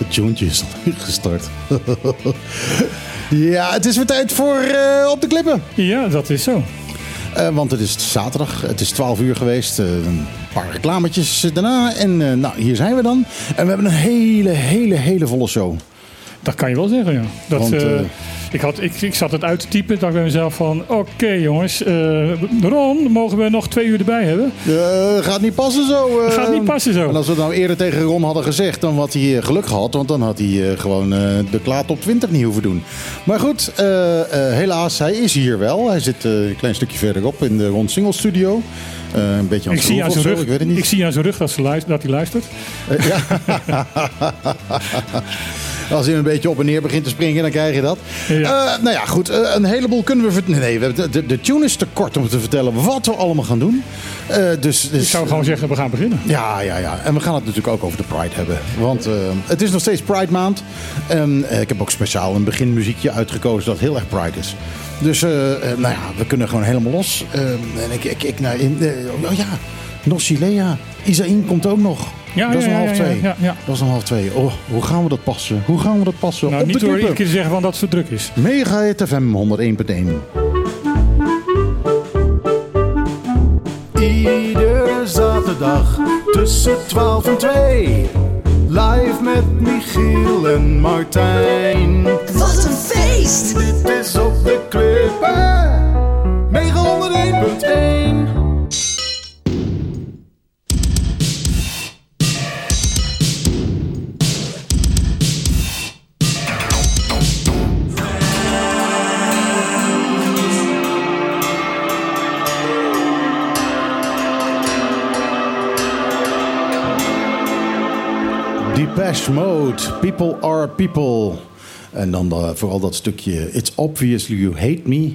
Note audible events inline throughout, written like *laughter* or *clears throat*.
het tuentje is al *laughs* gestart. ja, het is weer tijd voor uh, Op de Klippen. Ja, dat is zo. Uh, want het is zaterdag, het is 12 uur geweest. Uh, een paar reclametjes daarna. En uh, nou, hier zijn we dan. En we hebben een hele, hele, hele volle show. Dat kan je wel zeggen, ja. Dat, Want, ik, had, ik, ik zat het uit te typen. dacht bij mezelf van... Oké jongens, uh, Ron, mogen we nog twee uur erbij hebben? Gaat niet passen zo. Gaat niet passen zo. En als we het nou eerder tegen Ron hadden gezegd... dan had hij geluk gehad. Want dan had hij gewoon de klaar top 20 niet hoeven doen. Maar goed, helaas, hij is hier wel. Hij zit een klein stukje verderop in de Ron Single Studio. Uh, een beetje aan ik zie aan zijn rug, ik weet het niet. Ik zie aan zijn rug dat, ze luistert, dat hij luistert. Uh, ja. *laughs* *laughs* Als hij een beetje op en neer begint te springen, dan krijg je dat. Ja. Uh, nou ja, goed. Uh, een heleboel kunnen we vertellen. Nee, we de, de, tune is te kort om te vertellen wat we allemaal gaan doen. Uh, dus, dus, ik zou gewoon zeggen, we gaan beginnen. Ja, ja, ja. En we gaan het natuurlijk ook over de Pride hebben. Want het is nog steeds Pride maand. En ik heb ook speciaal een beginmuziekje uitgekozen dat heel erg Pride is. Dus nou ja, we kunnen gewoon helemaal los. en ik, ik, ik nou, in, oh ja, Nosilea. Isaïn komt ook nog. Ja, dat is om half twee. Ja, ja, Dat is om half twee. Oh, hoe gaan we dat passen? Hoe gaan we dat passen? Nou, Op niet door iedere keer zeggen van dat het zo druk is. Mega het FM 101.1. Iedere zaterdag tussen 12 en 2. Live met Michiel en Martijn. Wat een feest! Dit is op de klippen. Mega 101.1. Depeche Mode, People Are People. En dan vooral dat stukje It's obviously you hate me.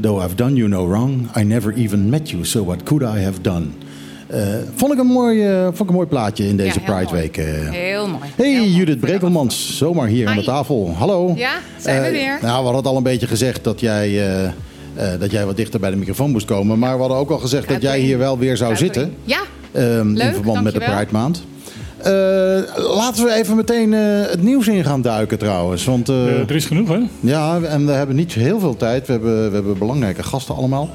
Though I've done you no wrong. I never even met you, so what could I have done? Uh, vond, ik een mooi, uh, vond ik een mooi plaatje in deze ja, Pride Week. Heel mooi. Hey, heel Judith Brekelmans, zomaar hier Hi. aan de tafel. Hallo. Ja, zijn we weer. Nou, we hadden al een beetje gezegd dat jij, dat jij wat dichter bij de microfoon moest komen. Maar we hadden ook al gezegd dat jij hier wel weer zou zitten. Ja, um, Leuk, In verband met de Pride Maand. Uh, laten we even meteen uh, het nieuws in gaan duiken trouwens. Want, uh, er is genoeg hè? Ja, en we hebben niet heel veel tijd. We hebben, we hebben belangrijke gasten allemaal.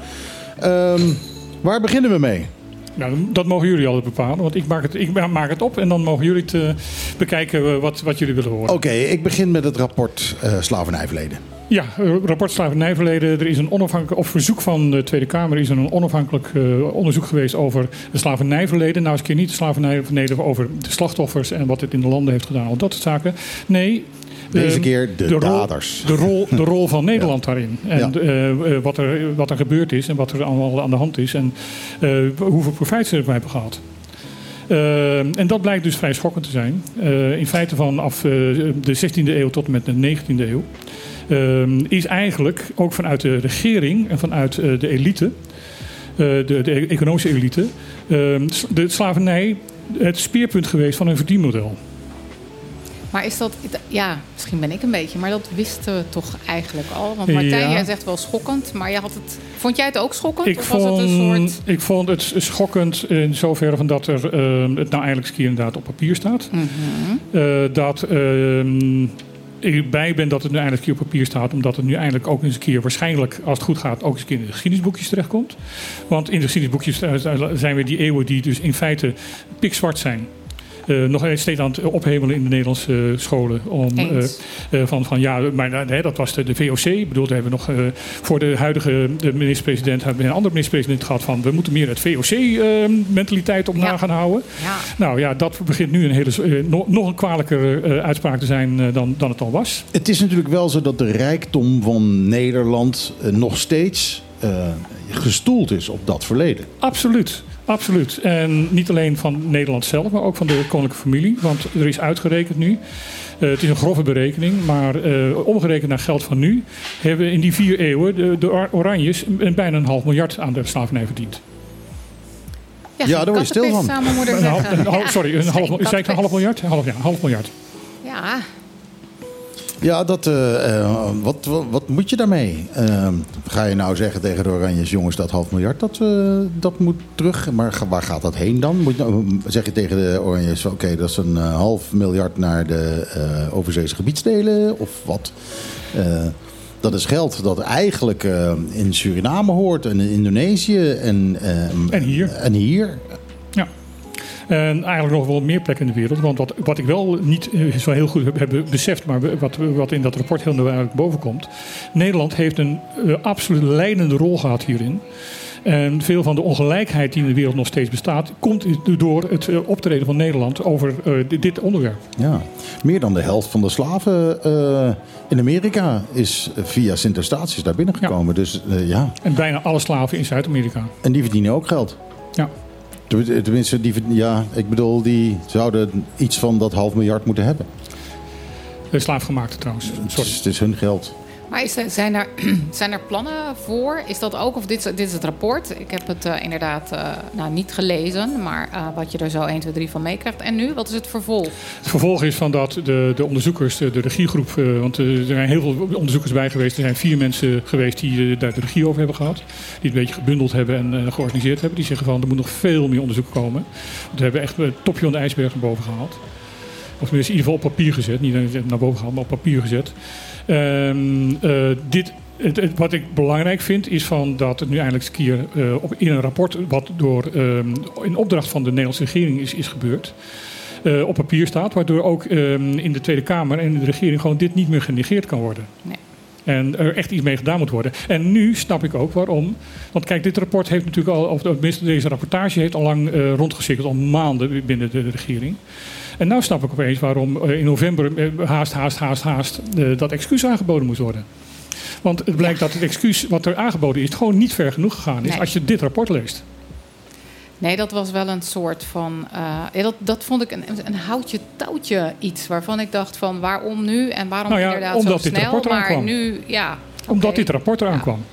Um, waar beginnen we mee? Nou, dat mogen jullie altijd bepalen. Want ik maak het, ik maak het op en dan mogen jullie het bekijken wat, wat jullie willen horen. Oké, ik begin met het rapport slavernijverleden. Ja, rapport slavernijverleden. Er is een onafhankelijk, op verzoek van de Tweede Kamer is er een onafhankelijk uh, onderzoek geweest over het slavernijverleden. Nou, eens een keer niet het slavernijverleden over de slachtoffers en wat het in de landen heeft gedaan. Al dat soort zaken. Nee, deze keer de, de daders. Rol, de, rol, de rol van *laughs* Nederland ja. daarin. En ja. uh, wat, er, wat er gebeurd is en wat er allemaal aan de hand is. En uh, hoeveel profijt ze ervan hebben gehad. Uh, en dat blijkt dus vrij schokkend te zijn. Uh, in feite vanaf de 16e eeuw tot en met de 19e eeuw. Uh, is eigenlijk ook vanuit de regering en vanuit uh, de elite, uh, de, de, economische elite, de slavernij het speerpunt geweest van een verdienmodel. Maar is dat, ja, misschien ben ik een beetje, maar dat wisten we toch eigenlijk al? Want Martijn, ja. jij zegt wel schokkend, maar je had het, vond jij het ook schokkend? Ik, of vond, was het een soort... ik vond het schokkend in zoverre van dat er, uh, het nou eigenlijk eens keer inderdaad op papier staat. Mm -hmm. uh, dat uh, ik bij ben dat het nu eindelijk hier op papier staat. Omdat het nu eindelijk ook eens een keer waarschijnlijk, als het goed gaat, ook eens een keer in de geschiedenisboekjes terechtkomt. Want in de geschiedenisboekjes zijn weer die eeuwen die dus in feite pikzwart zijn. Uh, nog steeds aan het ophemelen in de Nederlandse uh, scholen. Om, uh, van, van ja, maar nee, dat was de, de VOC. Ik bedoel, daar hebben we nog voor de huidige de minister-president hebben we een andere minister-president gehad van we moeten meer het VOC-mentaliteit op ja. na gaan houden. Ja. Nou ja, dat begint nu een hele, nog, nog een kwalijkere uitspraak te zijn dan, dan het al was. Het is natuurlijk wel zo dat de rijkdom van Nederland nog steeds gestoeld is op dat verleden. Absoluut. Absoluut. En niet alleen van Nederland zelf, maar ook van de koninklijke familie. Want er is uitgerekend nu. Uh, het is een grove berekening, maar uh, omgerekend naar geld van nu... hebben in die vier eeuwen de, de Oranjes bijna een half miljard aan de slavernij verdiend. Ja, ja daar word je stil van. Een half, een half, sorry, een *laughs* half, zei ik een half miljard? Half, ja, half miljard. Ja. Ja, dat, eh, eh, wat, wat, wat moet je daarmee? Uh, ga je nou zeggen tegen de Oranjes, jongens, dat half miljard, dat, uh, dat moet terug. Maar waar gaat dat heen dan? Moet, zeg je tegen de Oranjes, oké, dat is een half miljard naar de overzeese gebiedsdelen of wat? dat is geld dat eigenlijk in Suriname hoort en in Indonesië en, en hier. En hier. En eigenlijk nog wel meer plekken in de wereld. Want wat, wat ik wel niet eh, zo heel goed heb, heb beseft, maar wat, wat in dat rapport heel duidelijk boven komt. Nederland heeft een uh, absoluut leidende rol gehad hierin. En veel van de ongelijkheid die in de wereld nog steeds bestaat, komt door het eh, optreden van Nederland over uh, dit onderwerp. Ja, meer dan de helft van de slaven uh, in Amerika is via Sint-Eustatius daar binnengekomen. Ja. Dus ja. En bijna alle slaven in Zuid-Amerika. En die verdienen ook geld. Ja. Tenminste, die, ja, ik bedoel, die zouden iets van dat half miljard moeten hebben. Slaafgemaakte trouwens. Het is hun geld. Maar zijn, er, *clears throat* zijn er plannen voor? Is dat ook, of dit, dit is het rapport? Ik heb het uh, inderdaad uh, nou, niet gelezen, maar uh, wat je er zo 1, 2, 3 van meekrijgt. En nu, wat is het vervolg? Het vervolg is van dat de, de onderzoekers, de, regiegroep, want er zijn heel veel onderzoekers bij geweest. Er zijn vier mensen geweest die daar de regie over hebben gehad. Die het een beetje gebundeld hebben en georganiseerd hebben. Die zeggen van er moet nog veel meer onderzoek komen. We hebben echt het topje van de ijsberg naar boven gehaald. Of tenminste in ieder geval op papier gezet. Niet naar boven gehaald, maar op papier gezet. Um, uh, dit, het, het, wat ik belangrijk vind is van dat het nu eindelijk een keer uh, op, in een rapport wat door, um, in opdracht van de Nederlandse regering is, is gebeurd. Uh, op papier staat, waardoor ook um, in de Tweede Kamer en in de regering gewoon dit niet meer genegeerd kan worden. Nee. En er echt iets mee gedaan moet worden. En nu snap ik ook waarom. Want kijk, dit rapport heeft natuurlijk al, of tenminste deze rapportage heeft al lang rondgecirkeld, al maanden binnen de, de regering. En nu snap ik opeens waarom uh, in november uh, haast, haast, haast, haast dat excuus aangeboden moet worden. Want het blijkt dat het excuus wat er aangeboden is, gewoon niet ver genoeg gegaan is nee. als je dit rapport leest. Nee, dat was wel een soort van. Uh, ja, dat, dat vond ik een, een houtje touwtje iets waarvan ik dacht van waarom nu en waarom nou ja, inderdaad omdat zo dit snel. Rapport maar kwam. nu, ja. Omdat okay. dit rapport eraan ja. kwam.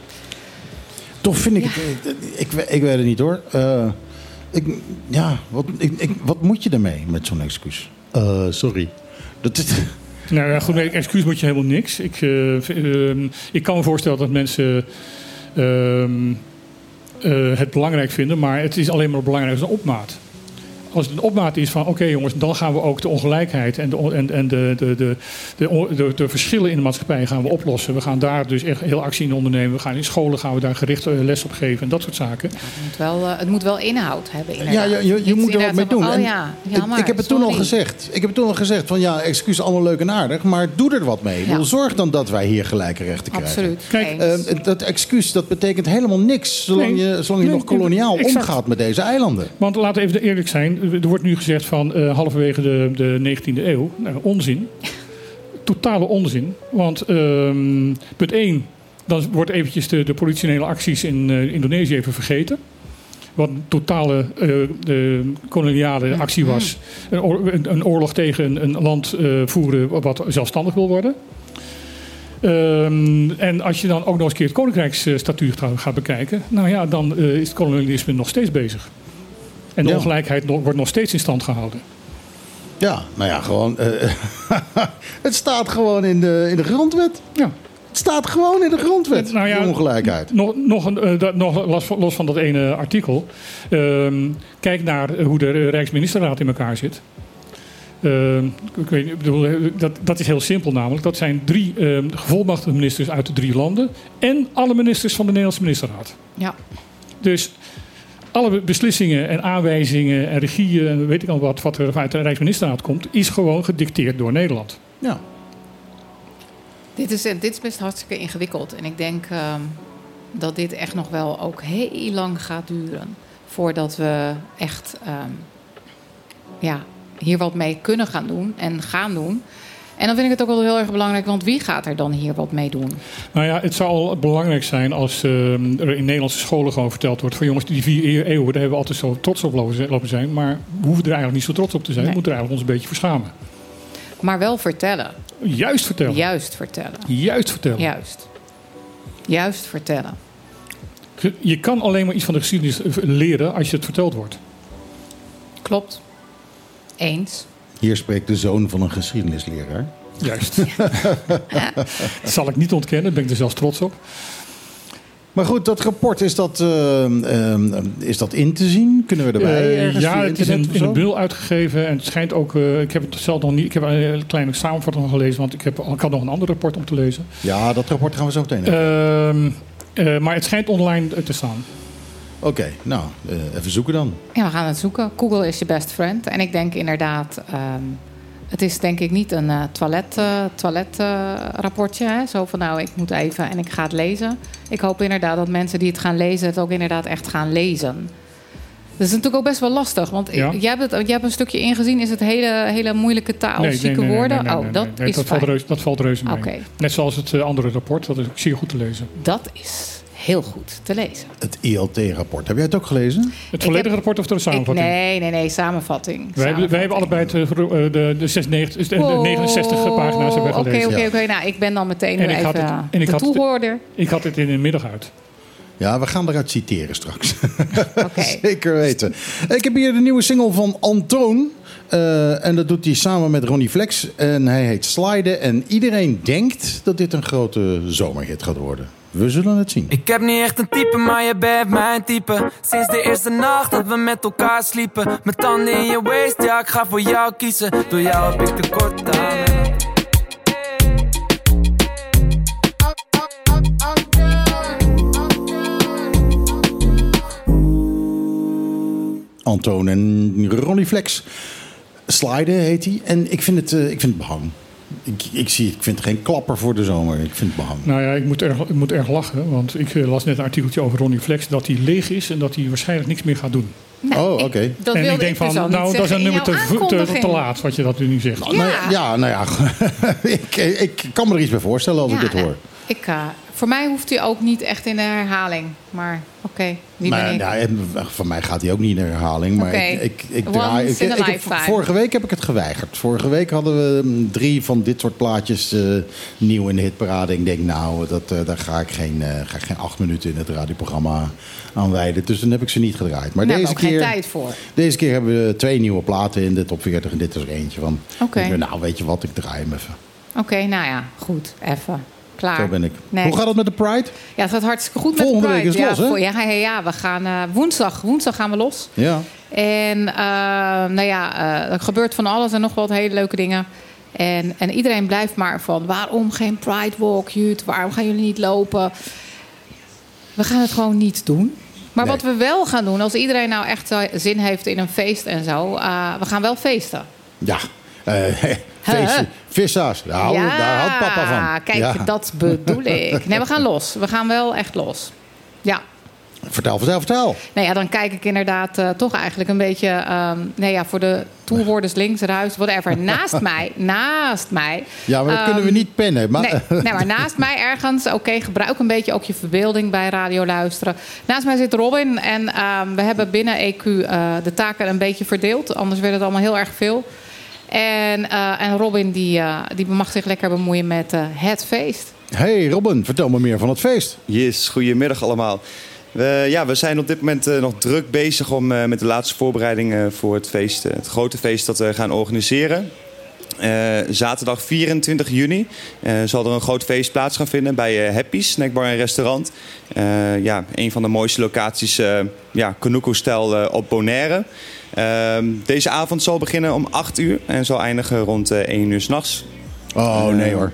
Toch vind ik het. Ik, ik, ik weet het niet hoor. Uh, ik, ja, wat, ik, ik, wat moet je ermee met zo'n excuus? Uh, sorry. Dat is. *laughs* Nou ja, goed, met excuus moet je helemaal niks. Ik, uh, ik kan me voorstellen dat mensen uh, het belangrijk vinden, maar het is alleen maar belangrijk als een opmaat. Als het een opmaat is van oké okay, jongens, dan gaan we ook de ongelijkheid en, de, en, en de, de, de, de, de, verschillen in de maatschappij gaan we oplossen. We gaan daar dus echt heel actie in ondernemen. We gaan in scholen gaan we daar gericht les op geven en dat soort zaken. Ja, het, moet wel, uh, het moet wel inhoud hebben. Inderdaad. Ja, je, je, je moet er wat mee doen. Van, oh, ja, jammer, ik, ik heb het sorry. toen al gezegd. Ik heb het toen al gezegd van ja, excuus allemaal leuk en aardig, maar doe er wat mee. Ja. Zorg dan dat wij hier gelijke rechten krijgen. Absoluut. Kijk, uh, dat excuus dat betekent helemaal niks zolang nee, je, zolang je nee, nog koloniaal exact. omgaat met deze eilanden. Want laten we even eerlijk zijn. Er wordt nu gezegd van uh, halverwege de, de 19e eeuw. Nou, onzin. Totale onzin. Want um, punt 1, dan wordt eventjes de, de politionele acties in uh, Indonesië even vergeten. Wat een totale uh, de koloniale actie was. Een, oor, een oorlog tegen een, een land voeren wat zelfstandig wil worden. Um, en als je dan ook nog eens een keer het koninkrijksstatuut gaat bekijken, nou ja, dan is het kolonialisme nog steeds bezig. En de ja. ongelijkheid wordt nog steeds in stand gehouden. Ja, nou ja, gewoon. Uh, *laughs* het staat gewoon in de, in de grondwet. Ja. Het staat gewoon in de grondwet, nou ja, die ongelijkheid. Nog, nog, een, uh, dat, nog los, los, van dat ene artikel. Uh, kijk naar hoe de Rijksministerraad in elkaar zit. Uh, ik weet, dat, dat is heel simpel namelijk. Dat zijn drie uh, gevolmachtigde ministers uit de drie landen. En alle ministers van de Nederlandse ministerraad. Ja. Dus alle beslissingen en aanwijzingen en regieën en weet ik al wat, wat er uit de Rijksministerraad komt, is gewoon gedicteerd door Nederland. Ja. Dit is, dit is best hartstikke ingewikkeld. En ik denk uh, dat dit echt nog wel ook heel lang gaat duren. Voordat we echt um, ja, hier wat mee kunnen gaan doen en gaan doen. En dan vind ik het ook wel heel erg belangrijk, want wie gaat er dan hier wat mee doen? Nou ja, het zou belangrijk zijn als uh, er in Nederlandse scholen gewoon verteld wordt: van jongens, die vier eeuwen, daar hebben we altijd zo trots op lopen zijn. Maar we hoeven er eigenlijk niet zo trots op te zijn. Nee. We moeten er eigenlijk ons een beetje voor schamen. Maar wel vertellen. Juist vertellen. Juist vertellen. Juist vertellen. Juist. Juist vertellen. Je kan alleen maar iets van de geschiedenis leren als je het verteld wordt. Klopt. Eens. Hier spreekt de zoon van een geschiedenisleraar. Juist. *laughs* dat zal ik niet ontkennen, daar ben ik er zelfs trots op. Maar goed, dat rapport, is dat, eh, eh, is dat in te zien? Kunnen we erbij Eh, ja, het is in, in een bul uitgegeven. En het schijnt ook... eh, ik heb het zelf nog niet... Ik heb een kleine samenvatting nog gelezen. Want ik, heb, ik had nog een ander rapport om te lezen. Ja, dat rapport gaan we zo meteen hebben. Ehm, eh, maar het schijnt online te staan. Oké, nou, eh, even zoeken dan. Ja, we gaan het zoeken. Google is je best friend. En ik denk inderdaad, ehm, het is denk ik niet een eh, toilet, eh, toilet rapportje. Hè? Zo van nou, ik moet even en ik ga het lezen. Ik hoop inderdaad dat mensen die het gaan lezen, het ook inderdaad echt gaan lezen. Dat is natuurlijk ook best wel lastig. Want ik- Ja. jij, hebt het, jij hebt een stukje ingezien. Is het hele, hele moeilijke taal, zieke woorden? nee, oh, dat is dat valt, reuze, dat valt reuze mee. Oké, Net zoals het andere rapport. Dat is ook zeer goed te lezen. dat is heel goed te lezen. Het ILT-rapport. Heb jij het ook gelezen? Het volledige heb- rapport of de Ik, samenvatting? nee, nee, nee, samenvatting. Wij, hebben, wij hebben allebei het, eh, eh, de, de, 96, de, de 69 pagina's hebben Oké, gelezen. oké, Ja. oké. Nou, ik ben dan meteen En ik had even het- eh, en ik de had het- toehoorder. Ik had het in de middag uit. Ja, we gaan eruit citeren straks. *laughs* Oké. *laughs* Zeker weten. Ik heb hier de nieuwe single van Antoon. Eh, en dat doet hij samen met Ronnie Flex. En hij heet Sliden. En iedereen denkt dat dit een grote zomerhit gaat worden. We zullen het zien. Ik heb niet echt een type, maar je bent mijn type. Sinds de eerste nacht dat we met elkaar sliepen. Mijn tanden in je waist, ja, ik ga voor jou kiezen. Door jou heb ik tekort aan. Antoon en Ronnie Flex. Sliden heet hij. En ik vind het, eh, ik vind het behang. Ik, ik, zie, ik vind het geen klapper voor de zomer. Ik vind het behang. Nou ja, ik moet erg, ik moet erg lachen. Want ik eh, las net een artikeltje over Ronnie Flex. Dat hij leeg is en dat hij waarschijnlijk niks meer gaat doen. oh, ik- oké. Dat en wilde ik denk dus van, al nou, dat is een nummer te, te, te, laat wat je dat nu zegt. Nou, ja. ja, nou *laughs* ja. ik, ik kan me er iets bij voorstellen als ik dit hoor. Ik, eh, voor mij hoeft hij ook niet echt in de herhaling. Maar oké, wie ben Maar ik? en van mij gaat hij ook niet in herhaling. Maar ik, ik, draai. Ik, heb- vorige week heb ik het geweigerd. Vorige week hadden we mm, drie van dit soort plaatjes eh, nieuw in de hitparade. Ik denk, nou, dat, eh, daar ga ik, geen, eh, ga ik geen acht minuten in het radioprogramma aan wijden. Dus dan heb ik ze niet gedraaid. Maar deze, keer, geen tijd voor. deze keer hebben we twee nieuwe platen in de top 40. En dit is er eentje van. Nou, weet je wat, ik draai hem even. Oké, nou ja, goed. Even. Klaar. Zo ben ik. Nee. Hoe gaat het met de Pride? Ja, het gaat hartstikke goed Volgende met de week Pride. is ja, los, hè? ja, ja, ja, we gaan eh, woensdag. Woensdag gaan we los. Ja. En eh, nou ja, eh, er gebeurt van alles en nog wat hele leuke dingen. En, en iedereen blijft maar van... waarom geen Pride Walk, Jut? Waarom gaan jullie niet lopen? We gaan het gewoon niet doen. Maar Nee. wat we wel gaan doen... als iedereen nou echt zin heeft in een feest en zo... we gaan wel feesten. Ja. Eh *laughs* feestje. Vissa's. Nou, daar houdt papa van. kijk, Ja. dat bedoel *laughs* ik. Nee, we gaan los. We gaan wel echt los. Ja. Vertel, vertel, vertel. Nou ja, dan kijk ik inderdaad eh, toch eigenlijk een beetje... ehm nee, ja, voor de toehoorders links, ruis, whatever. *laughs* Naast mij, naast mij... Ja, maar dat kunnen we Ehm, niet pennen. Maar, Nee, nee, maar naast mij ergens, oké, gebruik een beetje ook je verbeelding bij radio luisteren. Naast mij zit Robin en ehm, we hebben binnen EQ eh, de taken een beetje verdeeld. Anders werd het allemaal heel erg veel. En, eh, en Robin die, eh, die mag zich lekker bemoeien met eh, het feest. Hey Robin, vertel me meer van het feest. Yes, goedemiddag allemaal. We, ja, we zijn op dit moment nog druk bezig om, eh, met de laatste voorbereidingen voor het feest. het grote feest dat we gaan organiseren. Eh, zaterdag 24 juni eh, zal er een groot feest plaats gaan vinden bij Happy's, snackbar en restaurant. Eh, ja, een van de mooiste locaties, eh ja, op Bonaire. Ehm, deze avond zal beginnen om 8 uur en zal eindigen rond eh 1 uur s'nachts. Oh nee hoor.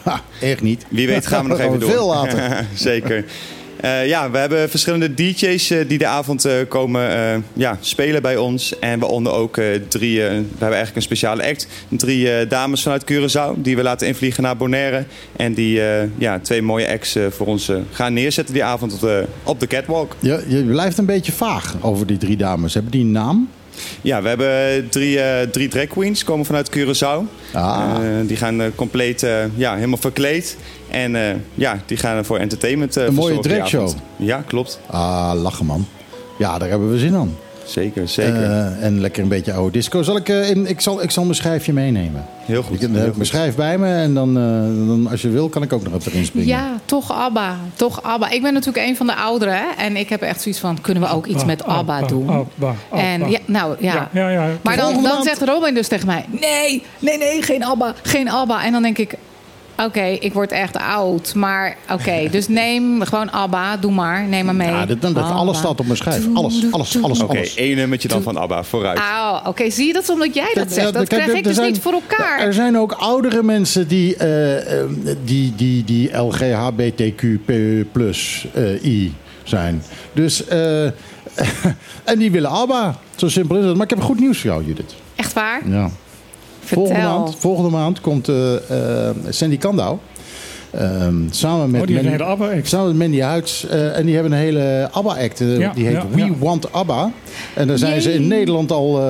*laughs* Echt niet. Wie weet gaan we nog *laughs* even door. Veel later. *laughs* Zeker. Eh, ja, we hebben verschillende DJ's eh, die de avond eh, komen ja, spelen bij ons. En waaronder ook drie, we hebben eigenlijk een speciale act. Drie dames vanuit Curaçao die we laten invliegen naar Bonaire. En die ja, twee mooie acts voor ons gaan neerzetten die avond op de, op de catwalk. Je, je blijft een beetje vaag over die drie dames. Hebben die een naam? Ja, we hebben drie, drie drag queens komen vanuit Curaçao. Ah. Die gaan compleet ja, helemaal verkleed. En eh, ja, die gaan voor entertainment eh Een mooie dragshow. Ja, klopt. Ah, lachen man. Ja, daar hebben we zin aan. Zeker, zeker. Eh, en lekker een beetje oude disco. Zal ik, eh, in, ik, zal, ik zal mijn schijfje meenemen. heel goed. Ik heb mijn goed. schijf bij me en dan, eh, dan, als je wil, kan ik ook nog op erin springen. Ja, toch ABBA. Toch ABBA. Ik ben natuurlijk een van de ouderen. Hè? En ik heb echt zoiets van, kunnen we ook iets met ABBA doen? Abba, Abba. En ja, nou ja. ja, ja, ja. Maar dan, dan zegt Robin dus tegen mij: Nee, nee, nee, geen ABBA, geen ABBA. En dan denk ik: Oké, ik word echt oud. Maar oké, dus neem gewoon ABBA, doe maar, neem maar mee. Ja, dit, dat, alles staat op mijn schijf. Alles, alles, alles, Oké, één nummertje dan van ABBA, vooruit. Auw, oké, zie je dat is omdat jij dat zegt? Dat krijg ik er dus niet voor elkaar. Er zijn ook oudere mensen die, eh, eh, die, die, die LGHBTQ plus eh, I zijn. Dus, eh, *laughs* en die willen ABBA. Zo simpel is het. Maar ik heb goed nieuws voor jou, Judith. Echt waar? Ja. Volgende maand, volgende maand komt eh, eh, Sandy Kandau. ehm, samen met Oh, Mandy-. Samen met Mandy Huids. eh, en die hebben een hele ABBA-act. Ja, die heet ja, We ja. Want ABBA. En daar zijn ze in. Nederland al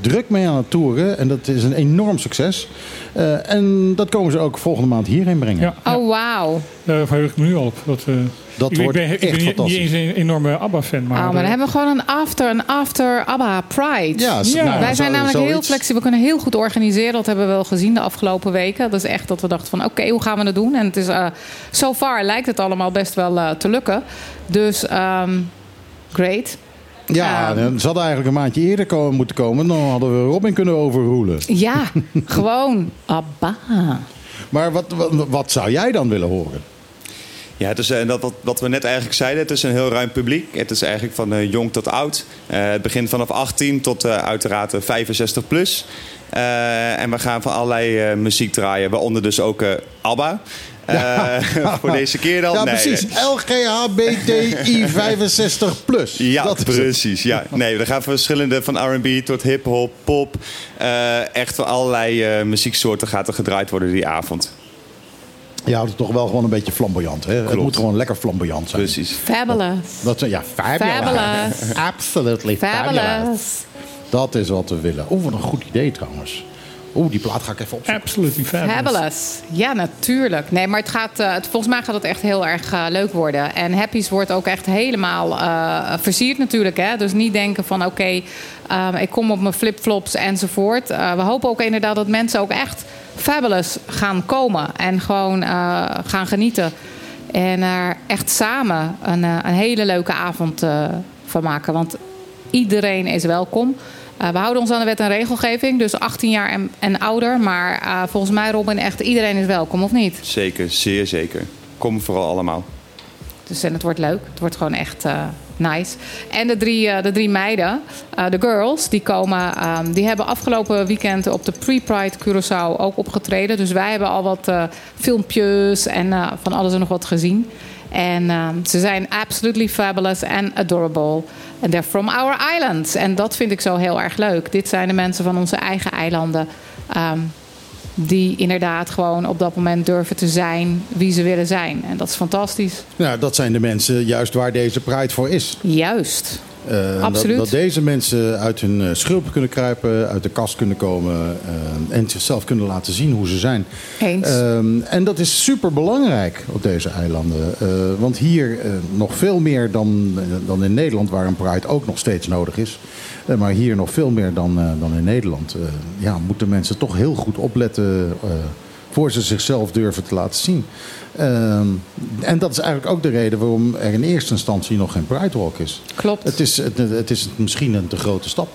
druk mee aan het toeren. En dat is een enorm succes. Eh, en dat komen ze ook volgende maand hierheen brengen. Ja. Oh, wauw. daar verheug ik me nu al op. Dat, eh, Dat ik, wordt ik ben, ik echt ben niet, eens een enorme ABBA-fan. Maar, Oh, maar dan eh, hebben we gewoon een after, een after ABBA Pride. Ja, Ja. nou, Wij zijn zo- namelijk heel flexibel. We kunnen heel goed organiseren. Dat hebben we wel gezien de afgelopen weken. Dat is echt dat we dachten van oké, hoe gaan we dat doen? En het is eh so far lijkt het allemaal best wel eh, te lukken. Dus ehm, great. Ja, Ehm. ze hadden eigenlijk een maandje eerder komen, moeten komen. Dan hadden we Robin kunnen overroelen. Ja, *laughs* gewoon ABBA. Maar wat, wat, wat zou jij dan willen horen? Ja, het is, eh, dat, wat, wat we net eigenlijk zeiden, het is een heel ruim publiek. Het is eigenlijk van eh, jong tot oud. Eh, het begint vanaf 18 tot eh, uiteraard eh, 65 plus. Eh, en we gaan van allerlei eh, muziek draaien, waaronder dus ook eh, Eh, *laughs* voor deze keer dan. Ja, Nee, precies. nee. LGHBTI 65 plus. *laughs* Ja, Dat precies. Ja. *laughs* Nee, we gaan van verschillende van R&B tot hip-hop, pop. Eh, echt van allerlei eh, muzieksoorten gaat er gedraaid worden die avond. Je houdt het toch wel gewoon een beetje flamboyant. Hè? Het moet gewoon lekker flamboyant zijn. Precies. Fabulous. Dat, ja, fabulous. Fabulous. Absolutely fabulous. Fabulous. Dat is wat we willen. Oeh, wat een goed idee trouwens. Oeh, die plaat ga ik even opzoeken. Absolutely fabulous. Fabulous. Ja, natuurlijk. Nee, maar het gaat, eh, het, volgens mij gaat het echt heel erg eh, leuk worden. En Happy's wordt ook echt helemaal eh, versierd natuurlijk. Hè? Dus niet denken van oké, ehm, ik kom op mijn flipflops enzovoort. Eh, we hopen ook inderdaad dat mensen ook echt fabulous gaan komen. En gewoon eh, gaan genieten. En er echt samen een, een hele leuke avond eh, van maken. Want iedereen is welkom. Eh, we houden ons aan de wet en regelgeving, dus 18 jaar en, en ouder. Maar eh, volgens mij, Robin, echt iedereen is welkom, of niet? Zeker, zeer zeker. Kom vooral allemaal. Dus en het wordt leuk. Het wordt gewoon echt eh, nice. En de drie, de drie meiden, de girls, die komen. ehm, die hebben afgelopen weekend op de Pre-Pride Curaçao ook opgetreden. Dus wij hebben al wat filmpjes en van alles en nog wat gezien. En ehm, ze zijn absolutely fabulous and adorable. And they're from our islands. En dat vind ik zo heel erg leuk. Dit zijn de mensen van onze eigen eilanden. ehm, die inderdaad gewoon op dat moment durven te zijn wie ze willen zijn. En dat is fantastisch. Nou, dat zijn de mensen juist waar deze Pride voor is. Juist. Eh, Absoluut. Dat, dat deze mensen uit hun eh, schulp kunnen kruipen, uit de kast kunnen komen eh, en zichzelf kunnen laten zien hoe ze zijn. Eens. Ehm, en dat is super belangrijk op deze eilanden. Want hier nog veel meer dan, dan in Nederland, waar een Pride ook nog steeds nodig is. Maar hier nog veel meer dan, dan in Nederland. ja, moeten mensen toch heel goed opletten voor ze zichzelf durven te laten zien. Ehm, en dat is eigenlijk ook de reden waarom er in eerste instantie nog geen Pride Walk is. Klopt. Het is, het, het is misschien een te grote stap.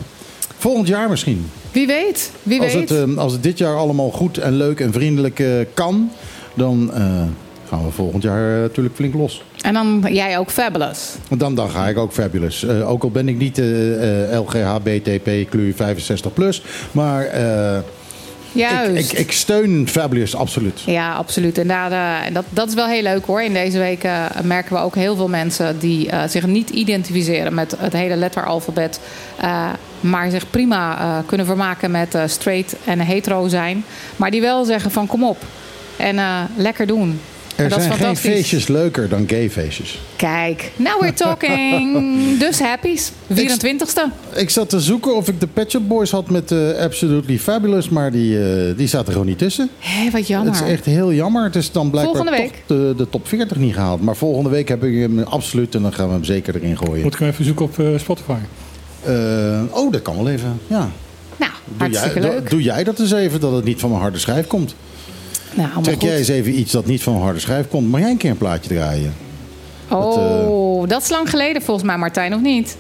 Volgend jaar misschien. Wie weet. Wie Als weet. het, eh, als het dit jaar allemaal goed en leuk en vriendelijk eh, kan, dan eh, gaan we volgend jaar eh, natuurlijk flink los. En dan jij ook fabulous. Dan, dan ga ik ook fabulous. Ook al ben ik niet eh LGHBTP kleur 65 plus, maar Juist. ik, ik, ik steun fabulous absoluut. Ja, absoluut. En daar, eh, dat, dat is wel heel leuk hoor. In deze week eh, merken we ook heel veel mensen die eh, zich niet identificeren met het hele letteralfabet. maar zich prima kunnen vermaken met straight en hetero zijn. Maar die wel zeggen van kom op. En lekker doen. Er zijn geen feestjes leuker dan gay feestjes. Kijk, now we're talking. *laughs* dus happy's. 24ste. Ik zat te zoeken of ik de Pet Shop Boys had met eh, Absolutely Fabulous, maar die, eh, die zaten er gewoon niet tussen. Hé, wat jammer. Het is echt heel jammer. Het is dan blijkbaar Volgende toch week. de, de top 40 niet gehaald. Maar volgende week heb ik hem absoluut en dan gaan we hem zeker erin gooien. Moet ik hem even zoeken op eh, Spotify. Eh, oh, dat kan wel even. Ja. Nou, Doe jij, hartstikke leuk. doe jij dat eens even, dat het niet van mijn harde schijf komt. Nou, jij eens even iets dat niet van harde schijf komt. Mag jij een keer een plaatje draaien? Oh, dat is lang geleden volgens mij, Martijn, of niet?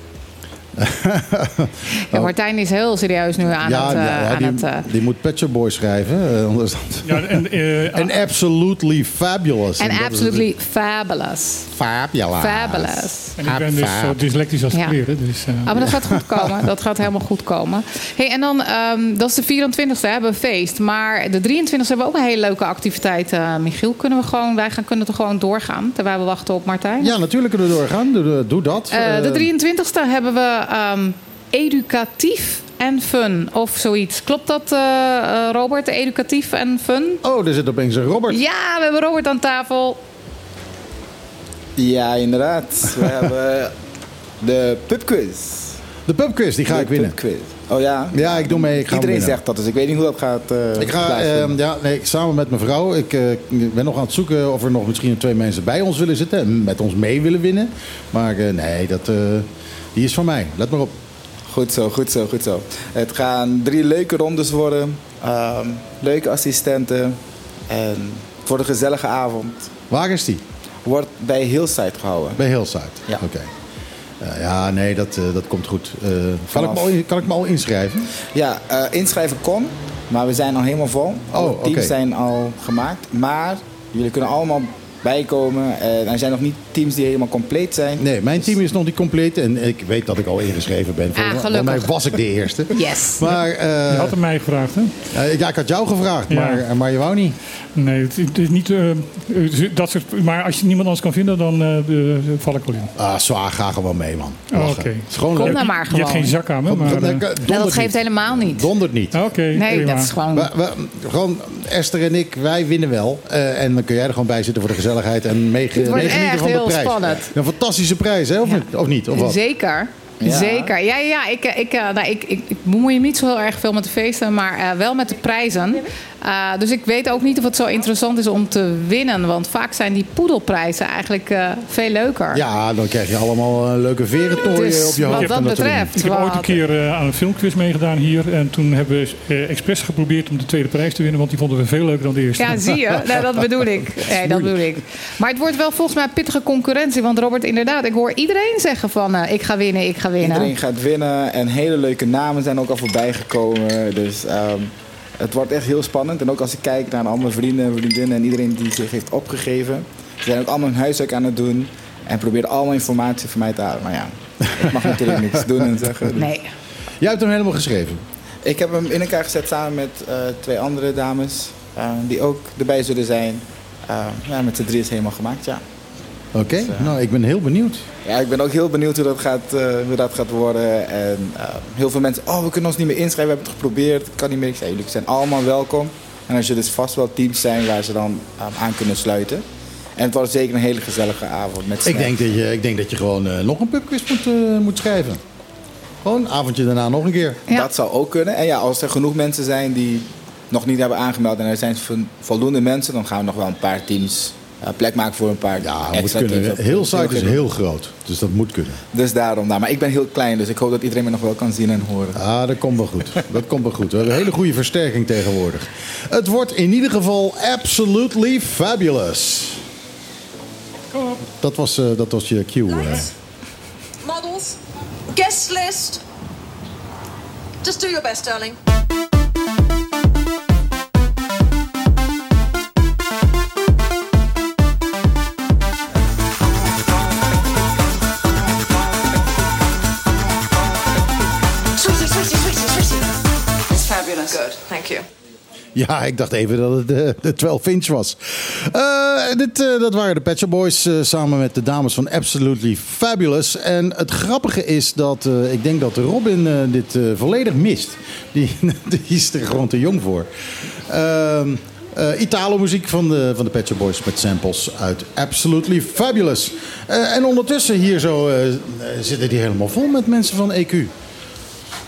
*laughs* ja, Martijn is heel serieus nu aan ja, het... eh, ja, aan die, het eh, die moet Pet Shop Boys schrijven. eh, anders dan... En, eh, *laughs* En absolutely fabulous. en is absolutely fabulous. Fabulous. Fabulous. en ik ben dus Fab. zo dyslectisch als Ja. kleren. Dus, eh, Ah, maar dat gaat goed komen. Dat gaat helemaal goed komen. Hey, en dan, ehm, dat is de 24e, hebben we feest. Maar de 23e hebben we ook een hele leuke activiteit. eh, Michiel, kunnen we gewoon, wij gaan, kunnen toch gewoon doorgaan terwijl we wachten op Martijn? Ja, natuurlijk kunnen we doorgaan. Doe, doe- dat. Eh, de Eh, 23e hebben we ehm, educatief en fun of zoiets. Klopt dat, eh, eh, Robert? Educatief en fun? Oh, er zit opeens een Robert. Ja, we hebben Robert aan tafel. Ja, inderdaad. We *laughs* hebben de pubquiz. De pubquiz, die ga De ik winnen. pubquiz. Oh ja? Ja, ik doe mee. Ik ga Iedereen zegt dat, dus ik weet niet hoe dat gaat eh, Ik ga eh, ja, nee, samen met mijn vrouw. Ik ben nog aan het zoeken of er nog misschien twee mensen bij ons willen zitten. En met ons mee willen winnen. Maar eh, nee, dat, eh, die is van mij. Let maar op. Goed zo, goed zo, goed zo. Het gaan drie leuke rondes worden. Ehm, leuke assistenten. En voor een gezellige avond. Waar is die? Wordt bij Hillside gehouden. Bij Hillside. Ja. Oké. Eh, ja, nee, dat, eh, dat komt goed. Eh, kan, ik me al, kan ik me al inschrijven? Ja, inschrijven kon, maar we zijn al helemaal vol. Alle Oh, teams zijn al gemaakt. Maar jullie kunnen allemaal bijkomen. En er zijn nog niet teams die helemaal compleet zijn. Nee, mijn team is nog niet compleet. En ik weet dat ik al ingeschreven ben. Ah, Voor gelukkig. mij was ik de eerste. *laughs* Yes. Maar eh, je had hem mij gevraagd, hè? eh, ja, ik had jou gevraagd, Ja. maar, maar je wou niet. Nee, het, het is niet eh, eh, dat soort. Maar als je niemand anders kan vinden, dan eh, eh, val ik wel in. Ah, zwaar, ga gewoon mee, man. Oh. Oké. Gewoon Kom leuk. nou maar Je hebt gewoon. geen zak aan me, maar. Dat- eh, dat- Nou, geeft niet. helemaal niet. Dondert niet. Oké, Nee, prima. dat is gewoon... We, we- gewoon Esther en ik, wij winnen wel. Eh, en dan kun jij er gewoon bij zitten voor de gezelligheid en mee, Het wordt meegenieten echt van de heel prijs. spannend. Een fantastische prijs, hè? Of, Ja. niet? of niet? Of wat? Zeker. Ja. Zeker. Ja, ja ik, ik, eh, nou, ik, ik, ik bemoei me niet zo heel erg veel met de feesten, maar eh, wel met de prijzen. Eh, dus ik weet ook niet of het zo interessant is om te winnen. Want vaak zijn die poedelprijzen eigenlijk eh, veel leuker. Ja, dan krijg je allemaal eh, leuke verentooien Dus op je wat hoofd. dat en soort dingen. betreft. Ik heb ooit een wat- keer eh, aan een filmquiz meegedaan hier. En toen hebben we eh, expres geprobeerd om de tweede prijs te winnen. Want die vonden we veel leuker dan de eerste. Ja, zie je? Nou, dat bedoel ik. *laughs* Nee, dat bedoel ik. Maar het wordt wel volgens mij pittige concurrentie. Want Robert, inderdaad, ik hoor iedereen zeggen van... eh, ik ga winnen, ik ga winnen. Iedereen gaat winnen en hele leuke namen zijn ook al voorbij gekomen. Dus ehm, het wordt echt heel spannend. En ook als ik kijk naar al mijn vrienden en vriendinnen en iedereen die zich heeft opgegeven. Ze zijn ook allemaal hun huiswerk aan het doen. En proberen allemaal informatie van mij te halen. Maar ja, ik mag natuurlijk niks doen en zeggen. Dus Nee. Jij hebt hem helemaal geschreven. Ik heb hem in elkaar gezet samen met eh, twee andere dames. eh, die ook erbij zullen zijn. Eh, ja, met z'n drie is het helemaal gemaakt, ja. Oké, Dus, eh, nou, ik ben heel benieuwd. Ja, ik ben ook heel benieuwd hoe dat gaat, eh, hoe dat gaat worden. En eh, heel veel mensen, oh, we kunnen ons niet meer inschrijven, we hebben het geprobeerd, het kan niet meer. Ik zei, jullie zijn allemaal welkom. En als je dus vast wel teams zijn waar ze dan aan kunnen sluiten. En het wordt zeker een hele gezellige avond met Ik denk dat je, ik denk dat je gewoon nog een pubquiz moet, moet schrijven. Gewoon een avondje daarna nog een keer. Ja. Dat zou ook kunnen. En ja, als er genoeg mensen zijn die nog niet hebben aangemeld en er zijn vo- voldoende mensen, dan gaan we nog wel een paar teams plek maken voor een paar Ja, moet kunnen. Heel site is heel groot, dus dat moet kunnen. Dus daarom. Nou, maar ik ben heel klein, dus ik hoop dat iedereen me nog wel kan zien en horen. Ah, dat komt wel goed. *laughs* Dat komt wel goed. We hebben een hele goede versterking tegenwoordig. Het wordt in ieder geval absolutely fabulous. Kom op. Dat was, eh, dat was je cue. eh. Lights, models, guest list. Just do your best, darling. Fabulous. Good, thank you. Ja, ik dacht even dat het de, de 12 inch was. Eh, dit, eh, dat waren de Pet Shop Boys eh, samen met de dames van Absolutely Fabulous. En het grappige is dat eh, ik denk dat Robin eh, dit eh, volledig mist. Die, *laughs* die is er gewoon te jong voor. Ehm eh, Italo-muziek van de, van de Pet Shop Boys met samples uit Absolutely Fabulous. Eh, en ondertussen hier zo eh, eh, zitten die helemaal vol met mensen van EQ.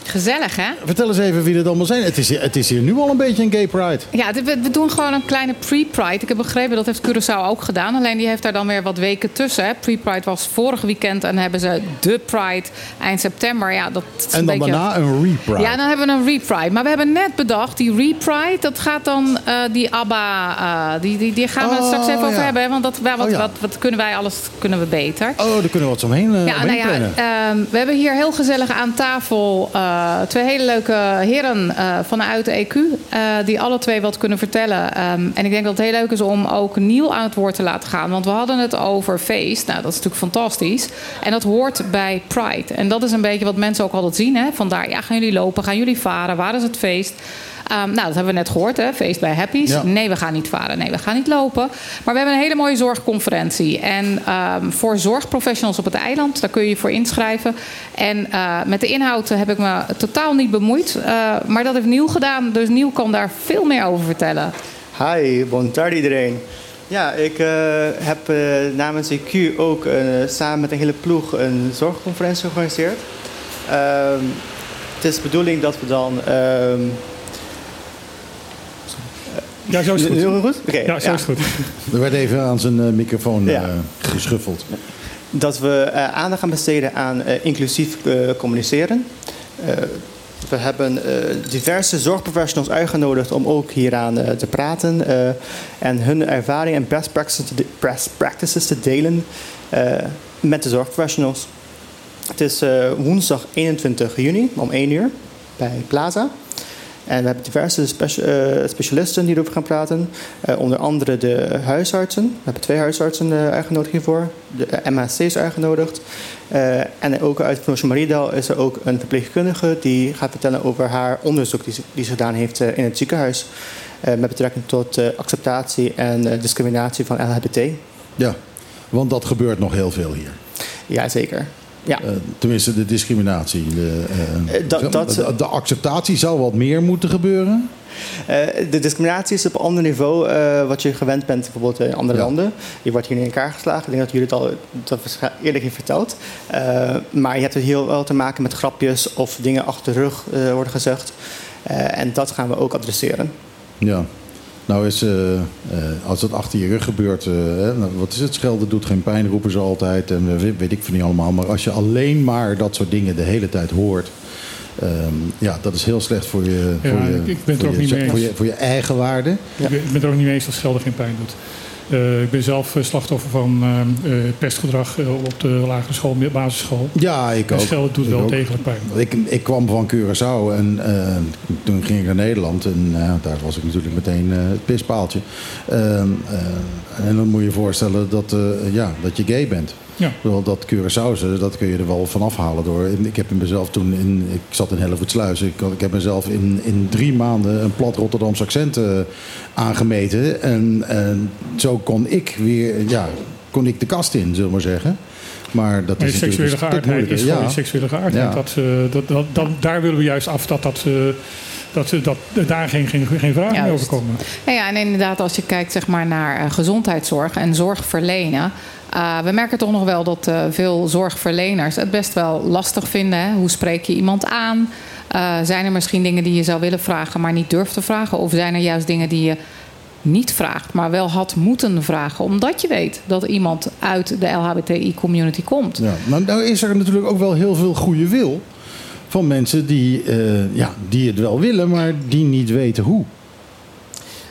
Gezellig, hè? Vertel eens even wie het allemaal zijn. Het is, het is hier nu al een beetje een gay pride. Ja, dit- we, we doen gewoon een kleine pre-Pride. Ik heb begrepen, dat heeft Curaçao ook gedaan. Alleen die heeft daar dan weer wat weken tussen. hè. Pre-Pride was vorig weekend en hebben ze de Pride eind september. Ja, dat is En een dan beetje... daarna een re-pride. Ja, dan hebben we een re-Pride. Maar we hebben net bedacht, die re-Pride, dat gaat dan eh, die ABBA... eh, die, die, die gaan we Oh, straks even over hebben. hè, Want dat, wat, Oh, ja. wat, wat kunnen wij alles kunnen we beter. Oh, daar kunnen we wat omheen, uh, Ja, nou ja, ehm, we hebben hier heel gezellig aan tafel twee hele leuke heren eh, vanuit de EQ. eh, die alle twee wat kunnen vertellen. Ehm, en ik denk dat het heel leuk is om ook Niel aan het woord te laten gaan. Want we hadden het over feest. Nou, dat is natuurlijk fantastisch. En dat hoort bij Pride. En dat is een beetje wat mensen ook altijd zien. Hè? Vandaar, ja, gaan jullie lopen? Gaan jullie varen? Waar is het feest? Ehm, nou, dat hebben we net gehoord, hè? feest bij Happy's. Ja. Nee, we gaan niet varen. Nee, we gaan niet lopen. Maar we hebben een hele mooie zorgconferentie. En ehm, voor zorgprofessionals op het eiland, daar kun je je voor inschrijven. En eh, met de inhoud heb ik me totaal niet bemoeid. Eh, maar dat heeft Niel gedaan. Dus Niel kan daar veel meer over vertellen. Hi, bon tardi iedereen. Ja, ik eh, heb namens EQ ook samen met een hele ploeg een zorgconferentie georganiseerd. Ehm, het is de bedoeling dat we dan. Ja, zo is het goed. Heel goed? Oké, Ja, zo is het goed. Er werd even aan zijn eh, microfoon Ja. eh, geschuffeld. dat we eh, aandacht gaan besteden aan inclusief communiceren. Eh, we hebben eh, diverse zorgprofessionals uitgenodigd om ook hieraan eh, te praten eh, en hun ervaring en best practices te, de- best practices te delen eh, met de zorgprofessionals. Het is eh, woensdag 21 juni om 1 uur bij Plaza. En we hebben diverse eh, specialisten die erover gaan praten. Eh, onder andere de huisartsen. We hebben twee huisartsen eh, uitgenodigd hiervoor. De MHC is uitgenodigd. En ook uit Promotion Mariedal is er ook een verpleegkundige... die gaat vertellen over haar onderzoek die ze, die ze gedaan heeft in het ziekenhuis. met betrekking tot acceptatie en discriminatie van LHBT. Ja, want dat gebeurt nog heel veel hier. Jazeker. Ja. Eh, tenminste, de discriminatie. De, eh, Eh, dat- dat- de, de acceptatie zou wat meer moeten gebeuren. De discriminatie is op een ander niveau wat je gewend bent bijvoorbeeld in andere Ja. landen. Je wordt hier in elkaar geslagen. Ik denk dat jullie het al dat eerlijk heeft verteld. Maar je hebt het heel wel te maken met grapjes of dingen achter de rug worden gezegd. En dat gaan we ook adresseren. Ja. Nou is, eh, eh, als dat achter je rug gebeurt, eh, nou, wat is het? Schelden doet geen pijn, roepen ze altijd. En weet, weet ik van niet allemaal. Maar als je alleen maar dat soort dingen de hele tijd hoort. ehm, ja, dat is heel slecht voor je, Ja, voor je, ik- ik ben het voor er ook je, niet mee voor eens. je, voor je eigen waarde. Ik, ben, ik ben het er ook niet mee eens dat schelden geen pijn doet. Eh, ik ben zelf eh, slachtoffer van eh, pestgedrag op de lagere school, basisschool. Ja, ik En ook. schelden doet Ik wel ook. degelijk pijn. Ik, ik kwam van Curaçao en toen ging ik naar Nederland. En daar was ik natuurlijk meteen het pispaaltje. Ehm, eh, en dan moet je je voorstellen dat, ja, dat je gay bent. Ja. Wel, dat Curaçaose, dat kun je er wel van afhalen door. Ik heb mezelf toen in, ik zat in Hellevoetsluis. Ik, ik heb mezelf in, in drie maanden een plat Rotterdamse accent eh, aangemeten. En, en zo kon ik weer, ja, kon ik de kast in, zullen we maar zeggen. Maar dat Maar is natuurlijk seksuele geaardheid is Ja. seksuele geaardheid. Ja. Dat, eh, dat, dat, dat, daar willen we juist af dat, dat, eh, dat, dat, dat daar geen, geen, geen vragen meer Juist. over komen. Nou ja, en inderdaad, als je kijkt zeg maar, naar eh, gezondheidszorg en zorg verlenen. eh, we merken toch nog wel dat eh, veel zorgverleners het best wel lastig vinden. Hè? Hoe spreek je iemand aan? Eh, zijn er misschien dingen die je zou willen vragen, maar niet durft te vragen? Of zijn er juist dingen die je niet vraagt, maar wel had moeten vragen, omdat je weet dat iemand uit de LHBTI-community komt? Ja, nou, nou is er natuurlijk ook wel heel veel goede wil van mensen die, eh, ja, die het wel willen, maar die niet weten hoe.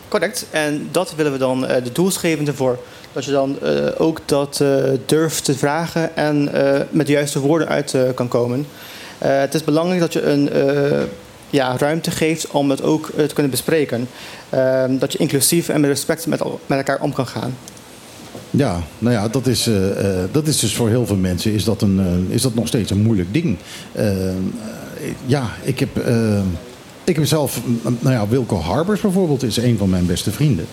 Correct. En dat willen we dan eh, de doelsgevende voor. Dat je dan eh, ook dat durft te vragen en met de juiste woorden uit kan komen. Het is belangrijk dat je een ja, ruimte geeft om het ook te kunnen bespreken. Ehm, dat je inclusief en met respect met, met elkaar om kan gaan. Ja, nou ja, dat is, eh, eh, dat is dus voor heel veel mensen is dat, een, eh, is dat nog steeds een moeilijk ding. Ja, ik heb, ik heb zelf, nou ja, Wilco Harbers bijvoorbeeld is een van mijn beste vrienden.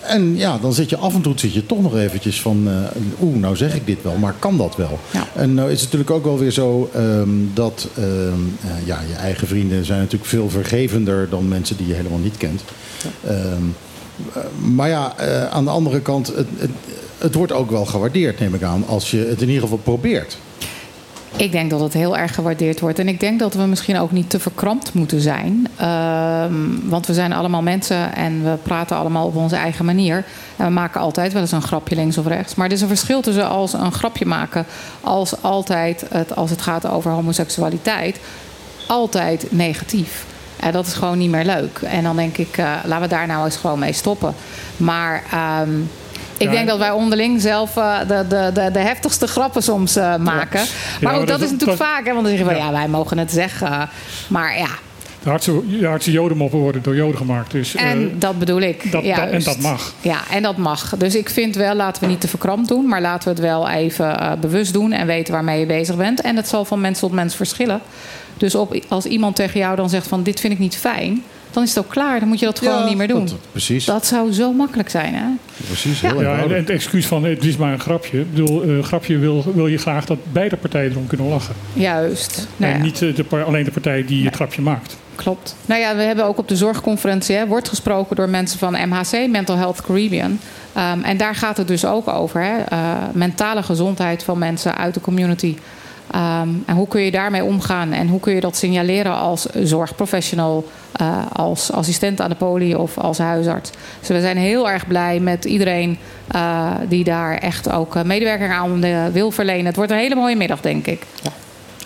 En ja, dan zit je af en toe zit je toch nog eventjes van, eh, oeh, nou zeg ik dit wel, maar kan dat wel? Ja. En nou is het natuurlijk ook wel weer zo ehm, dat ehm, eh, ja, je eigen vrienden zijn natuurlijk veel vergevender dan mensen die je helemaal niet kent. Ehm, eh, maar ja, eh, aan de andere kant, het, het, wordt ook wel gewaardeerd, neem ik aan, als je het in ieder geval probeert. Ik denk dat het heel erg gewaardeerd wordt. En ik denk dat we misschien ook niet te verkrampt moeten zijn. Ehm, want we zijn allemaal mensen en we praten allemaal op onze eigen manier. En we maken altijd wel eens een grapje links of rechts. Maar er is een verschil tussen als een grapje maken... als altijd als het gaat over homoseksualiteit... altijd negatief. En dat is gewoon niet meer leuk. En dan denk ik, uh, laten we daar nou eens gewoon mee stoppen. Maar... Um, ik denk dat wij onderling zelf uh, de, de, de, de heftigste grappen soms uh, maken. Maar maar goed, dat, dat- is natuurlijk dat- vaak. Hè, want dan zeggen we, Ja. ja. wij mogen het zeggen. Maar ja, De hardste, de hardste jodenmoppen worden door joden gemaakt. Dus, eh, en dat bedoel ik. dat- dat- en dat mag. Ja, en dat mag. Dus ik vind wel, laten we niet te verkrampt doen. Maar laten we het wel even eh, bewust doen. En weten waarmee je bezig bent. En dat zal van mens tot mens verschillen. Dus op, als iemand tegen jou dan zegt van dit vind ik niet fijn. Dan is het ook klaar. Dan moet je dat gewoon Ja, niet meer doen. dat- precies. Dat zou zo makkelijk zijn, hè? Precies, Ja. heel ja, en, en het excuus van het is maar een grapje. Ik bedoel, eh, grapje wil, wil je graag dat beide partijen erom kunnen lachen. Juist. Nou en ja. niet de, alleen de partij die het grapje maakt. Klopt. Nou ja, we hebben ook op de zorgconferentie, hè, wordt gesproken door mensen van MHC, Mental Health Caribbean. Ehm, en daar gaat het dus ook over. Hè, eh, mentale gezondheid van mensen uit de community. Ehm, en hoe kun je daarmee omgaan? En hoe kun je dat signaleren als zorgprofessional, eh, als assistent aan de poli of als huisarts? Dus we zijn heel erg blij met iedereen eh, die daar echt ook medewerking aan wil verlenen. Het wordt een hele mooie middag, denk ik.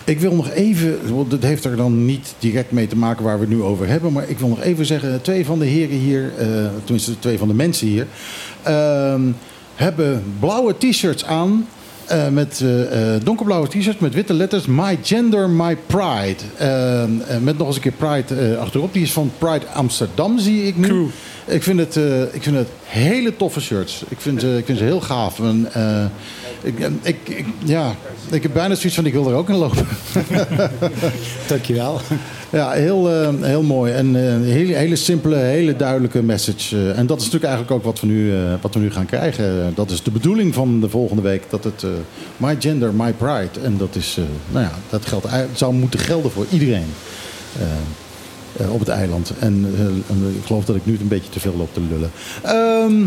Ik wil nog even, dit heeft er dan niet direct mee te maken waar we het nu over hebben. Maar ik wil nog even zeggen, twee van de heren hier, eh, tenminste twee van de mensen hier, ehm, hebben blauwe t-shirts aan. eh, met eh, donkerblauwe t-shirts met witte letters. My Gender, My Pride. Ehm, eh, met nog eens een keer Pride achterop. Die is van Pride Amsterdam, zie ik nu. Cool. Ik vind, het, ik vind het hele toffe shirts. Ik vind, ze- ik vind ze heel gaaf. En, ik, ik, ik- ja, ik heb bijna zoiets van, ik wil er ook in lopen. *laughs* Dankjewel. Ja, heel, eh, heel mooi. En eh, een hele, hele simpele, hele duidelijke message. Eh, en dat is natuurlijk eigenlijk ook wat we nu, eh, wat we nu gaan krijgen. Eh, dat is de bedoeling van de volgende week. Dat het eh, My Gender, My Pride. En dat is, eh, nou ja, dat geldt, zou moeten gelden voor iedereen. eh, eh, op het eiland. En eh, ik geloof dat ik nu een beetje te veel loop te lullen. Ehm,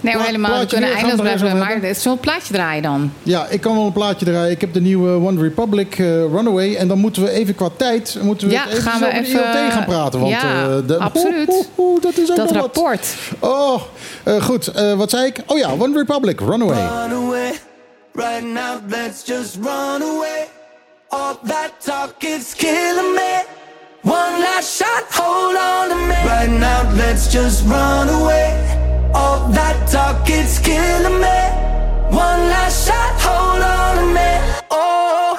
Nee, Pla- helemaal. We kunnen eindeloos er even blijven. over Maar zo'n plaatje draaien dan. ja, ik kan wel een plaatje draaien. Ik heb de nieuwe One Republic eh, Runaway. En dan moeten we even qua tijd moeten we Ja, het even gaan we over even- de IoT gaan praten. Want, Ja, eh, de- absoluut. Oeh, oeh, oeh, dat is ook Dat wel wat. rapport. Oh, eh, goed. Eh, wat zei ik? Oh ja, One Republic, Runaway. Run away. Right now, let's just run away. All that talk is killing me. One last shot, hold on to me. Right now, let's just run away. All that talk is killing me. One last shot, hold on to me. Oh.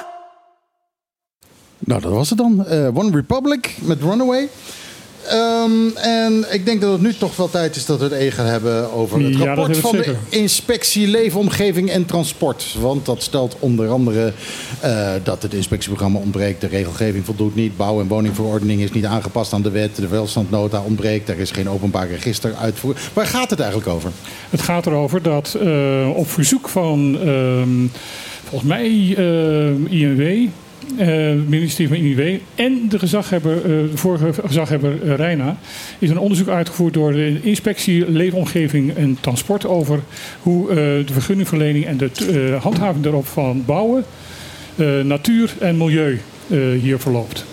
Nou, dat was het dan. Eh, One Republic met Runaway. Ehm, en ik denk dat het nu toch wel tijd is dat we het even gaan hebben over het rapport van de inspectie Leefomgeving en Transport. Want dat stelt onder andere eh, dat het inspectieprogramma ontbreekt, de regelgeving voldoet niet, bouw- en woningverordening is niet aangepast aan de wet, de welstandnota ontbreekt, er is geen openbaar register uitvoer. Waar gaat het eigenlijk over? Het gaat erover dat eh, op verzoek van ehm, volgens mij eh, INW, het ministerie van INW en de gezaghebber, eh, de vorige gezaghebber eh, Reina, is een onderzoek uitgevoerd door de inspectie Leefomgeving en Transport over hoe eh, de vergunningverlening en de eh, handhaving daarop van bouwen, eh, natuur en milieu eh, hier verloopt.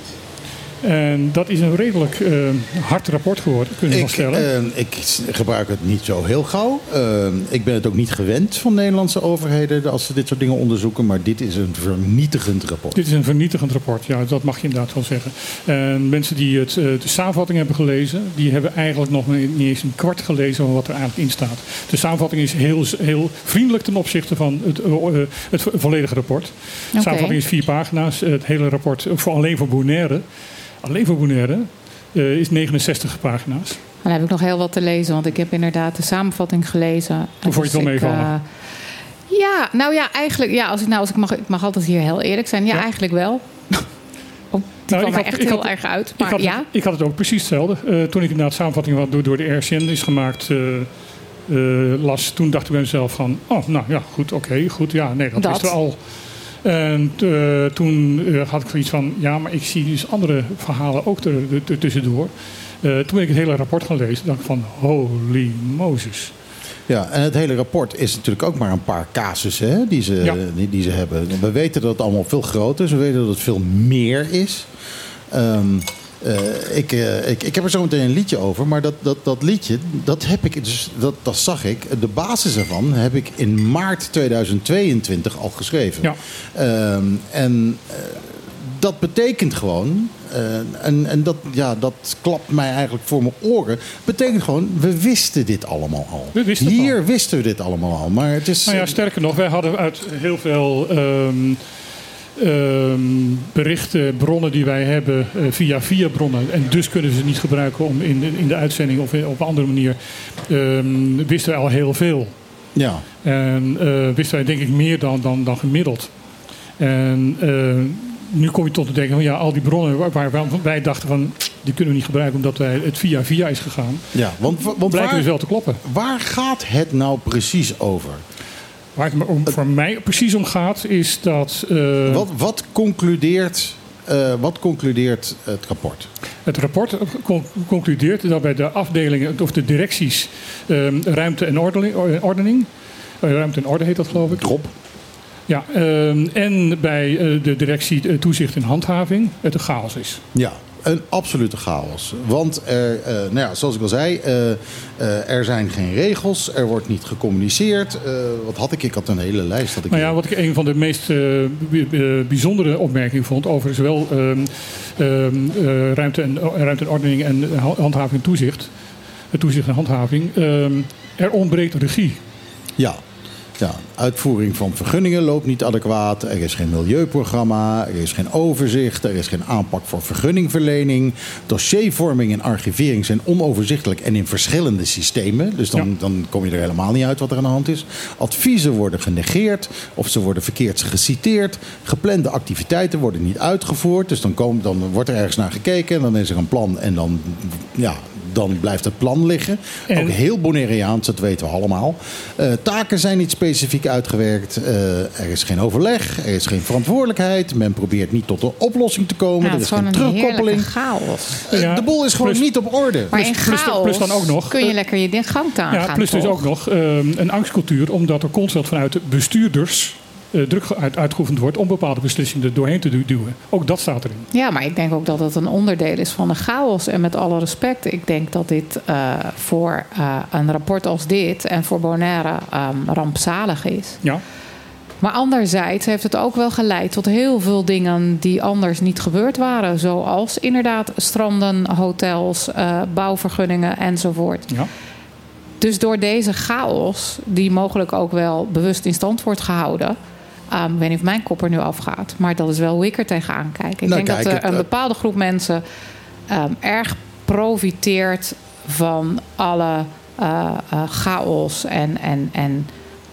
En dat is een redelijk eh, hard rapport geworden, kunnen we Ik, wel stellen. eh, ik gebruik het niet zo heel gauw. Eh, ik ben het ook niet gewend van Nederlandse overheden als ze dit soort dingen onderzoeken. Maar dit is een vernietigend rapport. Dit is een vernietigend rapport, ja, dat mag je inderdaad wel zeggen. En mensen die het, de samenvatting hebben gelezen, die hebben eigenlijk nog niet eens een kwart gelezen van wat er eigenlijk in staat. De samenvatting is heel, heel vriendelijk ten opzichte van het, het vo- volledige rapport. De samenvatting is vier pagina's. Het hele rapport, voor alleen voor Bonaire, alleen voor Bonaire, eh, is 69 pagina's. Dan heb ik nog heel wat te lezen, want ik heb inderdaad de samenvatting gelezen. Hoe vond je het wel ik, meevallen? eh, ja, nou ja, eigenlijk, ja, als ik, nou, als ik, mag, ik mag altijd hier heel eerlijk zijn. Ja, eigenlijk wel. *laughs* Oh, die Nou, kwam ik er echt ik heel had- erg uit. Ik Maar had, ja, het, ik had het ook precies hetzelfde. Eh, toen ik inderdaad samenvatting wat door, door de RCN is gemaakt las, toen dacht ik bij mezelf van, oh, nou ja, goed, oké, goed, ja, nee, dat, Dat. wisten we al. En eh, toen eh, had ik zoiets van, ja, maar ik zie dus andere verhalen ook er, tussendoor. Eh, toen ben ik het hele rapport gaan lezen, dacht ik van, holy Moses. Ja, en het hele rapport is natuurlijk ook maar een paar casussen hè, die, ze, Ja. die, die ze hebben. We weten dat het allemaal veel groter is. We weten dat het veel meer is. Ehm, eh, ik, eh, ik, ik heb er zo meteen een liedje over, maar dat, dat, dat liedje, dat heb ik, dus dat, dat zag ik. De basis ervan heb ik in maart 2022 al geschreven. Ja. Ehm, en eh, dat betekent gewoon, en, en dat, ja, dat klapt mij eigenlijk voor mijn oren, betekent gewoon, we wisten dit allemaal al. We wisten het Hier al. wisten we dit allemaal al, maar het is... Nou ja, sterker nog, wij hadden uit heel veel ehm, ehm, berichten, bronnen die wij hebben eh, via via bronnen. En dus kunnen we ze niet gebruiken om in de, in de uitzending of in- op een andere manier. ehm, wisten wij al heel veel. ja. En eh, wisten wij denk ik meer dan, dan, dan gemiddeld. En eh, nu kom je tot te denken van ja, al die bronnen waar, waar wij- wij dachten van die kunnen we niet gebruiken omdat wij het via via is gegaan. ja, want, want Blijken dus wel te kloppen. waar gaat het nou precies over? Waar het om, voor mij precies om gaat is dat eh, Wat, wat, concludeert, eh, wat concludeert het rapport? het rapport con- concludeert dat bij de afdelingen of de directies ehm, ruimte en ordening, ordening eh, ruimte en orde heet dat geloof ik. Drop. Ja, ehm, en bij de directie toezicht en handhaving het een chaos is. Ja, een absolute chaos. Want er, eh, nou ja, zoals ik al zei, eh, eh, er zijn geen regels, er wordt niet gecommuniceerd. Eh, wat had ik? Ik had een hele lijst. Had ik Nou ja, wat ik een van de meest eh, bijzondere opmerkingen vond over zowel ehm, ehm, eh, ruimte, en, ruimte en ordening en ha- handhaving en toezicht. eh, toezicht en handhaving. ehm, er ontbreekt regie. ja. Ja, uitvoering van vergunningen loopt niet adequaat. Er is geen milieuprogramma. Er is geen overzicht. Er is geen aanpak voor vergunningverlening. Dossiervorming en archivering zijn onoverzichtelijk en in verschillende systemen. Dus dan, Ja. dan kom je er helemaal niet uit wat er aan de hand is. Adviezen worden genegeerd of ze worden verkeerd geciteerd. Geplande activiteiten worden niet uitgevoerd. Dus dan, komt, dan wordt er ergens naar gekeken en dan is er een plan en dan, ja, dan blijft het plan liggen. En- Ook heel Bonaireaans, dat weten we allemaal. Eh, taken zijn niet specifiek uitgewerkt. Eh, er is geen overleg, er is geen verantwoordelijkheid. Men probeert niet tot een oplossing te komen. Ja, er het is is gewoon geen terugkoppeling. chaos. Eh, Ja, de boel is gewoon plus- niet op orde. Maar Plus- in plus- chaos plus dan ook nog, kun je lekker je ding gang aan Ja, gaan, plus dus ook nog ehm, een angstcultuur, omdat er constant vanuit de bestuurders druk ge- uit, uitgeoefend wordt om bepaalde beslissingen er doorheen te du- duwen. Ook dat staat erin. Ja, maar ik denk ook dat het een onderdeel is van de chaos. En met alle respect, ik denk dat dit eh, voor eh, een rapport als dit en voor Bonaire ehm, rampzalig is. Ja. Maar anderzijds heeft het ook wel geleid tot heel veel dingen die anders niet gebeurd waren. Zoals inderdaad stranden, hotels, eh, bouwvergunningen enzovoort. Ja. Dus door deze chaos, die mogelijk ook wel bewust in stand wordt gehouden. Ehm, ik weet niet of mijn kop er nu afgaat, maar dat is wel hoe ik er tegenaan kijk. Ik Nou, denk kijk, dat er een eh, bepaalde groep mensen ehm, erg profiteert van alle eh, eh, chaos en, en, en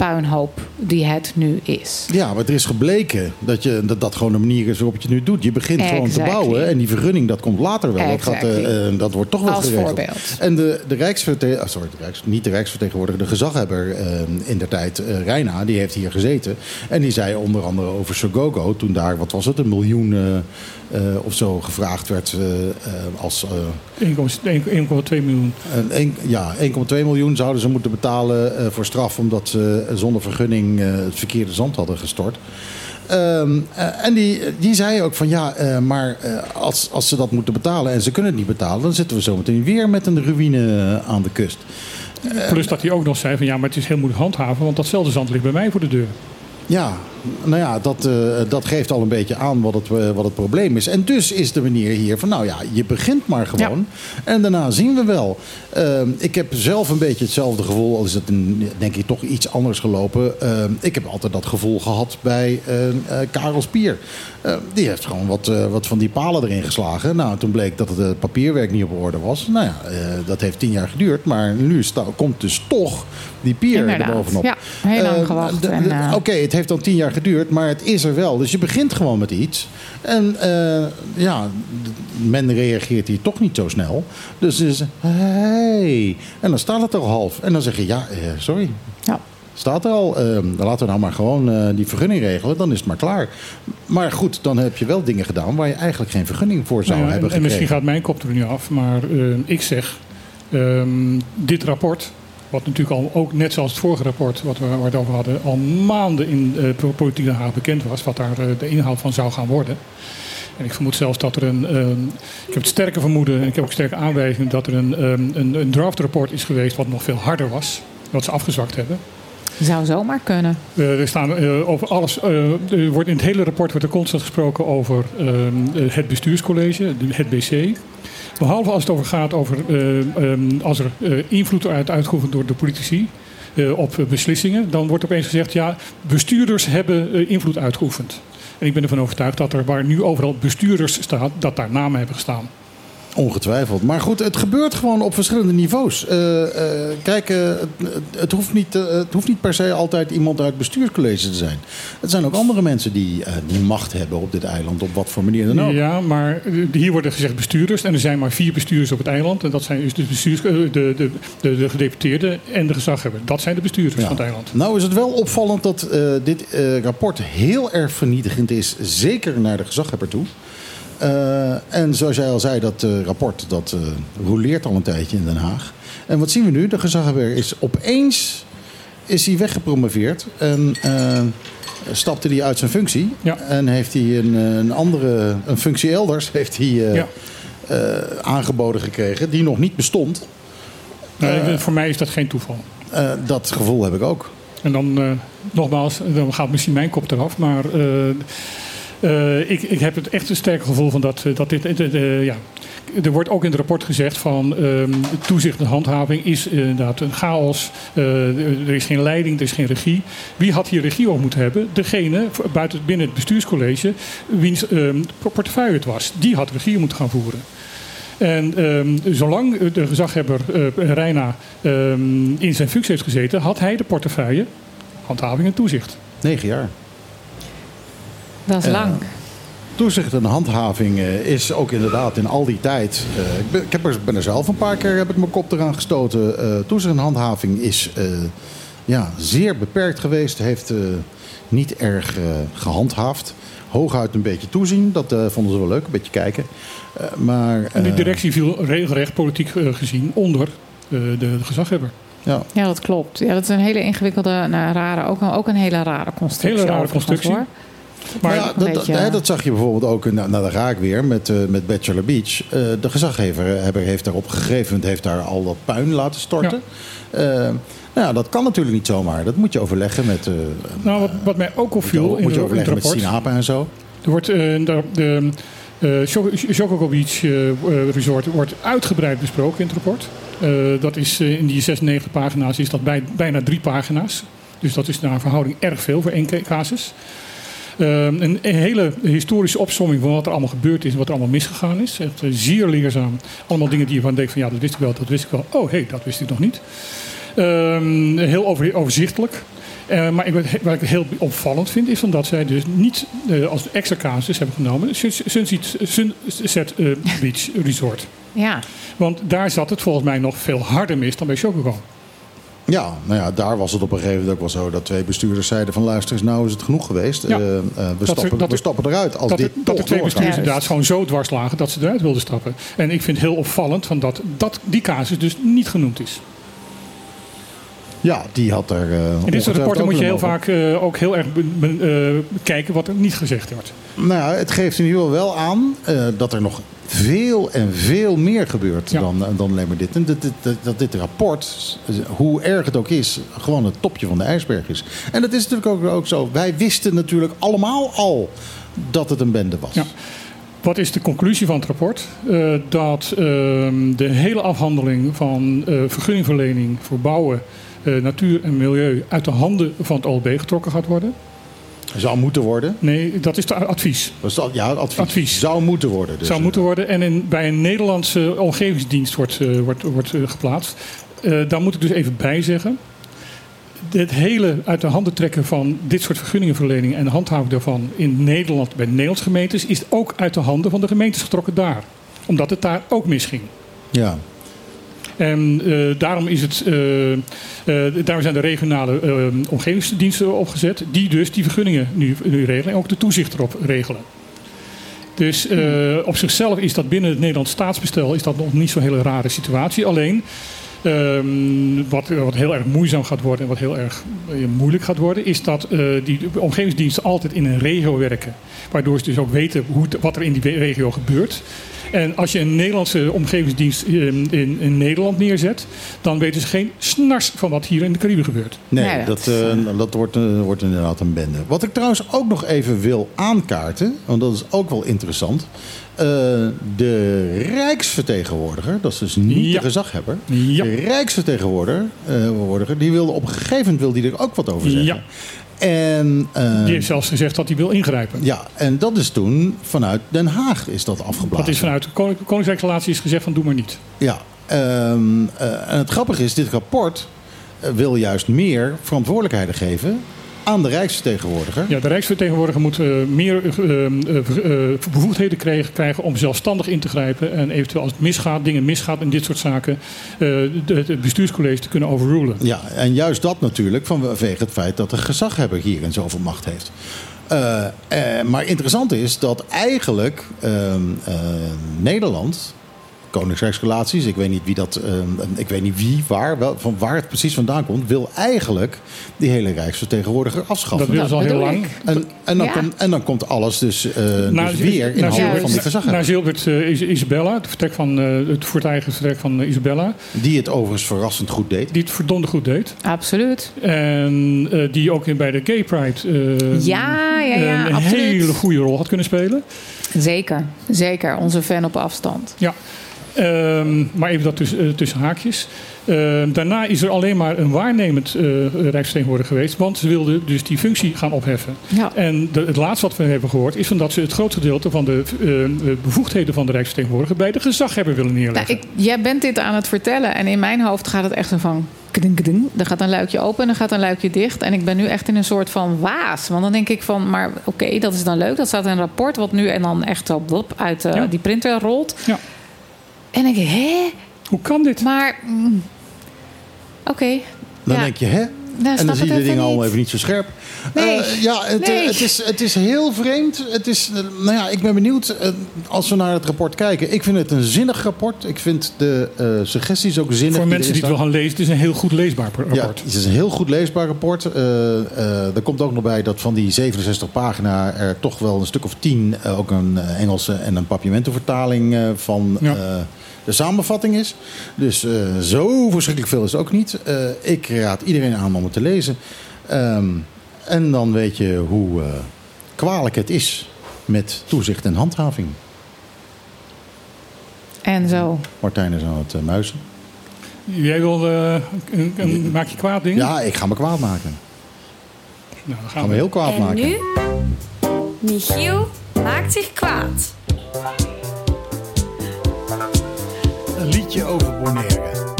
puinhoop die het nu is. Ja, maar er is gebleken dat, je, dat dat gewoon de manier is waarop je het nu doet. Je begint gewoon te bouwen en die vergunning dat komt later wel. Dat, gaat, eh, eh, dat wordt toch wel Als geregeld. voorbeeld. En de, de Rijksvertegenwoordiger, sorry, de Rijks, niet de Rijksvertegenwoordiger, de gezaghebber eh, in der tijd, eh Reina, die heeft hier gezeten. En die zei onder andere over Sogogo, toen daar, wat was het, een miljoen of zo gevraagd werd eh, eh, als... eh, 1,2 miljoen. een ja, 1,2 miljoen zouden ze moeten betalen eh, voor straf omdat ze eh, zonder vergunning eh, het verkeerde zand hadden gestort. Ehm, eh, en die, die zei ook van ja, eh, maar eh, als, als ze dat moeten betalen en ze kunnen het niet betalen, dan zitten we zometeen weer met een ruïne eh, aan de kust. Plus dat hij ook nog zei van ja, maar het is heel moeilijk handhaven, want datzelfde zand ligt bij mij voor de deur. Ja, nou ja, dat, eh, dat geeft al een beetje aan wat het, eh, wat het probleem is. En dus is de manier hier van, nou ja, je begint maar gewoon. En daarna zien we wel. Ehm, ik heb zelf een beetje hetzelfde gevoel, al is het een, denk ik toch iets anders gelopen. Ehm, ik heb altijd dat gevoel gehad bij eh, eh, Karel Spier. Die heeft gewoon wat, wat van die palen erin geslagen. Nou, toen bleek dat het papierwerk niet op orde was. Nou ja, dat heeft tien jaar geduurd. Maar nu komt dus toch die pier Inderdaad. erbovenop. Ja, heel lang gewacht Oké, het heeft dan tien jaar geduurd, maar het is er wel. Dus je begint gewoon met iets. En eh, ja, men reageert hier toch niet zo snel. Dus is, hey. En dan staat het er al half. En dan zeg je, ja, eh, sorry. Ja. Staat er al. Dan laten we nou maar gewoon eh, die vergunning regelen. Dan is het maar klaar. Maar goed, dan heb je wel dingen gedaan waar je eigenlijk geen vergunning voor zou Nou ja, hebben en, en misschien gekregen. gaat mijn kop er nu af, maar ik zeg, ehm, dit rapport Wat natuurlijk al ook net zoals het vorige rapport wat we, waar het over hadden, al maanden in uh, politiek Den Haag bekend was wat daar uh, de inhoud van zou gaan worden. En ik vermoed zelfs dat er een. Uh, ik heb het sterke vermoeden en ik heb ook sterke aanwijzingen dat er een, um, een, een draftrapport is geweest wat nog veel harder was. Wat ze afgezwakt hebben. Zou zomaar kunnen. Uh, er staan uh, over alles. Uh, er wordt in het hele rapport wordt er constant gesproken over ehm, het bestuurscollege, het BC. Behalve als het over gaat over um, als er invloed uit uitgeoefend door de politici op beslissingen, dan wordt opeens gezegd: ja, bestuurders hebben invloed uitgeoefend. En ik ben ervan overtuigd dat er waar nu overal bestuurders staat, dat daar namen hebben gestaan. Ongetwijfeld. Maar goed, het gebeurt gewoon op verschillende niveaus. Uh, uh, kijk, uh, het, hoeft niet, het hoeft niet per se altijd iemand uit het bestuurscollege te zijn. Het zijn ook andere mensen die, die macht hebben op dit eiland, op wat voor manier dan ook. Ja, maar hier worden gezegd bestuurders. En er zijn maar vier bestuurders op het eiland. En dat zijn dus de, bestuurs, de, de, de, de gedeputeerden en de gezaghebber. Dat zijn de bestuurders ja. van het eiland. Nou is het wel opvallend dat dit rapport heel erg vernietigend is. Zeker naar de gezaghebber toe. Uh, en zoals jij al zei, dat uh, rapport dat uh, roleert al een tijdje in Den Haag. En wat zien we nu? De gezaghebber is opeens is hij weggepromoveerd en stapte hij uit zijn functie. Ja. En heeft hij een, een andere een functie elders heeft hij, ja. aangeboden gekregen die nog niet bestond. Nee, voor mij is dat geen toeval. dat gevoel heb ik ook. En dan nogmaals, dan gaat misschien mijn kop eraf, maar uh, ik, ik, heb het echt een sterk gevoel van dat, dat dit. Uh, ja. Er wordt ook in het rapport gezegd van um, toezicht en handhaving is inderdaad een chaos. Uh, er is geen leiding, er is geen regie. Wie had hier regie over moeten hebben? Degene buiten, binnen het bestuurscollege wiens um, portefeuille het was. Die had regie moeten gaan voeren. En um, zolang de gezaghebber Reina in zijn functie heeft gezeten, had hij de portefeuille handhaving en toezicht. Negen jaar. Dat is lang. Toezicht en handhaving uh, is ook inderdaad in al die tijd. Uh, ik, ben, ik heb er, ben er zelf een paar keer heb ik mijn kop eraan gestoten. Uh, toezicht en handhaving is ja, zeer beperkt geweest. Heeft niet erg gehandhaafd. Hooguit een beetje toezien, dat vonden ze wel leuk, een beetje kijken. maar, en die directie viel regelrecht politiek gezien onder de, de gezaghebber. Ja. ja, dat klopt. Ja, dat is een hele ingewikkelde, nou, rare, ook, ook een hele rare constructie. Hele rare constructie. Hoor. Maar ja, dat, beetje... dat, dat, zag je bijvoorbeeld ook, nou, nou daar ga ik weer, met, uh, met Bachelor Beach. Uh, de gezaggever heeft daar op een gegeven heeft daar al dat puin laten storten. Ja. Uh, nou ja, dat kan natuurlijk niet zomaar. Dat moet je overleggen met... nou, wat, wat mij ook opviel moet je, moet je overleggen met Sinapa en zo. Er wordt de, de Chococo Beach Resort wordt uitgebreid besproken in het rapport. dat is in die 96 pagina's is dat bij, bijna drie pagina's. Dus dat is naar verhouding erg veel voor één casus. Uh, een, hele historische opsomming van wat er allemaal gebeurd is en wat er allemaal misgegaan is. Het uh, zeer leerzaam. Allemaal dingen die je van denkt van ja, dat wist ik wel, dat wist ik wel. Oh, hé, hey, dat wist ik nog niet. Uh, heel over, overzichtelijk. Uh, maar ik, wat ik heel opvallend vind, is van dat zij dus niet uh, als extra casus hebben genomen Sunset, Sunset uh, Beach Resort. Ja. Want daar zat het volgens mij nog veel harder mis dan bij Chococo. Ja, nou ja, daar was het op een gegeven moment ook wel zo dat twee bestuurders zeiden van luister eens, nou is het genoeg geweest. Ja. Uh, uh, we, stappen, er, dat we stappen eruit als dat dit er, Dat de twee bestuurders inderdaad gewoon zo dwars lagen dat ze eruit wilden stappen. En ik vind het heel opvallend van dat, dat die casus dus niet genoemd is. Ja, die had er. Uh, in dit soort rapporten moet je heel vaak uh, ook heel erg uh, kijken wat er niet gezegd wordt. Nou ja, het geeft in ieder geval wel aan dat er nog veel en veel meer gebeurt ja. dan, dan alleen maar dit. En dat, dat, dat, dit rapport, hoe erg het ook is, gewoon het topje van de ijsberg is. En dat is natuurlijk ook, ook zo. Wij wisten natuurlijk allemaal al dat het een bende was. Ja. Wat is de conclusie van het rapport? Uh, dat uh, de hele afhandeling van uh, vergunningverlening voor bouwen, natuur en milieu uit de handen van het OLB getrokken gaat worden. Zou moeten worden? Nee, dat is het advies. Dat is dat, ja, advies. advies. Zou moeten worden. Dus. Zou moeten worden. En in, bij een Nederlandse omgevingsdienst wordt, uh, wordt, wordt uh, geplaatst. Uh, daar moet ik dus even bij zeggen. Het hele uit de handen trekken van dit soort vergunningenverlening en de handhaving daarvan in Nederland bij Nederlandse gemeentes is ook uit de handen van de gemeentes getrokken daar. Omdat het daar ook misging. Ja, en uh, daarom, is het, uh, uh, daarom zijn de regionale omgevingsdiensten opgezet, die dus die vergunningen nu, nu regelen en ook de toezicht erop regelen. Dus op zichzelf is dat binnen het Nederlands staatsbestel is dat nog niet zo'n hele rare situatie. Alleen Ehm, wat, wat heel erg moeizaam gaat worden en wat heel erg eh, moeilijk gaat worden, is dat eh, die omgevingsdiensten altijd in een regio werken. Waardoor ze dus ook weten hoe, wat er in die regio gebeurt. En als je een Nederlandse omgevingsdienst in, in, in Nederland neerzet, dan weten ze geen snars van wat hier in de Cariben gebeurt. Nee, Nee, dat, dat, eh, dat wordt, eh, wordt inderdaad een bende. Wat ik trouwens ook nog even wil aankaarten, want dat is ook wel interessant. Eh, de Rijksvertegenwoordiger, dat is dus niet Ja. de gezaghebber. Ja. De Rijksvertegenwoordiger, eh, vertegenwoordiger, die wilde op een gegeven moment wil die er ook wat over zeggen. Ja. En, eh, Die heeft zelfs gezegd dat hij wil ingrijpen. ja, en dat is toen vanuit Den Haag is dat afgeblazen. Dat is vanuit de Koning- Koninkrijksrelaties gezegd van doe maar niet. Ja, ehm, eh, en het grappige is, dit rapport eh, wil juist meer verantwoordelijkheden geven aan de Rijksvertegenwoordiger. Ja, de Rijksvertegenwoordiger moet eh, meer eh, eh, bevoegdheden krijgen, krijgen om zelfstandig in te grijpen. En eventueel als het misgaat, dingen misgaat in dit soort zaken, het bestuurscollege te kunnen overrulen. Ja, en juist dat natuurlijk vanwege het feit dat de gezaghebber hierin zoveel macht heeft. Maar interessant is dat eigenlijk ehm, eh, Nederland, Koningsrijksrelaties, ik weet niet wie dat, ehm, ik weet niet wie, waar, wel, van waar het precies vandaan komt, wil eigenlijk die hele Rijksvertegenwoordiger afschaffen. Dat willen ze al heel bedoel lang. En, en, dan Ja. komt, en dan komt alles dus, eh, Na- dus weer in na- handen van die gezaghebber. Naar Zilbert eh, Is- Isabella, het, vertrek van, eh, het voortijdige vertrek van Isabella, Die het overigens verrassend goed deed. die het verdomde goed deed. Absoluut. En eh, die ook in, bij de Gay Pride eh, Ja, ja, ja, een absoluut. hele goede rol had kunnen spelen. Zeker, zeker. Onze fan op afstand. Ja, Ehm, maar even dat tussen, eh, tussen haakjes. Ehm, daarna is er alleen maar een waarnemend eh Rijksvertegenwoordiger geweest, want ze wilden dus die functie gaan opheffen. Ja. En de- het laatste wat we hebben gehoord is van dat ze het grootste gedeelte van de eh, bevoegdheden van de Rijksvertegenwoordiger bij de gezaghebber willen Nou, neerleggen. ik, jij bent dit aan het vertellen en in mijn hoofd gaat het echt zo van... keding, keding. Er gaat een luikje open en er gaat een luikje dicht. En ik ben nu echt in een soort van waas. Want dan denk ik van, maar oké, dat is dan leuk. Dat staat in een rapport wat nu en dan echt zo blop uit Ja. die printer rolt. Ja. En ik denk, hè? Hoe kan dit? Maar, mm, oké. Dan Ja. denk je, hè? Nou, en dan zie je de dingen even allemaal niet. even niet zo scherp. Nee. Eh, ja, het, Nee. het, is, het is heel vreemd. Het is, eh, nou ja, ik ben benieuwd eh, als we naar het rapport kijken. Ik vind het een zinnig rapport. Ik vind de eh, suggesties ook zinnig. Voor mensen die het wel gaan lezen, het is een heel goed leesbaar rapport. Ja, het is een heel goed leesbaar rapport. Eh, eh, er komt ook nog bij dat van die 67 pagina er toch wel een stuk of 10 eh, ook een Engelse en een Papiamento-vertaling eh, van Ja. De samenvatting is. Dus eh, zo verschrikkelijk veel is het ook niet. Eh, ik raad iedereen aan om het te lezen. Ehm, en dan weet je hoe eh, kwalijk het is met toezicht en handhaving. En zo. Martijn is aan het muizen. Jij wil eh, een, een- maak je kwaad ding? Ja, ik ga me kwaad maken. Nou, dan gaan ga me we. heel kwaad En maken. nu? Michiel maakt zich kwaad. Een liedje over Bonaire.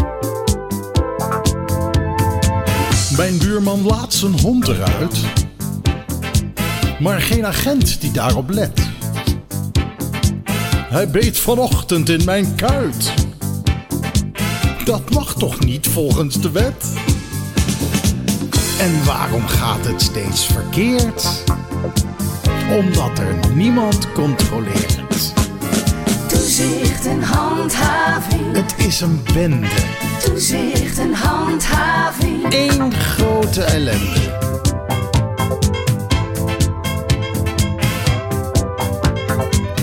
Mijn buurman laat zijn hond eruit. Maar geen agent die daarop let. Hij beet vanochtend in mijn kuit. Dat mag toch niet volgens de wet? En waarom gaat het steeds verkeerd? Omdat er niemand controleert. Toezicht en handhaving. Het is een bende. Toezicht en handhaving. Eén grote ellende.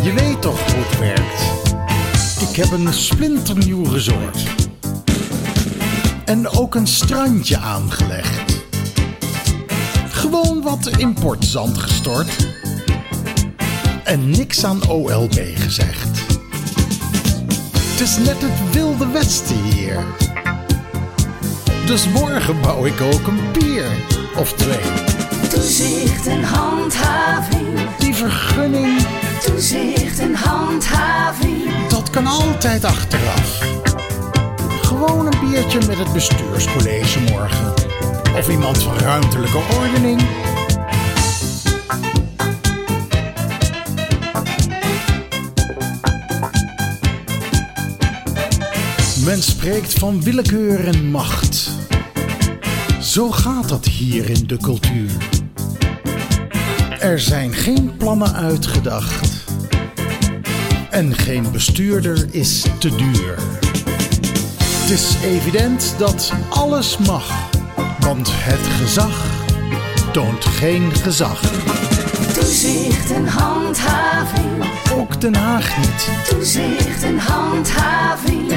Je weet toch hoe het werkt. Ik heb een splinternieuw resort. En ook een strandje aangelegd. Gewoon wat importzand gestort. En niks aan OLB gezegd. Het is net het wilde westen hier. Dus morgen bouw ik ook een pier of twee. Toezicht en handhaving. Die vergunning, Toezicht en handhaving. dat kan altijd achteraf. Gewoon een biertje met het bestuurscollege morgen. Of iemand van ruimtelijke ordening. Men spreekt van willekeur en macht. Zo gaat dat hier in de cultuur. Er zijn geen plannen uitgedacht. En geen bestuurder is te duur. Het is evident dat alles mag, want het gezag toont geen gezag. Toezicht en handhaving. Ook Den Haag niet. Toezicht en handhaving.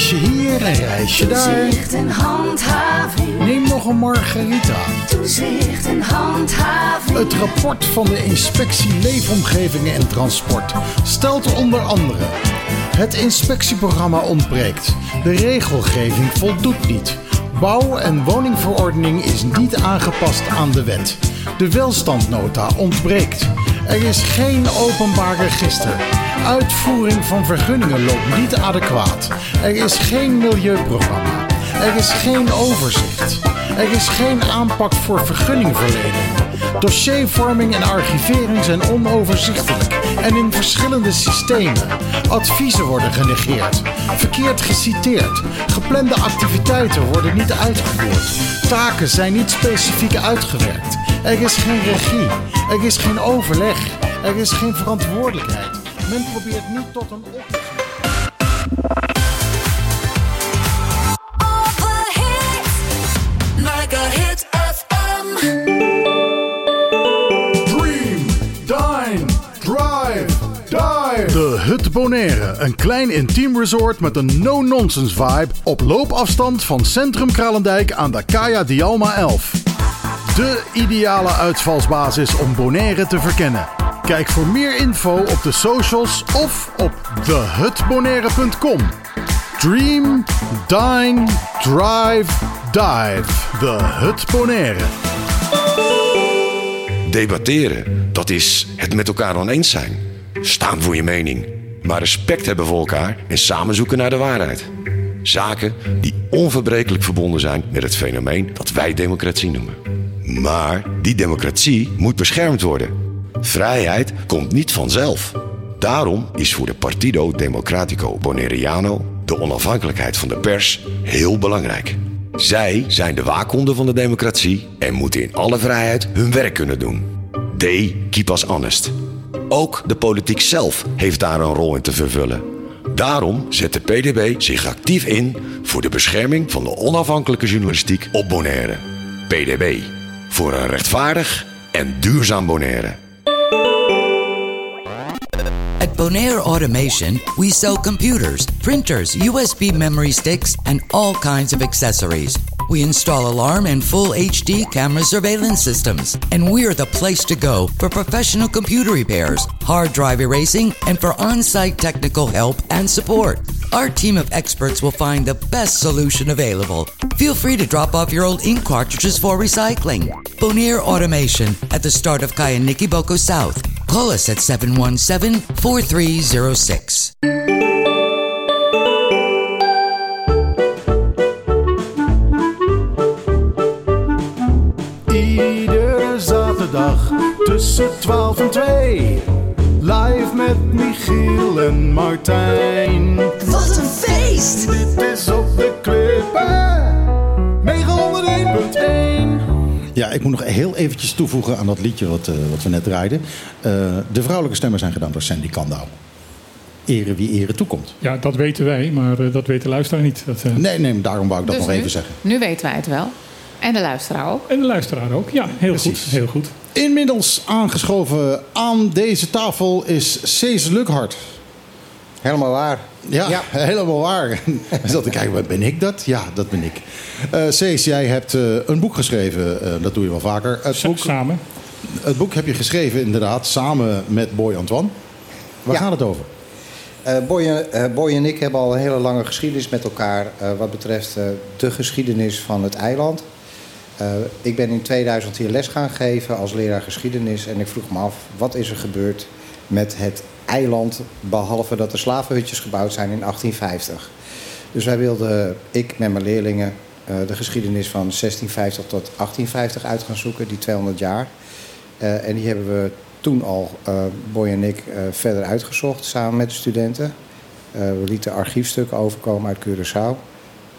Reisje hier, een reisje daar. Toezicht en handhaving. Neem nog een margarita. Toezicht en handhaving. Het rapport van de inspectie Leefomgevingen en Transport stelt onder andere... Het inspectieprogramma ontbreekt. De regelgeving voldoet niet. Bouw- en woningverordening is niet aangepast aan de wet. De welstandnota ontbreekt. Er is geen openbaar register. Uitvoering van vergunningen loopt niet adequaat. Er is geen milieuprogramma. Er is geen overzicht. Er is geen aanpak voor vergunningverlening. Dossiervorming en archivering zijn onoverzichtelijk en in verschillende systemen. Adviezen worden genegeerd, verkeerd geciteerd, geplande activiteiten worden niet uitgevoerd, taken zijn niet specifiek uitgewerkt. Er is geen regie, er is geen overleg, er is geen verantwoordelijkheid. Men probeert niet tot een oplossing. Hit FM. Dream, dine, drive, dive. De Hut Bonaire, een klein intiem resort met een no-nonsense vibe op loopafstand van Centrum Kralendijk aan de Kaya Dialma 11. De ideale uitvalsbasis om Bonaire te verkennen. Kijk voor meer info op de socials of op thehutbonaire.com. Dream, dine, drive, dive. De Hut Bonaire. Debatteren, dat is het met elkaar oneens zijn. Staan voor je mening. Maar respect hebben voor elkaar en samen zoeken naar de waarheid. Zaken die onverbrekelijk verbonden zijn met het fenomeen dat wij democratie noemen. Maar die democratie moet beschermd worden. Vrijheid komt niet vanzelf. Daarom is voor de Partido Democratico Bonaireano de onafhankelijkheid van de pers heel belangrijk. Zij zijn de waakhonden van de democratie en moeten in alle vrijheid hun werk kunnen doen. They keep us honest. Ook de politiek zelf heeft daar een rol in te vervullen. Daarom zet de PDB zich actief in voor de bescherming van de onafhankelijke journalistiek op Bonaire. PDB. Voor een rechtvaardig en duurzaam Bonaire. Bonaire Automation, we sell computers, printers, USB memory sticks, and all kinds of accessories. We install alarm and full HD camera surveillance systems, and we're the place to go for professional computer repairs, hard drive erasing, and for on site technical help and support. Our team of experts will find the best solution available. Feel free to drop off your old ink cartridges for recycling. Bonaire Automation at the start of Kayaniki Boko South. Call us at 717 4306. Iedere zaterdag tussen 12 en 2. Live met Michiel en Martijn. Wat een feest! Dit is op de klippen. 901.1. Ja, ik moet nog heel eventjes toevoegen aan dat liedje wat, eh, wat we net draaiden. Eh, de vrouwelijke stemmen zijn gedaan door Sandy Kandau. Ere wie ere toekomt. Ja, dat weten wij, maar eh, dat weet de luisteraar niet. Dat, eh, Nee, nee, daarom wou ik dat Dus nog nu- even zeggen. Nu weten wij het wel. En de luisteraar ook. En de luisteraar ook. Ja, heel Precies. goed. Heel goed. Inmiddels aangeschoven aan deze tafel is Cees Lukhart. Helemaal waar. Ja, helemaal waar. *laughs* Ik zat te kijken, ben ik dat? Ja, dat ben ik. Eh Cees, jij hebt eh, een boek geschreven. eh, dat doe je wel vaker. Het boek, samen. Het boek heb je geschreven, inderdaad, samen met Boy Antoine. Waar Ja. gaat het over? Eh, Boy, en- eh, Boy en ik hebben al een hele lange geschiedenis met elkaar eh, wat betreft eh, de geschiedenis van het eiland. Eh, ik ben in 2000 hier les gaan geven als leraar geschiedenis en ik vroeg me af wat is er gebeurd met het eiland behalve dat er slavenhutjes gebouwd zijn in 1850. Dus wij wilden, ik met mijn leerlingen, eh, de geschiedenis van 1650 tot 1850 uit gaan zoeken, die 200 jaar. Eh, en die hebben we toen al, eh, Boy en ik, verder uitgezocht samen met de studenten. We lieten archiefstukken overkomen uit Curaçao.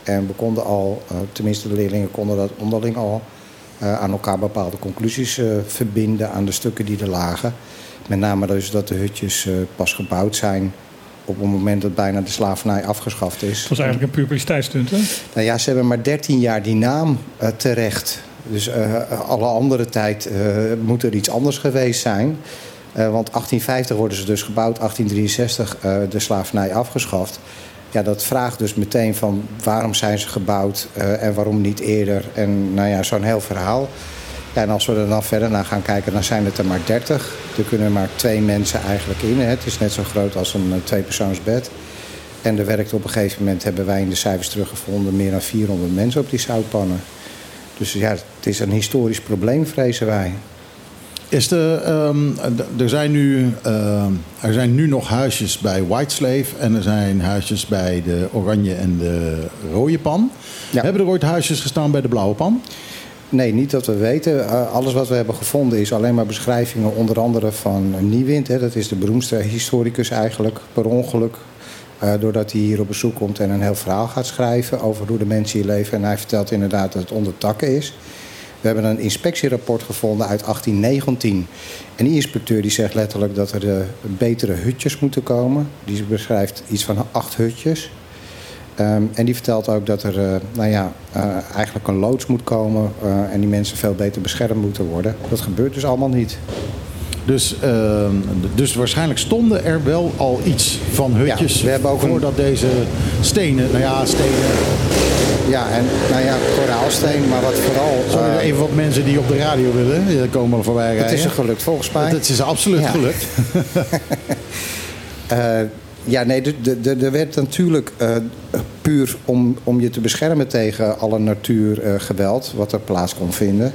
En we konden al, tenminste de leerlingen konden dat onderling al, aan elkaar bepaalde conclusies verbinden aan de stukken die er lagen. Met name dus dat de hutjes eh, pas gebouwd zijn op het moment dat bijna de slavernij afgeschaft is. Het was eigenlijk een publiciteitsstunt, hè? Nou ja, ze hebben maar 13 jaar die naam eh, terecht. Dus eh, alle andere tijd moet er iets anders geweest zijn. Want 1850 worden ze dus gebouwd, 1863 eh, de slavernij afgeschaft. Ja, dat vraagt dus meteen van waarom zijn ze gebouwd en waarom niet eerder. En nou ja, zo'n heel verhaal. Ja, en als we er dan verder naar gaan kijken, dan zijn het er maar 30. Er kunnen maar twee mensen eigenlijk in. Hè. Het is net zo groot als een eh, tweepersoonsbed. En er werkt op een gegeven moment, hebben wij in de cijfers teruggevonden, meer dan 400 mensen op die zoutpannen. Dus ja, het is een historisch probleem, vrezen wij. Is de, ehm, er, zijn nu, ehm, er zijn nu nog huisjes bij Whiteslave en er zijn huisjes bij de oranje en de rode pan. Hebben er ooit huisjes gestaan bij de blauwe pan? Nee, niet dat we weten. Eh, alles wat we hebben gevonden is alleen maar beschrijvingen, onder andere van Niewind. Hè. Dat is de beroemdste historicus eigenlijk, per ongeluk. Eh, doordat hij hier op bezoek komt en een heel verhaal gaat schrijven over hoe de mensen hier leven. En hij vertelt inderdaad dat het onder takken is. We hebben een inspectierapport gevonden uit 1819. En die inspecteur die zegt letterlijk dat er eh, betere hutjes moeten komen. Die beschrijft iets van acht hutjes. Ehm, en die vertelt ook dat er eh, nou ja, eh, eigenlijk een loods moet komen eh, en die mensen veel beter beschermd moeten worden. Dat gebeurt dus allemaal niet. Dus, ehm, dus waarschijnlijk stonden er wel al iets van hutjes Ja, we hebben ook een- voordat deze stenen, nou ja, stenen. Ja, en nou ja, koraalsteen, maar wat vooral... Sorry, even wat mensen die op de radio willen, die komen er voorbij rijden. het is er gelukt volgens mij. Het is absoluut Ja. gelukt. *laughs* *laughs* Eh, ja, nee, er werd natuurlijk eh, puur om, om je te beschermen tegen alle natuurgeweld wat er plaats kon vinden.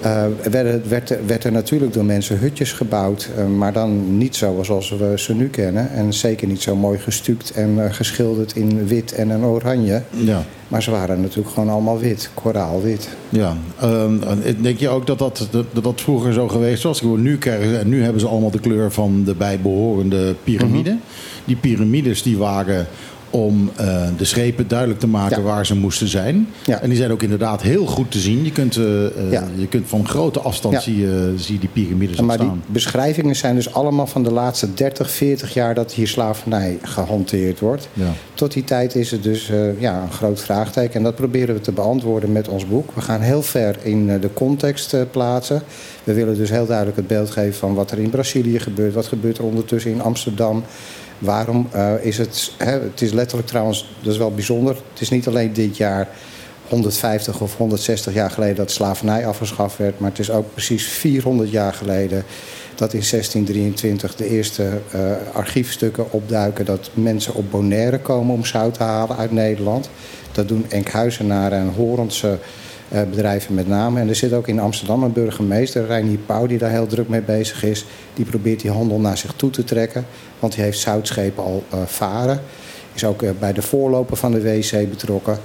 eh, werd, werd, werd er natuurlijk door mensen hutjes gebouwd, eh, maar dan niet zo zoals we ze nu kennen. En zeker niet zo mooi gestuukt en eh, geschilderd in wit en een oranje. Ja. Maar ze waren natuurlijk gewoon allemaal wit, koraalwit. Ja, ehm, en denk je ook dat dat, dat dat vroeger zo geweest was? Nu, krijgen, nu hebben ze allemaal de kleur van de bijbehorende piramide. Mhm. Die piramides die waren om eh, de schepen duidelijk te maken waar ze moesten zijn. En die zijn ook inderdaad heel goed te zien. Je kunt, eh, eh, Ja. je kunt van grote afstand zie, zie die piramides al maar die staan. beschrijvingen zijn dus allemaal van de laatste 30, 40 jaar dat hier slavernij gehanteerd wordt. Ja. Tot die tijd is het dus ja, een groot vraagteken. En dat proberen we te beantwoorden met ons boek. We gaan heel ver in de context plaatsen. We willen dus heel duidelijk het beeld geven van wat er in Brazilië gebeurt. Wat gebeurt er ondertussen in Amsterdam. Waarom eh, is het... Hè, het is letterlijk trouwens, dat is wel bijzonder. Het is niet alleen dit jaar 150 of 160 jaar geleden dat slavernij afgeschaft werd. Maar het is ook precies 400 jaar geleden dat in 1623 de eerste eh, archiefstukken opduiken dat mensen op Bonaire komen om zout te halen uit Nederland. Dat doen Enkhuizenaren en Horendse bedrijven met name. En er zit ook in Amsterdam een burgemeester, Reinier Pauw, die daar heel druk mee bezig is. Die probeert die handel naar zich toe te trekken, want die heeft zoutschepen al eh, varen. Is ook eh, bij de voorloper van de WC betrokken.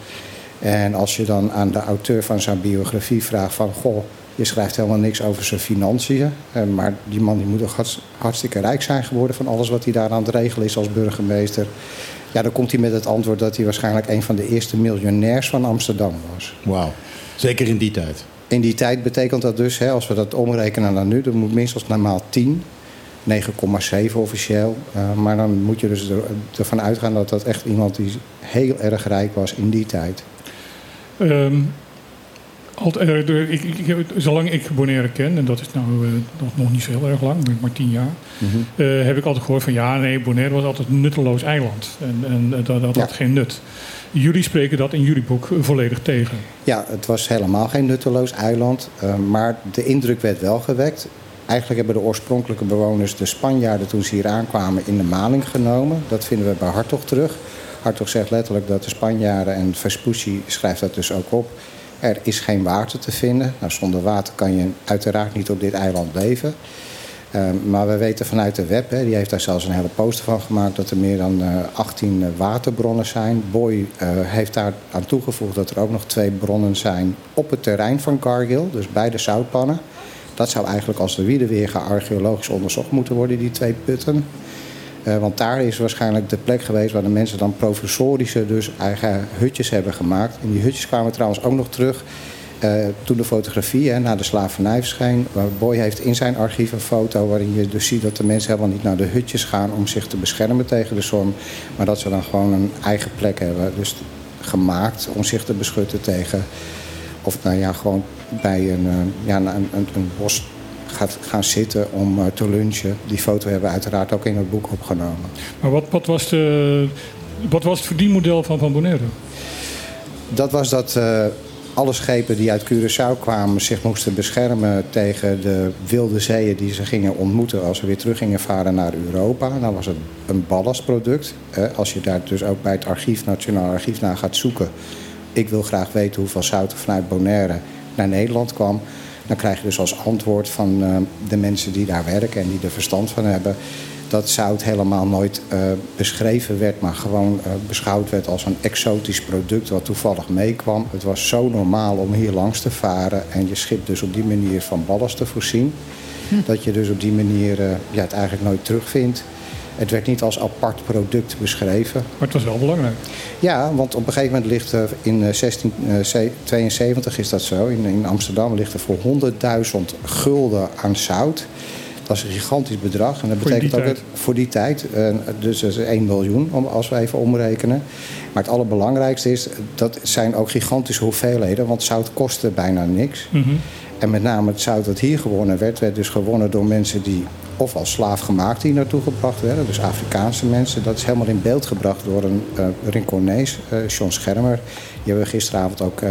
En als je dan aan de auteur van zijn biografie vraagt van... goh, je schrijft helemaal niks over zijn financiën... eh, maar die man die moet toch hartst- hartstikke rijk zijn geworden... van alles wat hij daar aan het regelen is als burgemeester. Ja, dan komt hij met het antwoord dat hij waarschijnlijk... een van de eerste miljonairs van Amsterdam was. Wauw, zeker in die tijd. In die tijd betekent dat dus, hè, als we dat omrekenen naar nu... dat moet minstens normaal 10... 9,7 officieel. Eh, maar dan moet je dus er, ervan uitgaan dat dat echt iemand die heel erg rijk was in die tijd. Ehm, alt- eh, de- ik, ik, ik- zolang ik Bonaire ken, en dat is nou eh, nog, nog niet zo heel erg lang, maar tien jaar, eh, heb ik altijd gehoord van ja, nee, Bonaire was altijd een nutteloos eiland. En, en dat, dat had geen nut. Jullie spreken dat in jullie boek volledig tegen. Ja, het was helemaal geen nutteloos eiland. eh, maar de indruk werd wel gewekt. Eigenlijk hebben de oorspronkelijke bewoners de Spanjaarden toen ze hier aankwamen in de maling genomen. Dat vinden we bij Hartog terug. Hartog zegt letterlijk dat de Spanjaarden, en Vespucci schrijft dat dus ook op... er is geen water te vinden. Nou, zonder water kan je uiteraard niet op dit eiland leven. Eh, maar we weten vanuit de web, hè, die heeft daar zelfs een hele poster van gemaakt, dat er meer dan eh, 18 eh, waterbronnen zijn. Boy eh, heeft daar aan toegevoegd dat er ook nog twee bronnen zijn op het terrein van Cargill, dus bij de zoutpannen. Dat zou eigenlijk als de Wiedeweerga archeologisch onderzocht moeten worden, die twee putten. Eh, want daar is waarschijnlijk de plek geweest waar de mensen dan provisorische dus eigen hutjes hebben gemaakt. En die hutjes kwamen trouwens ook nog terug Eh, toen de fotografie hè, na de slavernij verscheen, waar Boy heeft in zijn archief een foto waarin je dus ziet dat de mensen helemaal niet naar de hutjes gaan om zich te beschermen tegen de zon, maar dat ze dan gewoon een eigen plek hebben. Dus gemaakt om zich te beschutten tegen, of nou ja, gewoon bij een, eh, ja, een, een, een bos gaat gaan zitten om eh, te lunchen. Die foto hebben we uiteraard ook in het boek opgenomen. Maar wat, wat, was, de, wat was het verdienmodel van Van Bonaire? Dat was dat alle schepen die uit Curaçao kwamen zich moesten beschermen tegen de wilde zeeën die ze gingen ontmoeten als ze weer terug gingen varen naar Europa. Dan was het een ballastproduct. Als je daar dus ook bij het archief, Nationaal Archief naar gaat zoeken. Ik wil graag weten hoeveel zout er vanuit Bonaire naar Nederland kwam. Dan krijg je dus als antwoord van eh, de mensen die daar werken en die er verstand van hebben dat zout helemaal nooit uh, beschreven werd, maar gewoon uh, beschouwd werd als een exotisch product wat toevallig meekwam. Het was zo normaal om hier langs te varen en je schip dus op die manier van ballast te voorzien. Hm. Dat je dus op die manier uh, ja, het eigenlijk nooit terugvindt. Het werd niet als apart product beschreven. Maar het was wel belangrijk. Ja, want op een gegeven moment ligt er in 1672 is dat zo. In, in Amsterdam ligt er voor 100.000 gulden aan zout. Dat is een gigantisch bedrag. En dat Voor betekent ook dat voor die tijd, eh, dus dat is 1 miljoen als we even omrekenen. Maar het allerbelangrijkste is, dat zijn ook gigantische hoeveelheden, want zout kostte bijna niks. Mhm. En met name het zout dat hier gewonnen werd, werd dus gewonnen door mensen die of als slaaf gemaakt hier naartoe gebracht werden, dus Afrikaanse mensen. Dat is helemaal in beeld gebracht door een uh, Rinconees, eh John Schermer. Die hebben we gisteravond ook eh,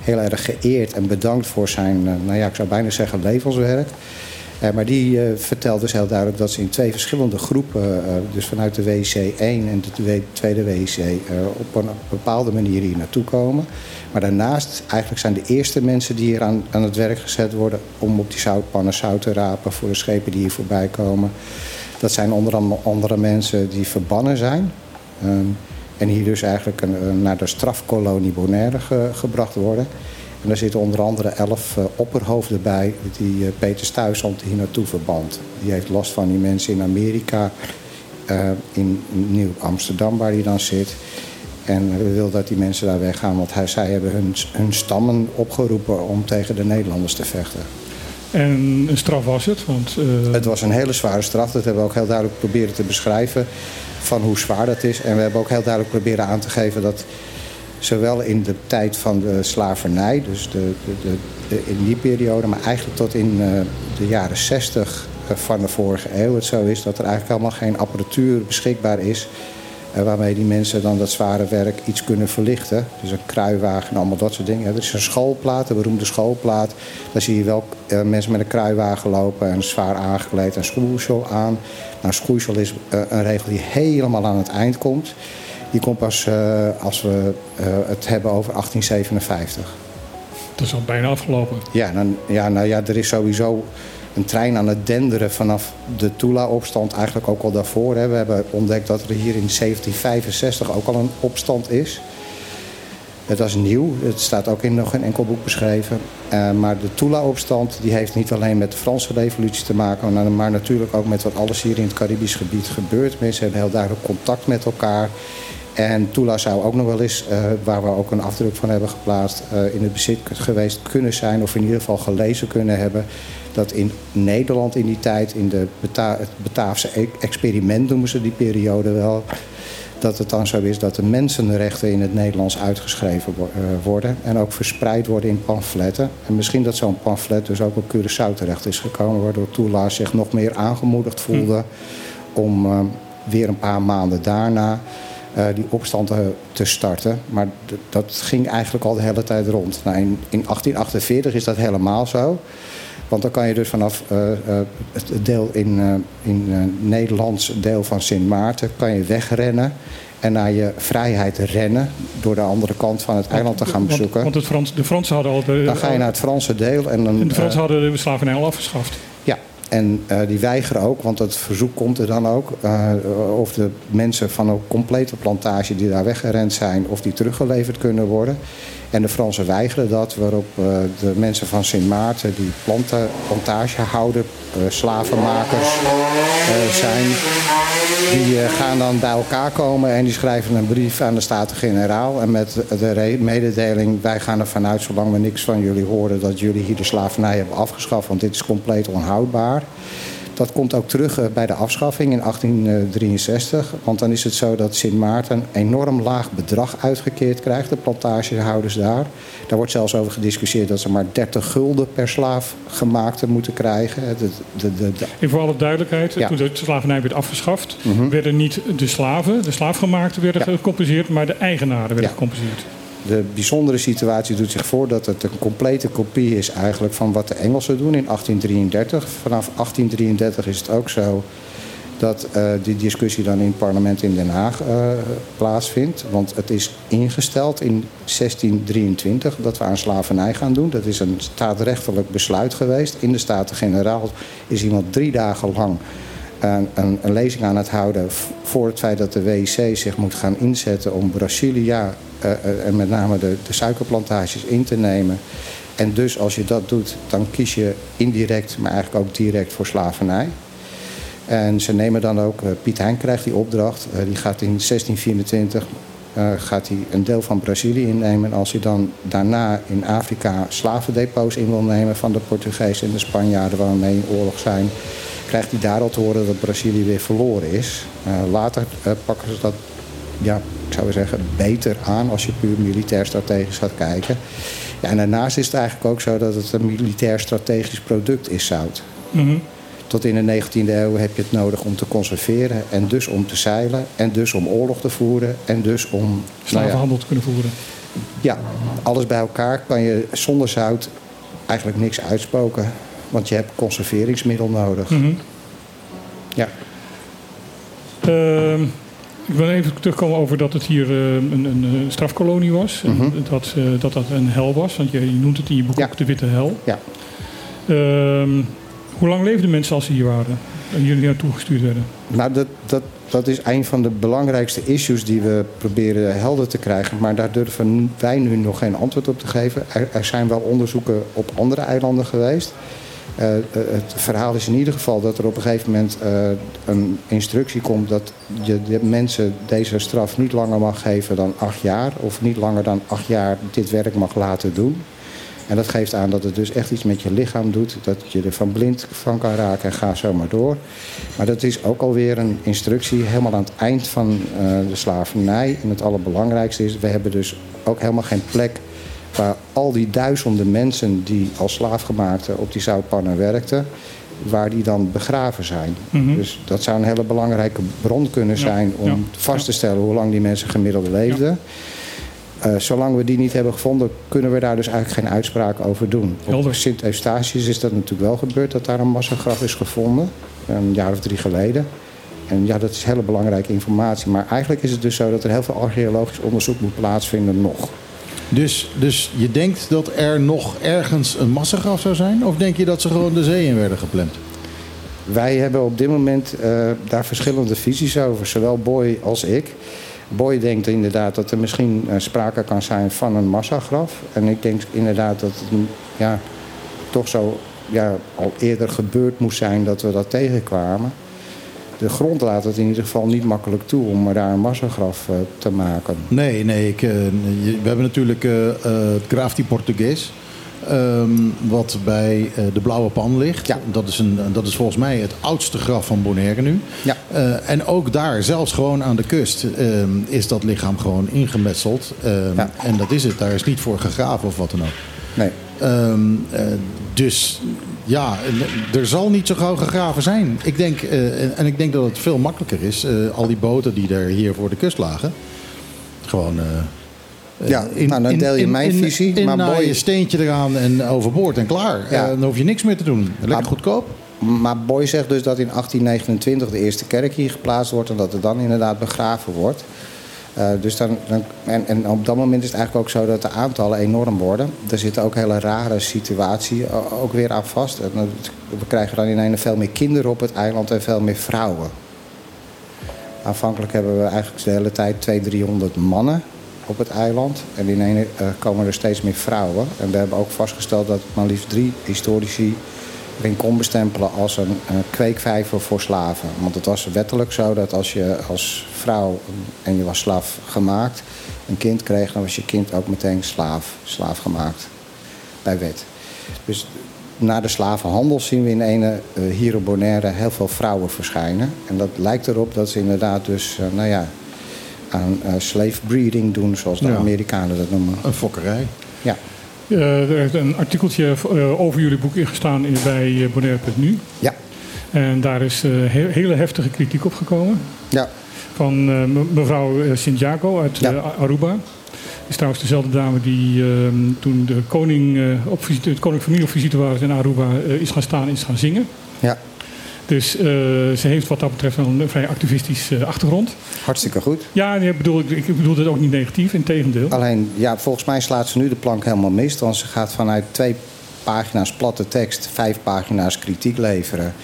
heel erg geëerd en bedankt voor zijn, eh, nou ja, ik zou bijna zeggen levenswerk. Eh, maar die eh, vertelt dus heel duidelijk dat ze in twee verschillende groepen, eh, dus vanuit de WC 1 en de twe- tweede WC, op een bepaalde manier hier naartoe komen. Maar daarnaast, eigenlijk zijn de eerste mensen die hier aan, aan het werk gezet worden om op die zoutpannen zout te rapen voor de schepen die hier voorbij komen. Dat zijn onder andere mensen die verbannen zijn. Ehm, en hier dus eigenlijk naar de strafkolonie Bonaire ge- gebracht worden. En daar zitten onder andere elf eh, opperhoofden bij die eh, Peter Stuyvesant hier naartoe verband. Die heeft last van die mensen in Amerika, eh, in Nieuw-Amsterdam waar hij dan zit. En we willen dat die mensen daar weggaan, want hij, zij hebben hun, hun stammen opgeroepen om tegen de Nederlanders te vechten. En een straf was het, want... Het was een hele zware straf. Dat hebben we ook heel duidelijk proberen te beschrijven van hoe zwaar dat is. En we hebben ook heel duidelijk proberen aan te geven dat zowel in de tijd van de slavernij, dus de, de, in die periode, maar eigenlijk tot in eh, de jaren 60 van de vorige eeuw het zo is dat er eigenlijk helemaal geen apparatuur beschikbaar is eh, waarmee die mensen dan dat zware werk iets kunnen verlichten. Dus een kruiwagen en allemaal dat soort dingen. Er is een schoolplaat, een beroemde schoolplaat. Daar zie je wel eh, mensen met een kruiwagen lopen en zwaar aangekleed en schoeisel aan. Nou, schoeisel is eh, een regel die helemaal aan het eind komt. Die komt pas eh, als we eh, het hebben over 1857. Dat is al bijna afgelopen. Ja, dan, ja, nou ja, er is sowieso een trein aan het denderen vanaf de Tula-opstand, eigenlijk ook al daarvoor. Hè. We hebben ontdekt dat er hier in 1765 ook al een opstand is. Het was nieuw, het staat ook in nog een enkel boek beschreven. Eh, maar de Tula-opstand die heeft niet alleen met de Franse revolutie te maken... maar- maar natuurlijk ook met wat alles hier in het Caribisch gebied gebeurt. Mensen hebben heel duidelijk contact met elkaar. En Tula zou ook nog wel eens, eh, waar we ook een afdruk van hebben geplaatst... eh, in het bezit geweest kunnen zijn of in ieder geval gelezen kunnen hebben... dat in Nederland in die tijd, in de Bata het Bataafse e- experiment noemen ze die periode wel... dat het dan zo is dat de mensenrechten in het Nederlands uitgeschreven wo- eh, worden... en ook verspreid worden in pamfletten. En misschien dat zo'n pamflet dus ook op Curaçao terecht is gekomen... waardoor Tula zich nog meer aangemoedigd voelde om weer een paar maanden daarna eh, die opstand te, te starten. Maar dat ging eigenlijk al de hele tijd rond. Nou, in, in 1848 is dat helemaal zo. Want dan kan je dus vanaf eh, eh, het deel in, eh, in eh, Nederlands deel van Sint Maarten... kan je wegrennen en naar je vrijheid rennen... door de andere kant van het eiland te gaan bezoeken. want het Frans, de Fransen hadden al... De, Dan ga je naar het Franse deel en dan... en de Fransen eh, hadden de slavernij al afgeschaft. En eh, die weigeren ook, want het verzoek komt er dan ook... eh, of de mensen van een complete plantage die daar weggerend zijn... of die teruggeleverd kunnen worden. En de Fransen weigeren dat, waarop eh, de mensen van Sint Maarten, die plantagehouder, eh, slavenmakers eh, zijn, die gaan dan bij elkaar komen en die schrijven een brief aan de Staten-Generaal. En met de mededeling, wij gaan ervan uit, zolang we niks van jullie horen, dat jullie hier de slavernij hebben afgeschaft, want dit is compleet onhoudbaar. Dat komt ook terug eh, bij de afschaffing in 1863. Want dan is het zo dat Sint Maarten een enorm laag bedrag uitgekeerd krijgt, de plantagehouders daar. Daar wordt zelfs over gediscussieerd dat ze maar 30 gulden per slaaf gemaakte moeten krijgen. De, de, de, En voor alle duidelijkheid, Ja. toen de slavernij werd afgeschaft, Mhm. werden niet de slaven, de slaafgemaakten werden gecompenseerd, maar de eigenaren werden Ja. gecompenseerd. De bijzondere situatie doet zich voor dat het een complete kopie is eigenlijk van wat de Engelsen doen in 1833. Vanaf 1833 is het ook zo dat eh, die discussie dan in het parlement in Den Haag eh, plaatsvindt. Want het is ingesteld in 1623 dat we aan slavernij gaan doen. Dat is een staatrechtelijk besluit geweest. In de Staten-Generaal is iemand drie dagen lang een, een, lezing aan het houden voor het feit dat de WIC zich moet gaan inzetten om Brasilia eh, eh, en met name de, de suikerplantages in te nemen. En dus als je dat doet, dan kies je indirect, maar eigenlijk ook direct voor slavernij. En ze nemen dan ook, eh, Piet Hein krijgt die opdracht, die gaat in 1624 eh, gaat hij een deel van Brazilië innemen. En als hij dan daarna in Afrika slavendepots in wil nemen van de Portugezen en de Spanjaarden waarmee in oorlog zijn, krijgt hij daar al te horen dat Brazilië weer verloren is. Eh, later eh, pakken ze dat, ja, ik zou zeggen, beter aan als je puur militair strategisch gaat kijken. Ja, en daarnaast is het eigenlijk ook zo dat het een militair strategisch product is, zout. Mhm. Tot in de 19e eeuw heb je het nodig om te conserveren en dus om te zeilen en dus om oorlog te voeren en dus om... nou ja, Slavenhandel te kunnen voeren. ja, alles bij elkaar kan je zonder zout eigenlijk niks uitspoken. Want je hebt conserveringsmiddel nodig. Mhm. Ja. Ehm, ik wil even terugkomen over dat het hier eh, een, een, eh, strafkolonie was. Mhm. dat, eh, dat dat een hel was. Want je, je noemt het in je boek ook de Witte Hel. Ja. Ehm, hoe lang leefden mensen als ze hier waren? En jullie naartoe gestuurd werden? Nou, dat, dat, dat is een van de belangrijkste issues die we proberen helder te krijgen. Maar daar durven wij nu nog geen antwoord op te geven. Er, er zijn wel onderzoeken op andere eilanden geweest. Eh, eh, het verhaal is in ieder geval dat er op een gegeven moment eh, een instructie komt dat je mensen deze straf niet langer mag geven dan acht jaar. Of niet langer dan acht jaar dit werk mag laten doen. En dat geeft aan dat het dus echt iets met je lichaam doet. Dat je er van blind van kan raken en ga zo maar door. Maar dat is ook alweer een instructie helemaal aan het eind van de slavernij. En het allerbelangrijkste is, we hebben dus ook helemaal geen plek waar al die duizenden mensen die als slaafgemaakte op die zoutpannen werkten, waar die dan begraven zijn. Mhm. Dus dat zou een hele belangrijke bron kunnen Ja, zijn om ja, vast te stellen hoe lang die mensen gemiddeld leefden. Eh, zolang we die niet hebben gevonden, kunnen we daar dus eigenlijk geen uitspraak over doen. Op Sint Eustatius is dat natuurlijk wel gebeurd, dat daar een massagraf is gevonden. Een jaar of drie geleden. En ja, dat is hele belangrijke informatie. Maar eigenlijk is het dus zo dat er heel veel archeologisch onderzoek moet plaatsvinden nog. Dus, dus je denkt dat er nog ergens een massagraf zou zijn? Of denk je dat ze gewoon de zee in werden gepland? Wij hebben op dit moment eh, daar verschillende visies over, zowel Boy als ik. Boy denkt inderdaad dat er misschien eh, sprake kan zijn van een massagraf. En ik denk inderdaad dat het mm, ja, toch zo ja, al eerder gebeurd moest zijn dat we dat tegenkwamen. De grond laat het in ieder geval niet makkelijk toe om daar een massagraf eh, te maken. Nee, nee. Ik, eh, we hebben natuurlijk eh het Grafti Portugees. ehm, wat bij de Blauwe Pan ligt. Dat, is een, dat is volgens mij het oudste graf van Bonaire nu. Ja. En ook daar, zelfs gewoon aan de kust, ehm, is dat lichaam gewoon ingemetseld. Ehm, En dat is het. Daar is niet voor gegraven of wat dan ook. Nee. Dus ja, er zal niet zo gauw gegraven zijn. Ik denk, eh, en- ik denk dat het veel makkelijker is. eh, al die boten die er hier voor de kust lagen. Gewoon. eh, Ja, in- nou, dan deel je in- mijn in- visie, In maar Boy- je steentje eraan en overboord en klaar. Ja. Eh, dan hoef je niks meer te doen. Lekker Maar- goedkoop. Maar Boy zegt dus dat in 1829 de eerste kerk hier geplaatst wordt en dat er dan inderdaad begraven wordt. Eh, dus dan, dan, en, en op dat moment is het eigenlijk ook zo dat de aantallen enorm worden. Er zit ook hele rare situatie o- ook weer aan vast. We krijgen dan ineens veel meer kinderen op het eiland en veel meer vrouwen. Aanvankelijk hebben we eigenlijk de hele tijd 200, 300 mannen op het eiland. En in ene eh, komen er steeds meer vrouwen. En we hebben ook vastgesteld dat maar liefst drie historici erin kon bestempelen als een kweekvijver voor slaven. Want het was wettelijk zo dat als je als vrouw en je was slaaf gemaakt een kind kreeg, dan was je kind ook meteen slaaf, slaaf gemaakt bij wet. Dus na de slavenhandel zien we in ene eh, hier op Bonaire heel veel vrouwen verschijnen. En dat lijkt erop dat ze inderdaad dus, eh, nou ja, aan eh, slave breeding doen, zoals de Ja. Amerikanen dat noemen. Een fokkerij. Ja. Eh, er is een artikeltje eh, over jullie boek ingestaan in, bij eh, Bonaire.nu. Ja. En daar is he- hele heftige kritiek op gekomen. Ja. Van me- mevrouw Santiago uit Ja. Aruba. is trouwens dezelfde dame die ehm, toen de koning op visite, het koninklijke familie op visite was in Aruba is gaan staan en is gaan zingen. Ja. Dus eh, ze heeft wat dat betreft een vrij activistisch eh, achtergrond. Hartstikke goed. Ja, ik bedoel, ik, ik bedoel het ook niet negatief, in tegendeel. Alleen, ja, volgens mij slaat ze nu de plank helemaal mis. Want ze gaat vanuit twee pagina's platte tekst vijf pagina's kritiek leveren.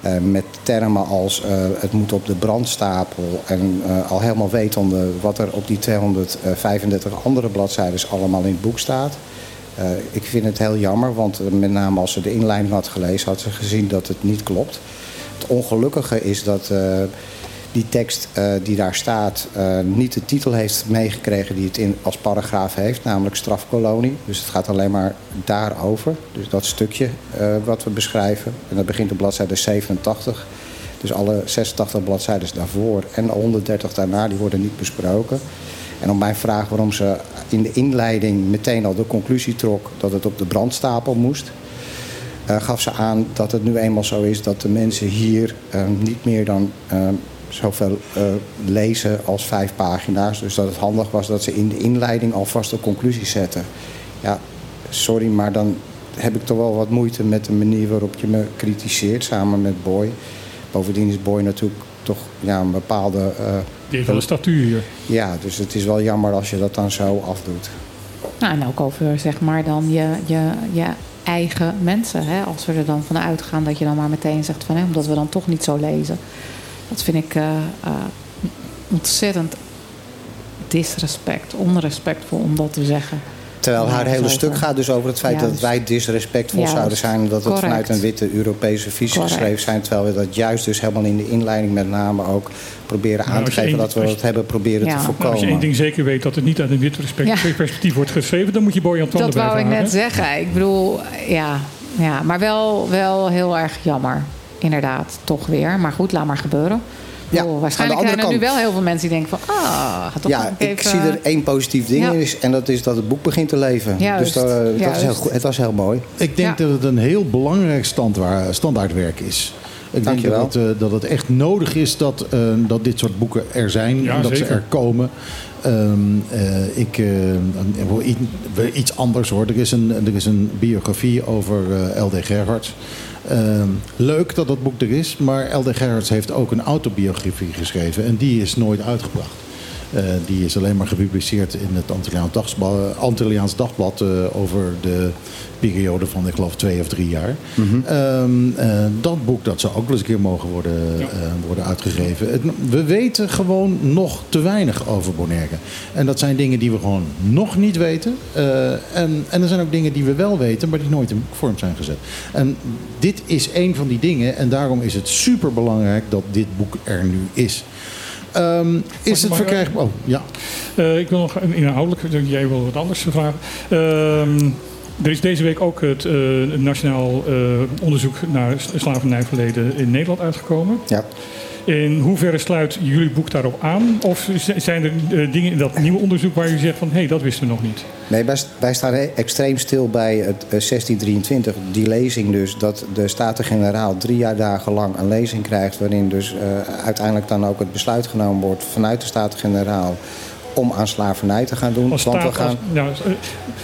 Eh, met termen als het moet op de brandstapel. En al helemaal wetende wat er op die 235 andere bladzijden allemaal in het boek staat. Ik vind het heel jammer, want met name als ze de inleiding had gelezen, had ze gezien dat het niet klopt. Ongelukkige is dat eh, die tekst eh, die daar staat eh, niet de titel heeft meegekregen die het in, als paragraaf heeft, namelijk strafkolonie. Dus het gaat alleen maar daarover. Dus dat stukje wat we beschrijven. En dat begint op bladzijde 87. Dus alle 86 bladzijden daarvoor en 130 daarna, die worden niet besproken. En op mijn vraag waarom ze in de inleiding meteen al de conclusie trok dat het op de brandstapel moest, gaf ze aan dat het nu eenmaal zo is dat de mensen hier eh, niet meer dan eh, zoveel eh, lezen als vijf pagina's. Dus dat het handig was dat ze in de inleiding alvast de conclusie zetten. Ja, sorry, maar dan heb ik toch wel wat moeite met de manier waarop je me kritiseert samen met Boy. Bovendien is Boy natuurlijk toch ja, een bepaalde. eh, Die heeft wel een statuur hier. ja, dus het is wel jammer als je dat dan zo afdoet. Nou, en ook over zeg maar dan je, je, je eigen mensen. Hè? Als we er dan van uitgaan dat je dan maar meteen zegt van hè, omdat we dan toch niet zo lezen. Dat vind ik eh, eh, ontzettend disrespect, onrespectvol om dat te zeggen. Terwijl haar hele stuk gaat dus over het feit dat wij disrespectvol Juist. zouden zijn. Dat het Correct. vanuit een witte Europese visie Correct. geschreven zijn. Terwijl we dat juist dus helemaal in de inleiding met name ook proberen Nou, aan te geven dat we dat hebben proberen Ja. te Nou, Nou, als je voorkomen. één ding zeker weet dat het niet uit een wit respect- Ja. perspectief wordt geschreven, dan moet je Bojan Twander Dat wou ik blijven net zeggen. Ik bedoel, ja, ja maar wel, wel heel erg jammer. Inderdaad, toch weer. Maar goed, laat maar gebeuren. Ik bedoel, waarschijnlijk zijn er nu wel heel veel mensen die denken van... Ah, Ja, ik zie er één positief ding Ja. in. Is, en dat is dat het boek begint te leven. Juist, dus dat, dat is heel goed. het was heel mooi. Ik denk dat het een heel belangrijk standwaar- standaardwerk is. Ik denk dat het, eh, dat het echt nodig is dat, eh, dat dit soort boeken er zijn. Ja, en dat zeker. ze er komen. Ehm, eh, ik, eh, wel iets anders hoor. Er is een, er is een biografie over eh, L.D. Gerhards. Ehm, leuk dat dat boek er is. Maar L.D. Gerhards heeft ook een autobiografie geschreven. En die is nooit uitgebracht. Eh, die is alleen maar gepubliceerd in het Antilliaans Dagblad, Antilliaans Dagblad eh, over de periode van, ik geloof, twee of drie jaar. Ehm, eh, dat boek dat zou ook wel eens een keer mogen worden, eh, worden uitgegeven. Het- we weten gewoon nog te weinig over Bonaire. En dat zijn dingen die we gewoon nog niet weten. Eh, en, en er zijn ook dingen die we wel weten, maar die nooit in boekvorm zijn gezet. En dit is een van die dingen. En daarom is het super belangrijk dat dit boek er nu is. Ehm, is het verkrijgbaar? Oh, ja. Eh, ik wil nog een inhoudelijk, jij wil wat anders vragen. Ehm, er is deze week ook het eh, nationaal eh, onderzoek naar slavernijverleden in Nederland uitgekomen. Ja. In hoeverre sluit jullie boek daarop aan? Of zijn er eh, dingen in dat nieuwe onderzoek waar je zegt van hé, hey, dat wisten we nog niet? Nee, wij, wij staan extreem stil bij het eh, 1623. Die lezing dus, dat de Staten-Generaal drie jaar dagen lang een lezing krijgt... waarin dus eh, uiteindelijk dan ook het besluit genomen wordt vanuit de Staten-Generaal... om aan slavernij te gaan doen. Als Want we gaan... als, eh,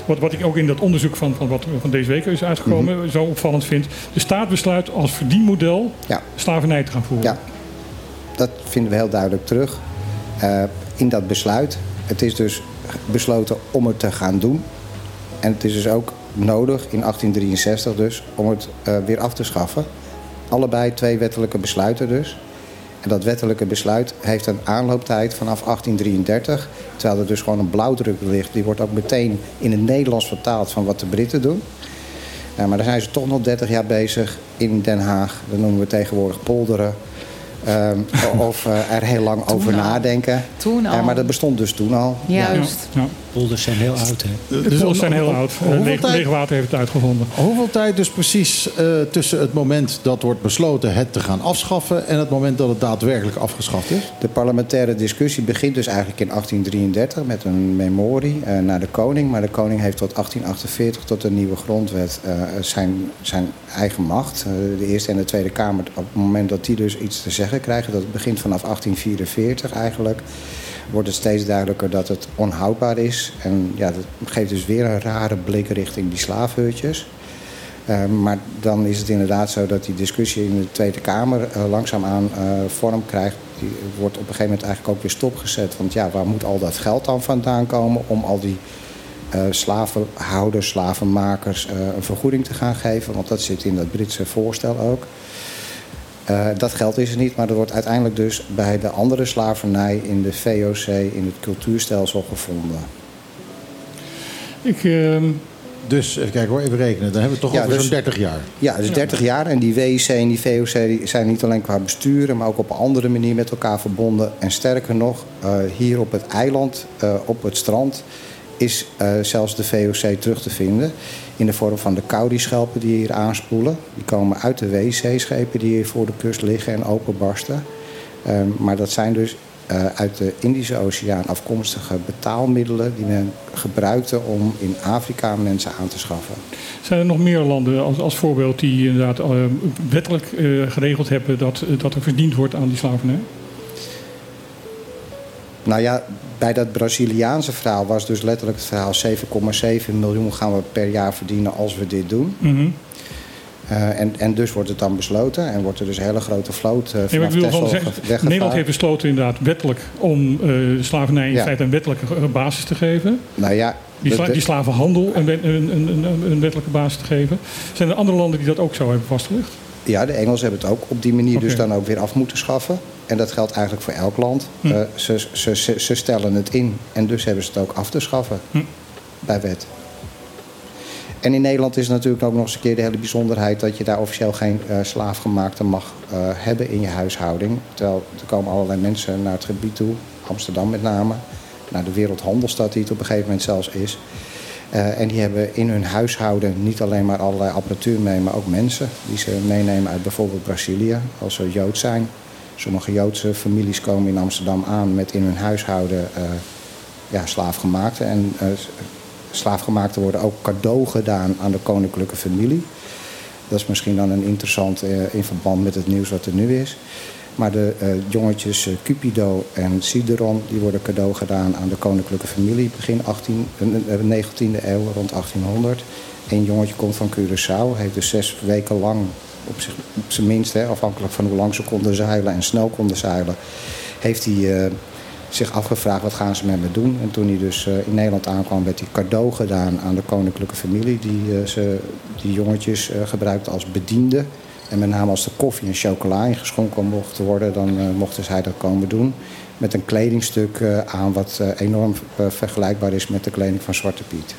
wat, wat ik ook in dat onderzoek van, van wat van deze week is uitgekomen Mhm. zo opvallend vind. De staat besluit als verdienmodel Ja. slavernij te gaan voeren. Ja, dat vinden we heel duidelijk terug eh, in dat besluit. Het is dus besloten om het te gaan doen. En het is dus ook nodig in 1863 dus om het eh, weer af te schaffen. Allebei twee wettelijke besluiten dus. En dat wettelijke besluit heeft een aanlooptijd vanaf 1833. Terwijl er dus gewoon een blauwdruk ligt. Die wordt ook meteen in het Nederlands vertaald van wat de Britten doen. Eh, maar daar zijn ze toch nog 30 jaar bezig in Den Haag. Dat noemen we tegenwoordig polderen. Ehm, *laughs* of eh, er heel lang over al. nadenken. Toen al. Eh, maar dat bestond dus toen al. Juist. Ja. Polders zijn heel oud, hè? De polders zijn heel oud. Leegwater heeft het uitgevonden. Hoeveel tijd dus precies eh, tussen het moment dat wordt besloten het te gaan afschaffen en het moment dat het daadwerkelijk afgeschaft is? De parlementaire discussie begint dus eigenlijk in 1833 met een memorie eh, naar de koning. Maar de koning heeft tot 1848, tot de nieuwe grondwet, eh, zijn, zijn eigen macht. Eh, de Eerste en de Tweede Kamer, op het moment dat die dus iets te zeggen krijgen, dat begint vanaf 1844 eigenlijk, wordt het steeds duidelijker dat het onhoudbaar is. En ja, dat geeft dus weer een rare blik richting die slaafhutjes. Uh, maar dan is het inderdaad zo dat die discussie in de Tweede Kamer uh, langzaamaan uh, vorm krijgt. Die wordt op een gegeven moment eigenlijk ook weer stopgezet. Want ja, waar moet al dat geld dan vandaan komen om al die slavenhouders, slavenmakers een vergoeding te gaan geven? Want dat zit in dat Britse voorstel ook. Uh, dat geld is er niet, maar er wordt uiteindelijk dus bij de andere slavernij in de VOC, in het cultuurstelsel gevonden. Ik, uh, dus even kijken hoor, even rekenen. Dan hebben we het toch ja, over dus, zo'n 30 jaar. Ja, dus 30 jaar. En die WIC en die VOC die zijn niet alleen qua besturen, maar ook op een andere manier met elkaar verbonden. En sterker nog, uh, hier op het eiland, uh, op het strand, is uh, zelfs de VOC terug te vinden. In de vorm van de Kaudi-schelpen die hier aanspoelen. Die komen uit de WC-schepen die hier voor de kust liggen en openbarsten. Um, maar dat zijn dus uh, uit de Indische Oceaan afkomstige betaalmiddelen die men gebruikte om in Afrika mensen aan te schaffen. Zijn er nog meer landen als, als voorbeeld die inderdaad uh, wettelijk uh, geregeld hebben dat, dat er verdiend wordt aan die slavernij? Nou ja, bij dat Braziliaanse verhaal was dus letterlijk het verhaal 7,7 miljoen gaan we per jaar verdienen als we dit doen. Mm -hmm. Uh, en, en dus wordt het dan besloten en wordt er dus een hele grote vloot uh, nee, vanaf weggevaren. Nederland heeft besloten inderdaad wettelijk om uh, slavernij in Ja. feite een wettelijke basis te geven. Nou ja, Die, de- sla- de- die slavenhandel een, een, een, een, wettelijke basis te geven. Zijn er andere landen die dat ook zo hebben vastgelegd? Ja, de Engelsen hebben het ook op die manier dus dan ook weer af moeten schaffen. En dat geldt eigenlijk voor elk land. Hm. Eh, ze, ze, ze, ze stellen het in en dus hebben ze het ook af te schaffen Hm. bij wet. En in Nederland is natuurlijk ook nog eens een keer de hele bijzonderheid dat je daar officieel geen eh, slaafgemaakte mag eh, hebben in je huishouding. Terwijl er komen allerlei mensen naar het gebied toe, Amsterdam met name, naar de Wereldhandelstad die het op een gegeven moment zelfs is. En die hebben in hun huishouden niet alleen maar allerlei apparatuur mee, maar ook mensen die ze meenemen uit bijvoorbeeld Brazilië, als ze Jood zijn. Sommige Joodse families komen in Amsterdam aan met in hun huishouden eh ja, slaafgemaakte. En eh, slaafgemaakte worden ook cadeau gedaan aan de koninklijke familie. Dat is misschien dan een interessant eh, in verband met het nieuws wat er nu is. Maar de jongetjes Cupido en Cideron die worden cadeau gedaan aan de koninklijke familie begin 18, eh, eh, 19e eeuw, rond 1800. Een jongetje komt van Curaçao, heeft dus zes weken lang, op, zich, op zijn minst, hè, afhankelijk van hoe lang ze konden zeilen en snel konden zeilen, heeft hij eh, zich afgevraagd wat gaan ze met me doen. En toen hij dus eh, in Nederland aankwam, werd hij cadeau gedaan aan de koninklijke familie. Die eh, ze, die jongetjes gebruikte als bediende. En met name als er koffie en chocola ingeschonken mocht worden, dan mochten zij dat komen doen. Met een kledingstuk aan wat enorm vergelijkbaar is met de kleding van Zwarte Piet.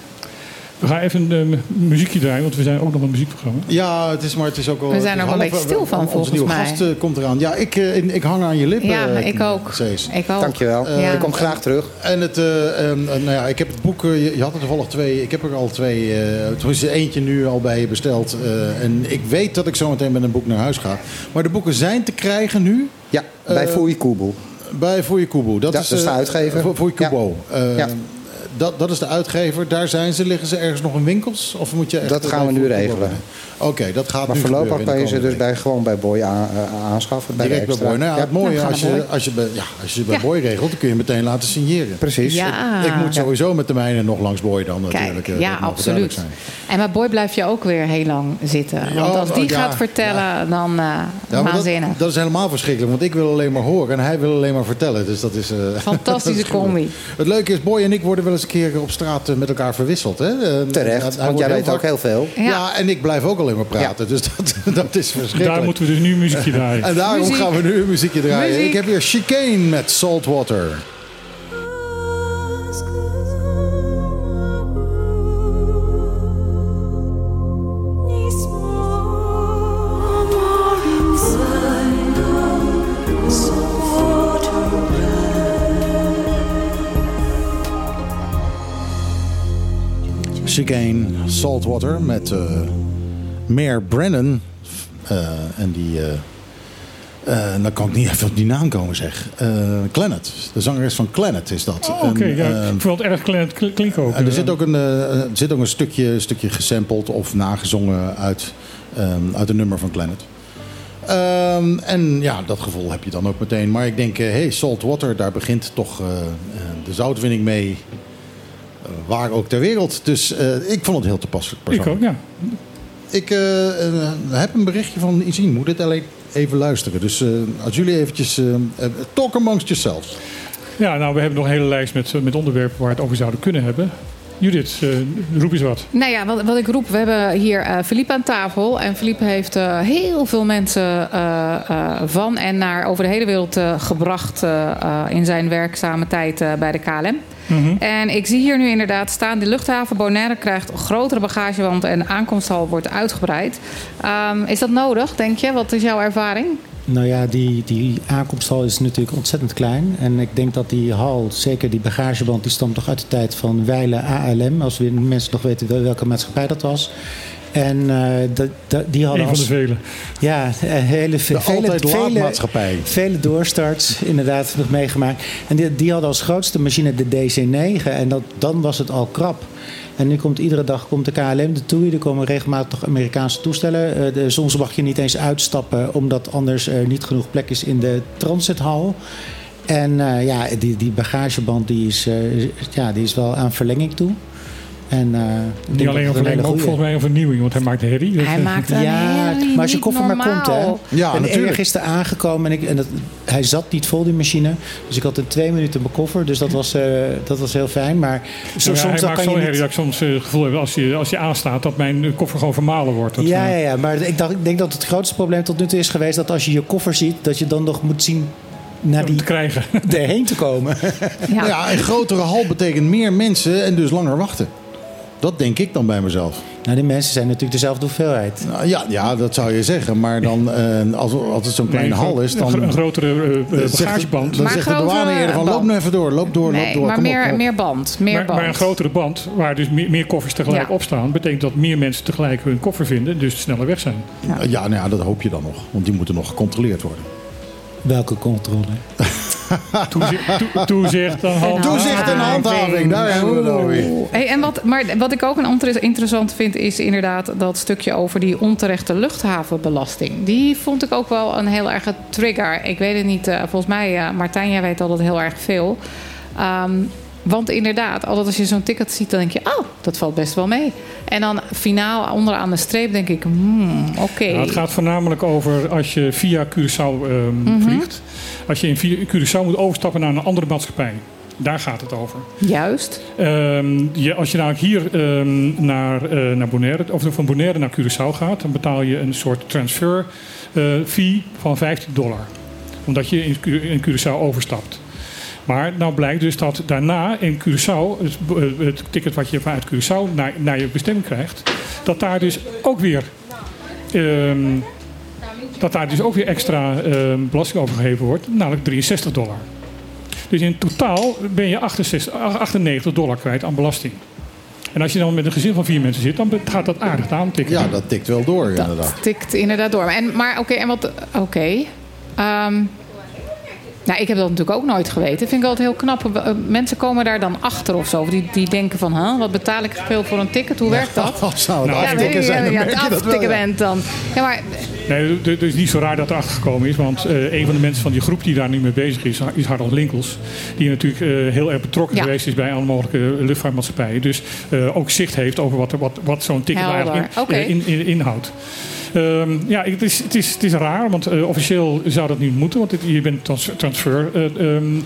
We gaan even een eh, muziekje draaien, want we zijn ook nog een muziekprogramma. Ja, het is, maar het is ook al... We zijn er wel een beetje stil van, Onze volgens nieuwe mij. gast eh, komt eraan. Ja, ik, eh, ik hang aan je lippen. Ja, ik ook. Cees. Ik ook. Dankjewel. Eh, ik kom graag terug. En het, eh, ehm, eh, nou ja, ik heb het boek, je, je had er toevallig twee, ik heb er al twee, eh tenminste eentje nu al bij je besteld. eh, en ik weet dat ik zo meteen met een boek naar huis ga. Maar de boeken zijn te krijgen nu Ja, bij Eh, Foei Kubu. bij Voor je Kubo. Dat Ja, is, dat is de uitgever. Je Kubo. Eh, Ja. Dat, dat is de uitgever. Daar zijn ze. Liggen ze ergens nog in winkels? Of moet je echt Dat gaan we nu regelen. Oké, dat gaat Maar nu voorlopig kan je ze dus bij, gewoon bij Boy aan- eh, aanschaffen. Bij Direct bij. Boy. Nou ja, het mooie, Nou, als, je, als, je bij, ja, als je bij Ja. Boy regelt, dan kun je meteen laten signeren. Precies. Ja. Ik moet sowieso met de mijne nog langs Boy dan natuurlijk. Kijk, eh, ja, absoluut. En met Boy blijf je ook weer heel lang zitten. Want Ja, als die ja, gaat vertellen, dan uh, Ja, maar dat, waanzinnig. dat is helemaal verschrikkelijk, want ik wil alleen maar horen en hij wil alleen maar vertellen. Dus dat is. Fantastische *laughs* dat is goed. combi. Het leuke is, Boy en ik worden wel eens een keer op straat met elkaar verwisseld. Hè? Hij Terecht, want jij weet ook heel veel. Ja. En ik blijf ook al alleen maar praten. Dus dat, *laughs* dat is verschrikkelijk. Daar moeten we dus nu een muziekje *laughs* draaien. En daarom Muziek. gaan we nu een muziekje draaien. Muziek. Ik heb hier Chicane met Saltwater. Chicane Saltwater met eh Mayor Brennan. Eh, en die... eh, dan kan ik niet even op die naam komen, zeg. Clannad. De zangeres van Clannad is dat. Oh, Oké, ja, ik vond het erg klink- klinken ook. en er zit ook een, er zit ook een stukje, stukje gesampled of nagezongen uit, ehm, uit een nummer van Clannad. Ehm, en ja, dat gevoel heb je dan ook meteen. Maar ik denk, hé, hey, Saltwater, daar begint toch de zoutwinning mee. waar ook ter wereld. Dus ik vond het heel toepasselijk. Ik ook, ja. Ik eh, eh, heb een berichtje van Izien. Moet dit alleen even luisteren. Dus eh, als jullie eventjes... talk amongst yourselves. Ja, nou, we hebben nog een hele lijst met, met onderwerpen waar we het over zouden kunnen hebben. Judith, eh, roep eens wat. Nou ja, wat, wat ik roep, we hebben hier Philippe aan tafel. En Philippe heeft eh, heel veel mensen van en naar over de hele wereld gebracht in zijn werkzame tijd bij de KLM. En ik zie hier nu inderdaad staan, de luchthaven Bonaire krijgt grotere bagagewand en de aankomsthal wordt uitgebreid. Ehm, is dat nodig, denk je? Wat is jouw ervaring? Nou ja, die, die aankomsthal is natuurlijk ontzettend klein. En ik denk dat die hal, zeker die bagageband, die stamt toch uit de tijd van Weile ALM. Als we mensen nog weten wel- welke maatschappij dat was. En eh, die hadden Een van de vele. Ja, eh, hele, ve- De vele, vele, maatschappij. vele doorstarts inderdaad nog meegemaakt. En die, die hadden als grootste machine de DC-9 en dat, dan was het al krap. En nu komt iedere dag komt de KLM ertoe. Er komen regelmatig Amerikaanse toestellen. Eh, de, soms mag je niet eens uitstappen omdat anders er niet genoeg plek is in de transithal. En eh, ja, die, die bagageband die is, eh, ja, die is wel aan verlenging toe. En, eh, ik denk Niet alleen verlenging, ook volgens mij een vernieuwing, want hij maakt herrie. Dus, Hij eh, maakt een ja, herrie, maar als je koffer maar komt, hè. Ja, en natuurlijk. erg is er aangekomen en, ik, en dat, hij zat niet vol, die machine. Dus ik had in twee minuten mijn koffer. Dus dat was, eh, dat was heel fijn. Maar zo, Ja, soms hij dan maakt kan zo'n je herrie niet... dat ik soms eh, het gevoel heb als je, als je aanstaat dat mijn eh, koffer gewoon vermalen wordt. Dat, Ja, eh, ja, ja, maar ik, dacht, ik denk dat het grootste probleem tot nu toe is geweest... dat als je je koffer ziet, dat je dan nog moet zien naar die, te krijgen. *laughs* erheen te komen. Ja. ja, een grotere hal betekent meer mensen en dus langer wachten. Dat denk ik dan bij mezelf. Nou, die mensen zijn natuurlijk dezelfde hoeveelheid. Nou, ja, ja, dat zou je zeggen. Maar dan, eh, als, als het zo'n kleine hal is, dan... een grotere, eh, eh, bagageband. Dan Maar zegt de grotere douane eerder van, loop nou even door, loop door, Nee, loop door. maar kom meer, op. meer band. Meer maar, band. maar een grotere band, waar dus meer, meer koffers tegelijk Ja. op staan, betekent dat meer mensen tegelijk hun koffer vinden, dus sneller weg zijn. Ja, nou ja, dat hoop je dan nog. Want die moeten nog gecontroleerd worden. Welke controle? *laughs* Toezicht, toe- toezicht en hand- Toezicht en handhaving, daar hebben we het over. Oeh. Hey, en wat, maar wat ik ook een inter- interessant vind, is inderdaad dat stukje over die onterechte luchthavenbelasting. Die vond ik ook wel een heel erg trigger. Ik weet het niet, eh, volgens mij, eh, Martijn, jij weet altijd heel erg veel. Ehm, want inderdaad, altijd als je zo'n ticket ziet, dan denk je, oh, dat valt best wel mee. En dan finaal onderaan de streep denk ik, hmm, oké. Nou, het gaat voornamelijk over als je via Curaçao ehm, Mhm. vliegt. Als je in Curaçao moet overstappen naar een andere maatschappij. Daar gaat het over. Juist. Ehm, je, als je namelijk hier ehm, naar, eh, naar Bonaire, of van Bonaire naar Curaçao gaat, dan betaal je een soort transfer eh, fee van 15 dollar. Omdat je in, in Curaçao overstapt. Maar nou blijkt dus dat daarna in Curaçao, het, het ticket wat je vanuit Curaçao naar, naar je bestemming krijgt, dat daar dus ook weer, ehm, dat daar dus ook weer extra ehm, belasting over gegeven wordt, namelijk 63 dollar. Dus in totaal ben je 68, 98 dollar kwijt aan belasting. En als je dan met een gezin van vier mensen zit, dan gaat dat aardig aantikken. Ja, dat tikt wel door inderdaad. tikt inderdaad door. En, maar oké, en wat. Oké. Ehm, nou, ik heb dat natuurlijk ook nooit geweten. Vind ik altijd heel knap. Eh, Mensen komen daar dan achter of zo. Die, die denken van, huh, wat betaal ik veel voor een ticket? Hoe werkt dat? *laughs* Als zou het Nou, aftikken ja, zijn, dan ja, merk het je dat wel. aftikken ja. bent dan. Ja, maar Nee, het is niet zo raar dat er achter gekomen is. Want eh, een van de mensen van die groep die daar nu mee bezig is, is Harold Linkels. Die natuurlijk eh, heel erg betrokken Ja. geweest is bij alle mogelijke luchtvaartmaatschappijen. Dus eh, ook zicht heeft over wat, wat, wat zo'n ticket Helder. eigenlijk in, Oké. in, in- inhoudt. Ehm, ja, het is, het, is, het is raar, want officieel zou dat niet moeten. Want je bent trans, transfer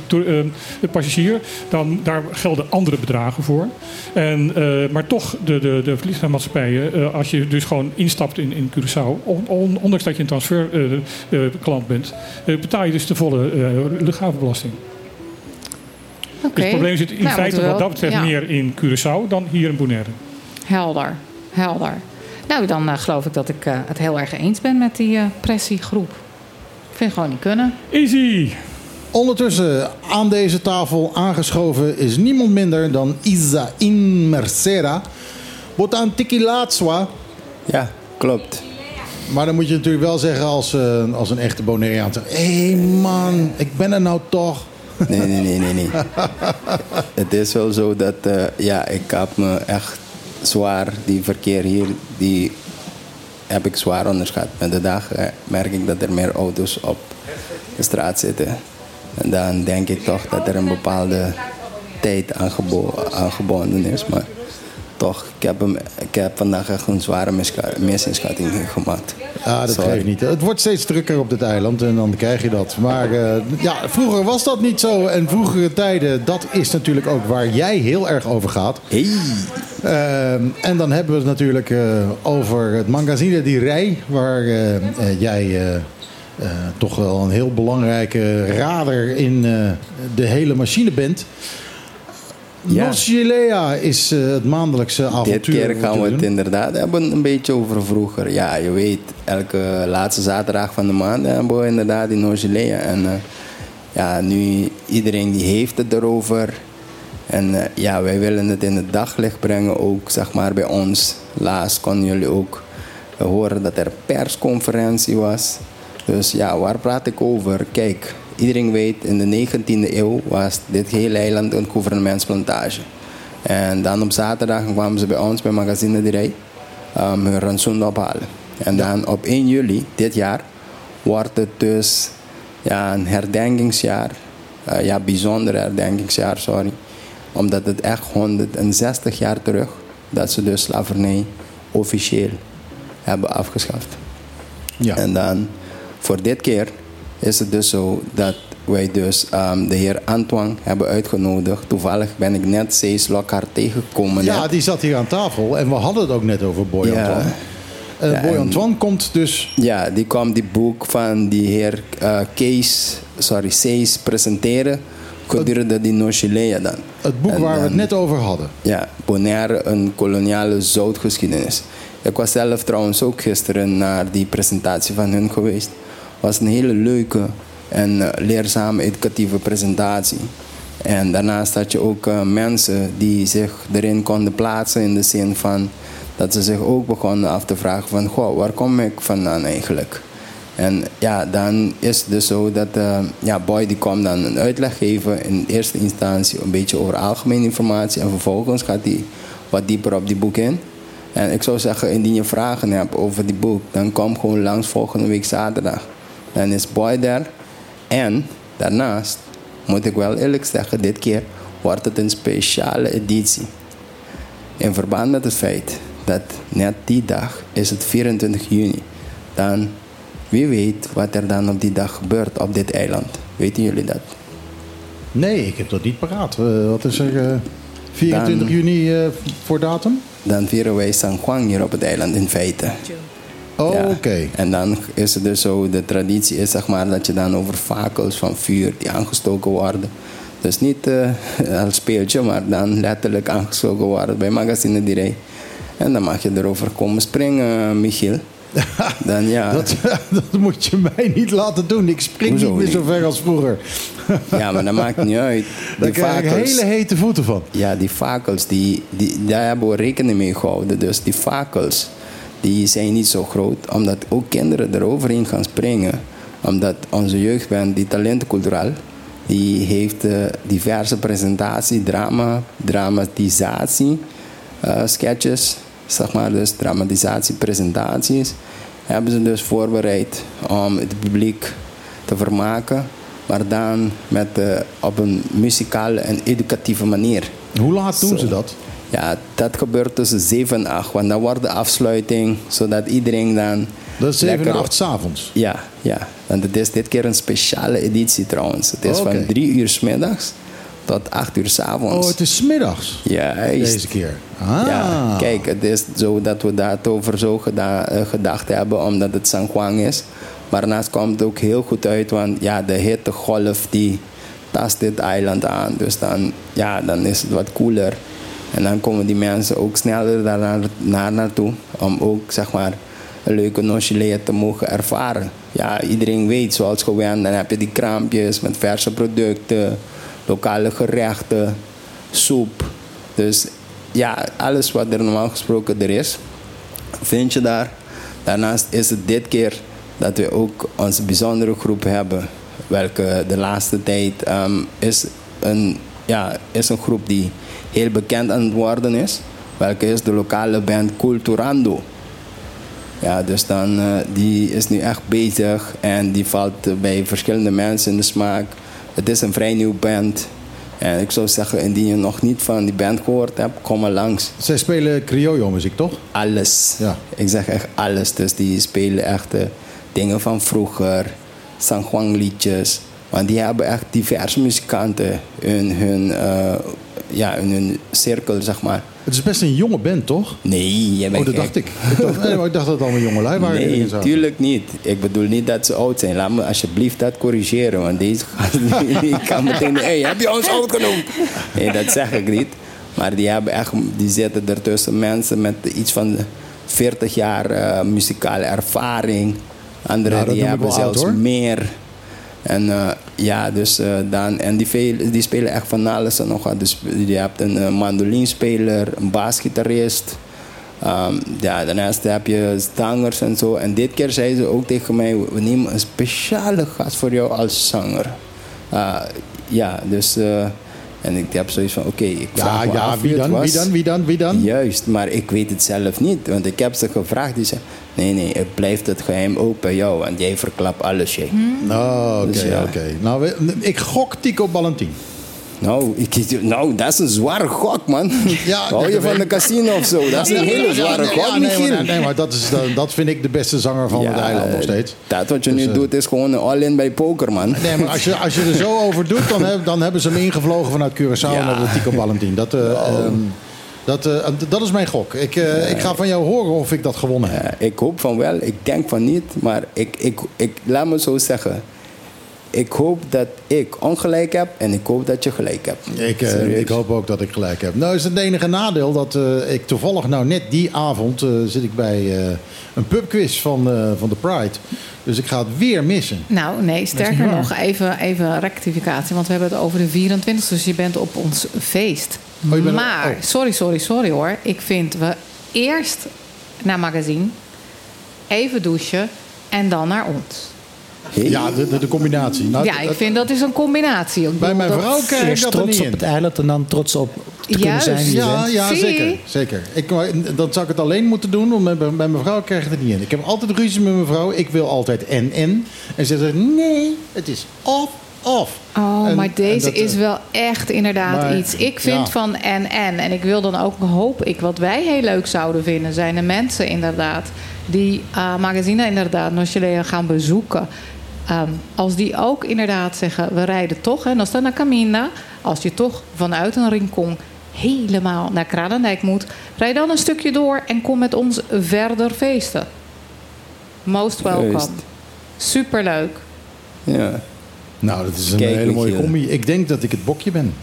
to- ehm, passagier. Dan, daar gelden andere bedragen voor. En, maar toch, de, de, de vliegtuigmaatschappijen, als je dus gewoon instapt in, in Curaçao... on- on- ondanks dat je een transferklant bent... eh, betaal je dus de volle eh, luchthavenbelasting. Oké. Dus het probleem zit in Nou, feite wat dat wel- betreft ja. meer in Curaçao dan hier in Bonaire. Helder, helder. Nou, dan eh, geloof ik dat ik eh, het heel erg eens ben met die eh, pressiegroep. Ik vind het gewoon niet kunnen. Easy. Ondertussen aan deze tafel aangeschoven is niemand minder dan Isa in Mercera. Botan Tikilatswa. Ja, klopt. Maar dan moet je natuurlijk wel zeggen als, eh, als een echte Bonaireaan. Hé hey man, ik ben er nou toch. Nee, nee, nee, nee, nee. *laughs* Het is wel zo dat, eh, ja, ik heb me echt zwaar, die verkeer hier, die heb ik zwaar onderschat. Met de dag eh, merk ik dat er meer auto's op de straat zitten. En dan denk ik toch dat er een bepaalde tijd aan, gebo- aan gebonden is. Maar toch, ik heb, hem, ik heb vandaag echt een zware misinschatting gemaakt. Ja, dat Sorry. niet. Het wordt steeds drukker op dit eiland en dan krijg je dat. Maar eh, ja, vroeger was dat niet zo. En vroegere tijden, dat is natuurlijk ook waar jij heel erg over gaat. Ehm, en dan hebben we het natuurlijk eh, over het magazine Die Rij, waar eh, jij toch wel een heel belangrijke rader in de hele machine bent. Ja. Is eh, het maandelijkse avontuur. Dit keer gaan we het inderdaad hebben een beetje over vroeger. Ja, je weet, elke laatste zaterdag van de maand hebben we inderdaad in Noord-Zelea. En eh, ja, nu iedereen die heeft het erover. En eh, ja, wij willen het in het daglicht brengen ook, zeg maar, bij ons. Laatst konden jullie ook horen dat er persconferentie was. Dus ja, waar praat ik over? Kijk, iedereen weet, in de 19e eeuw was dit hele eiland een gouvernementsplantage. En dan op zaterdag kwamen ze bij ons bij Magazine de Rij um, hun rantsoen ophalen. En dan op 1 juli dit jaar wordt het dus ja, een herdenkingsjaar. Eh, ja, bijzonder herdenkingsjaar, sorry. Omdat het echt 160 jaar terug dat ze dus slavernij officieel hebben afgeschaft. Ja. En dan voor dit keer is het dus zo dat wij dus ehm, de heer Antoine hebben uitgenodigd. Toevallig ben ik net Cees Lockhart tegengekomen. Ja, net. die zat hier aan tafel en we hadden het ook net over Boy Ja. Antoine. Ja, Boy en- Antoine komt dus. Ja, die kwam die boek van die heer eh, Kees, sorry, Cees presenteren gedurende die Nochilea dan. Het boek En waar we het net over hadden. Ja, Bonaire, een koloniale zoutgeschiedenis. Ik was zelf trouwens ook gisteren naar die presentatie van hun geweest. Was een hele leuke en eh, leerzame, educatieve presentatie. En daarnaast had je ook eh, mensen die zich erin konden plaatsen in de zin van dat ze zich ook begonnen af te vragen van, goh, waar kom ik vandaan eigenlijk? En ja, dan is het dus zo dat eh, ja, Boy die kwam dan een uitleg geven in eerste instantie een beetje over algemene informatie en vervolgens gaat hij wat dieper op die boek in. En ik zou zeggen, indien je vragen hebt over die boek, dan kom gewoon langs volgende week zaterdag. Dan is Boy daar. En daarnaast moet ik wel eerlijk zeggen, dit keer wordt het een speciale editie. In verband met het feit dat net die dag is het 24 juni. Dan, wie weet wat er dan op die dag gebeurt op dit eiland. Weten jullie dat? Nee, ik heb dat niet paraat. Eh, wat is er? eh, 24 Dan- juni eh, voor datum? Dan vieren wij San Juan hier op het eiland in feite. Oh, Ja. oké. En dan is het dus zo, de traditie is zeg maar dat je dan over fakels van vuur die aangestoken worden. Dus niet eh, als speeltje, maar dan letterlijk aangestoken worden bij Magazine Direct. En dan mag je erover komen springen, Michiel. *laughs* Dan ja. Dat, *laughs* dat moet je mij niet laten doen. Ik spring Hoezo niet meer zo ver als vroeger. Ja, maar dat maakt niet uit. *laughs* Daar krijg ik hele hete voeten van. Ja, die fakels, die, die, daar hebben we rekening mee gehouden. Dus die fakels, die zijn niet zo groot. Omdat ook kinderen eroverheen gaan springen. Omdat onze jeugdband, die talentenculturaal, die heeft eh, diverse presentatie, drama, dramatisatie, eh, sketches, zeg maar, dus dramatisatie, presentaties. Hebben ze dus voorbereid om het publiek te vermaken, maar dan met, eh, op een muzikale en educatieve manier. Hoe laat doen ze dat? Ja, dat gebeurt tussen 7 en 8, want dan wordt de afsluiting, zodat iedereen dan Dat is 7 en lekker- 8 's avonds. Ja, ja. Want het is dit keer een speciale editie trouwens. Het is van 3 uur 's middags tot 8 uur 's avonds. Oh, het is 's middags. Juist. Deze keer. Ah. Ja, kijk, het is zo dat we daarover zo geda- eh, gedacht hebben, omdat het San Juan is. Maar daarnaast komt het ook heel goed uit, want ja, de hittegolf die tast dit eiland aan. Dus dan, ja, dan is het wat koeler. En dan komen die mensen ook sneller daar naar, naar naartoe. Om ook, zeg maar, een leuke nochelee te mogen ervaren. Ja, iedereen weet, zoals gewend, dan heb je die kraampjes met verse producten, lokale gerechten, soep. Dus ja, alles wat er normaal gesproken er is, vind je daar. Daarnaast is het dit keer dat we ook onze bijzondere groep hebben. Welke de laatste tijd ehm, is, een, ja, is een groep die heel bekend aan het worden is. Welke is de lokale band Culturando. Ja, dus dan, eh, die is nu echt bezig en die valt bij verschillende mensen in de smaak. Het is een vrij nieuw band. En ik zou zeggen, indien je nog niet van die band gehoord hebt, kom maar langs. Zij spelen criollo muziek, toch? Alles. Ja. Ik zeg echt alles. Dus die spelen echt eh, dingen van vroeger, San Juan liedjes. Want die hebben echt diverse muzikanten in hun, eh, ja, in hun cirkel, zeg maar. Het is best een jonge band, toch? Nee, jij bent Oh, dat gek. dacht ik. Ik dacht, nee, maar ik dacht dat het allemaal jonge lui waren. Nee, erin zaten. tuurlijk niet. Ik bedoel niet dat ze oud zijn. Laat me alsjeblieft dat corrigeren. Want deze die *laughs* kan meteen... Hey, heb je ons oud genoemd? Nee, dat zeg ik niet. Maar die, hebben echt, die zitten ertussen mensen met iets van 40 jaar eh, muzikale ervaring. Anderen Nou, die ik hebben oud, zelfs meer. En eh, ja, dus eh, dan, en die, die spelen echt van alles nog wat. Dus je hebt een eh, mandolinspeler, een basgitarist. Ehm, ja, daarnaast heb je zangers en zo. En dit keer zei ze ook tegen mij: we nemen een speciale gast voor jou als zanger. Uh, ja, dus. En ik heb zoiets van: oké, ik Ja, me ja, af wie dan, wie dan, wie dan, wie dan? Juist, maar ik weet het zelf niet. Want ik heb ze gevraagd. Die zei: nee, nee, het blijft het geheim ook bij jou. Want jij verklapt alles, jij. Oh, oké, Dus ja. oké. Nou, ik gok Tico Ballantin. Nou, ik, nou, dat is een zware gok, man. Ja, *laughs* Hou je van de casino of zo? Dat is een hele zware ja, gok, nee, Michiel. maar, nee, maar dat, is, dat, vind ik de beste zanger van het eiland nog steeds. Dat wat je Dus, nu eh, doet is gewoon een all-in bij poker, man. Nee, maar als je, als je er zo *laughs* over doet, dan, heb- dan hebben ze hem ingevlogen vanuit Curaçao Ja. naar de Tico Ballantin. Dat, eh, ehm, dat, eh, dat is mijn gok. Ik, ik ga van jou horen of ik dat gewonnen heb. Ik hoop van wel, ik denk van niet. Maar ik, ik, ik, laat me zo zeggen. Ik hoop dat ik ongelijk heb en ik hoop dat je gelijk hebt. Ik, eh, ik hoop ook dat ik gelijk heb. Nou is het enige nadeel dat eh, ik toevallig nou net die avond eh, zit ik bij eh, een pubquiz van, eh, van de Pride. Dus ik ga het weer missen. Nou, nee, sterker nog, even, even rectificatie. Want we hebben het over de 24 dus je bent op ons feest. Oh, maar, oh. sorry, sorry, sorry hoor. Ik vind we eerst naar magazine, even douchen en dan naar ons. Ja, de, de, de combinatie. Nou, ja, ik vind dat is een combinatie. Ik Bij mijn vrouw krijg ik dat er trots niet op in. het eiland en dan trots op te kunnen zijn Ja, ja Zie? zeker. zeker. Ik, dan zou ik het alleen moeten doen. Want bij, bij mijn vrouw krijg ik het niet in. Ik heb altijd ruzie met mijn vrouw. Ik wil altijd en en. En ze zegt nee, het is of of. Oh, En- maar deze dat, is eh, wel echt inderdaad maar, iets. Ik vind ja. van en en. En ik wil dan ook, hoop ik, wat wij heel leuk zouden vinden, zijn de mensen inderdaad die eh magazine inderdaad Nochelee gaan bezoeken. Ehm, als die ook inderdaad zeggen, we rijden toch, hè, dan staat naar Camina. Als je toch vanuit een rincon helemaal naar Kralendijk moet, rijd dan een stukje door en kom met ons verder feesten. Most welcome. Juist. Superleuk. Ja. Nou, dat is een Kijk, hele mooie combi. Ik denk dat ik het bokje ben.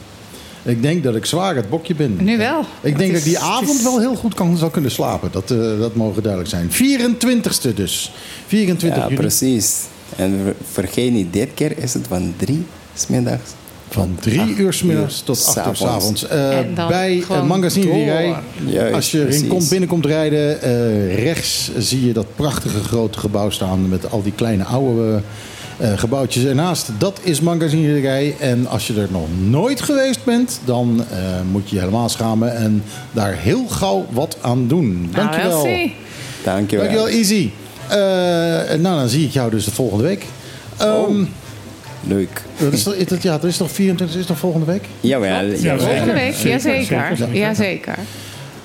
Ik denk dat ik zwaar het bokje ben. Nu wel. Ik denk dat ik die avond is- wel heel goed kan, zal kunnen slapen. Dat, eh, dat mogen duidelijk zijn. 24ste dus. 24 Ja, juni. precies. En ver- vergeet niet, dit keer is het van drie smiddags. Van drie uur s middags tot acht uur s avonds. Eh, bij uh, Magazinerij. door. Juist, Als je erin komt, binnenkomt rijden, eh, rechts zie je dat prachtige grote gebouw staan met al die kleine oude eh, gebouwtjes ernaast. Dat is Magazinerij. En als je er nog nooit geweest bent, dan eh, moet je je helemaal schamen en daar heel gauw wat aan doen. Nou, Dankjewel. wel zie. Dankjewel. Dankjewel, Easy. Eh, nou, dan zie ik jou dus de volgende week. Ehm, Leuk. dat is, toch- is dat, ja, dat is toch 24, is toch volgende week? Jawel. Ja, jawel. Volgende week, Zeker, jazeker. zeker, zeker. Jazeker.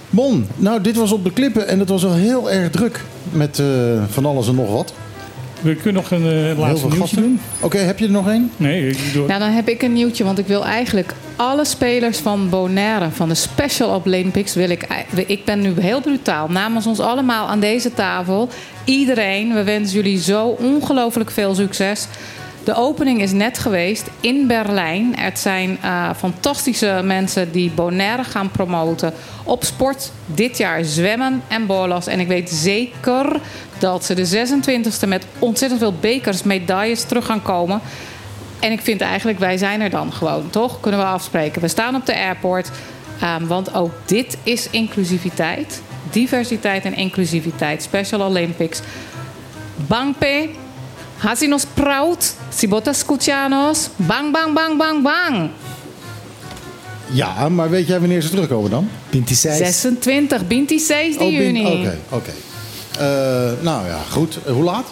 Bon, nou dit was op de klippen en het was wel heel erg druk met eh, van alles en nog wat. We kunnen nog een eh, laatste nieuwtje gasten. doen. Oké, heb je er nog één? Nee, ik doe Nou, dan heb ik een nieuwtje, want ik wil eigenlijk alle spelers van Bonaire, van de Special Olympics, wil ik. Ik ben nu heel brutaal. Namens ons allemaal aan deze tafel, iedereen, we wensen jullie zo ongelooflijk veel succes. De opening is net geweest in Berlijn. Het zijn eh, fantastische mensen die Bonaire gaan promoten op sport. Dit jaar zwemmen en bolas. En ik weet zeker dat ze de 26e met ontzettend veel bekers, medailles terug gaan komen. En ik vind eigenlijk, wij zijn er dan gewoon, toch? Kunnen we afspreken. We staan op de airport. ehm, want ook dit is inclusiviteit. Diversiteit en inclusiviteit. Special Olympics. Bangpe. Hasinos proud. Sibota escuchanos. Bang, bang, bang, bang, bang. Ja, maar weet jij wanneer ze terugkomen dan? 26, 26 Oh, bin- juni. Oké, oké. Eh, nou ja, goed. Hoe laat?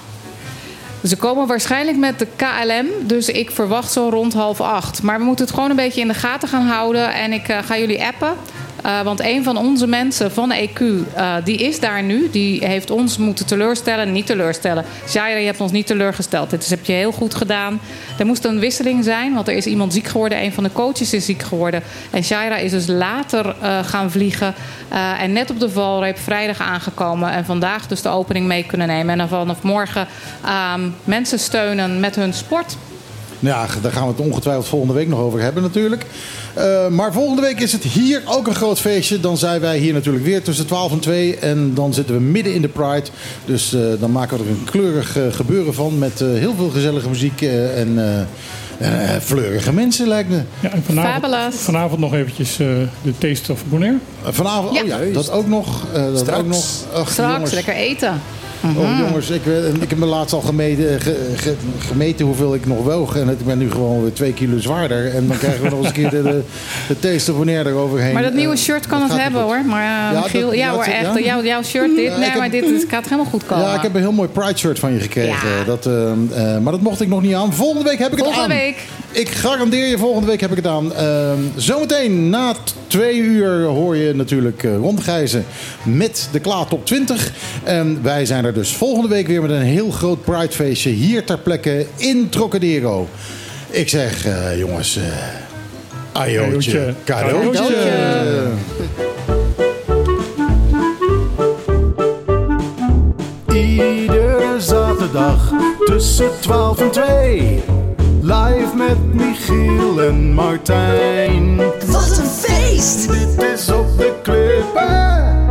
Ze komen waarschijnlijk met de KLM, dus ik verwacht zo rond half acht. Maar we moeten het gewoon een beetje in de gaten gaan houden. En ik eh, ga jullie appen. Eh, want een van onze mensen van EQ, eh, die is daar nu. Die heeft ons moeten teleurstellen. Niet teleurstellen. Jaira, je hebt ons niet teleurgesteld. Dit heb je heel goed gedaan. Er moest een wisseling zijn, want er is iemand ziek geworden. Een van de coaches is ziek geworden. En Jaira is dus later eh, gaan vliegen. En net op de valreep vrijdag aangekomen. En vandaag dus de opening mee kunnen nemen. En dan vanaf morgen ehm, mensen steunen met hun sport. Nou Ja, daar gaan we het ongetwijfeld volgende week nog over hebben natuurlijk. Eh, maar volgende week is het hier ook een groot feestje. Dan zijn wij hier natuurlijk weer tussen 12 en 2. En dan zitten we midden in de Pride. Dus eh, dan maken we er een kleurig eh, gebeuren van. Met eh, heel veel gezellige muziek eh, en eh, eh, fleurige mensen lijkt me. Ja, en vanavond, Fabulous. vanavond nog eventjes eh, de Taste of Bonaire. Vanavond, Ja. oh ja, dat ook nog. eh, dat Straks. ook nog. Ach, Straks jongens. lekker eten. Oh Mhm. jongens, ik, eh, ik heb me laatst al gemeten, ge- ge- gemeten hoeveel ik nog woog. En ik ben nu gewoon weer twee kilo zwaarder. En dan krijgen we nog eens een keer de, de, de wanneer eroverheen. Maar dat nieuwe Eh, shirt kan dat het hebben hoor. Maar Ja, uh, Michiel, ja, ja, hoor, echt. ja. Jouw, jouw shirt, dit, Ja, nee, heb- maar dit is, gaat helemaal goed komen. Ja, ik heb een heel mooi Pride shirt van je gekregen. Dat, eh, eh, maar dat mocht ik nog niet aan. Volgende week heb ik het Volgende aan. week. Ik garandeer je, volgende week heb ik het aan. Ehm, zometeen na twee uur hoor je natuurlijk eh Ron Gijzen met de Klaar Top 20. En wij zijn er dus volgende week weer met een heel groot Pridefeestje hier ter plekke in Trocadero. Ik zeg, eh, jongens, uh, ajootje, cadeautje. Iedere zaterdag tussen 12 en 2. Live met Michiel en Martijn. Wat een feest! Dit is op de klippen.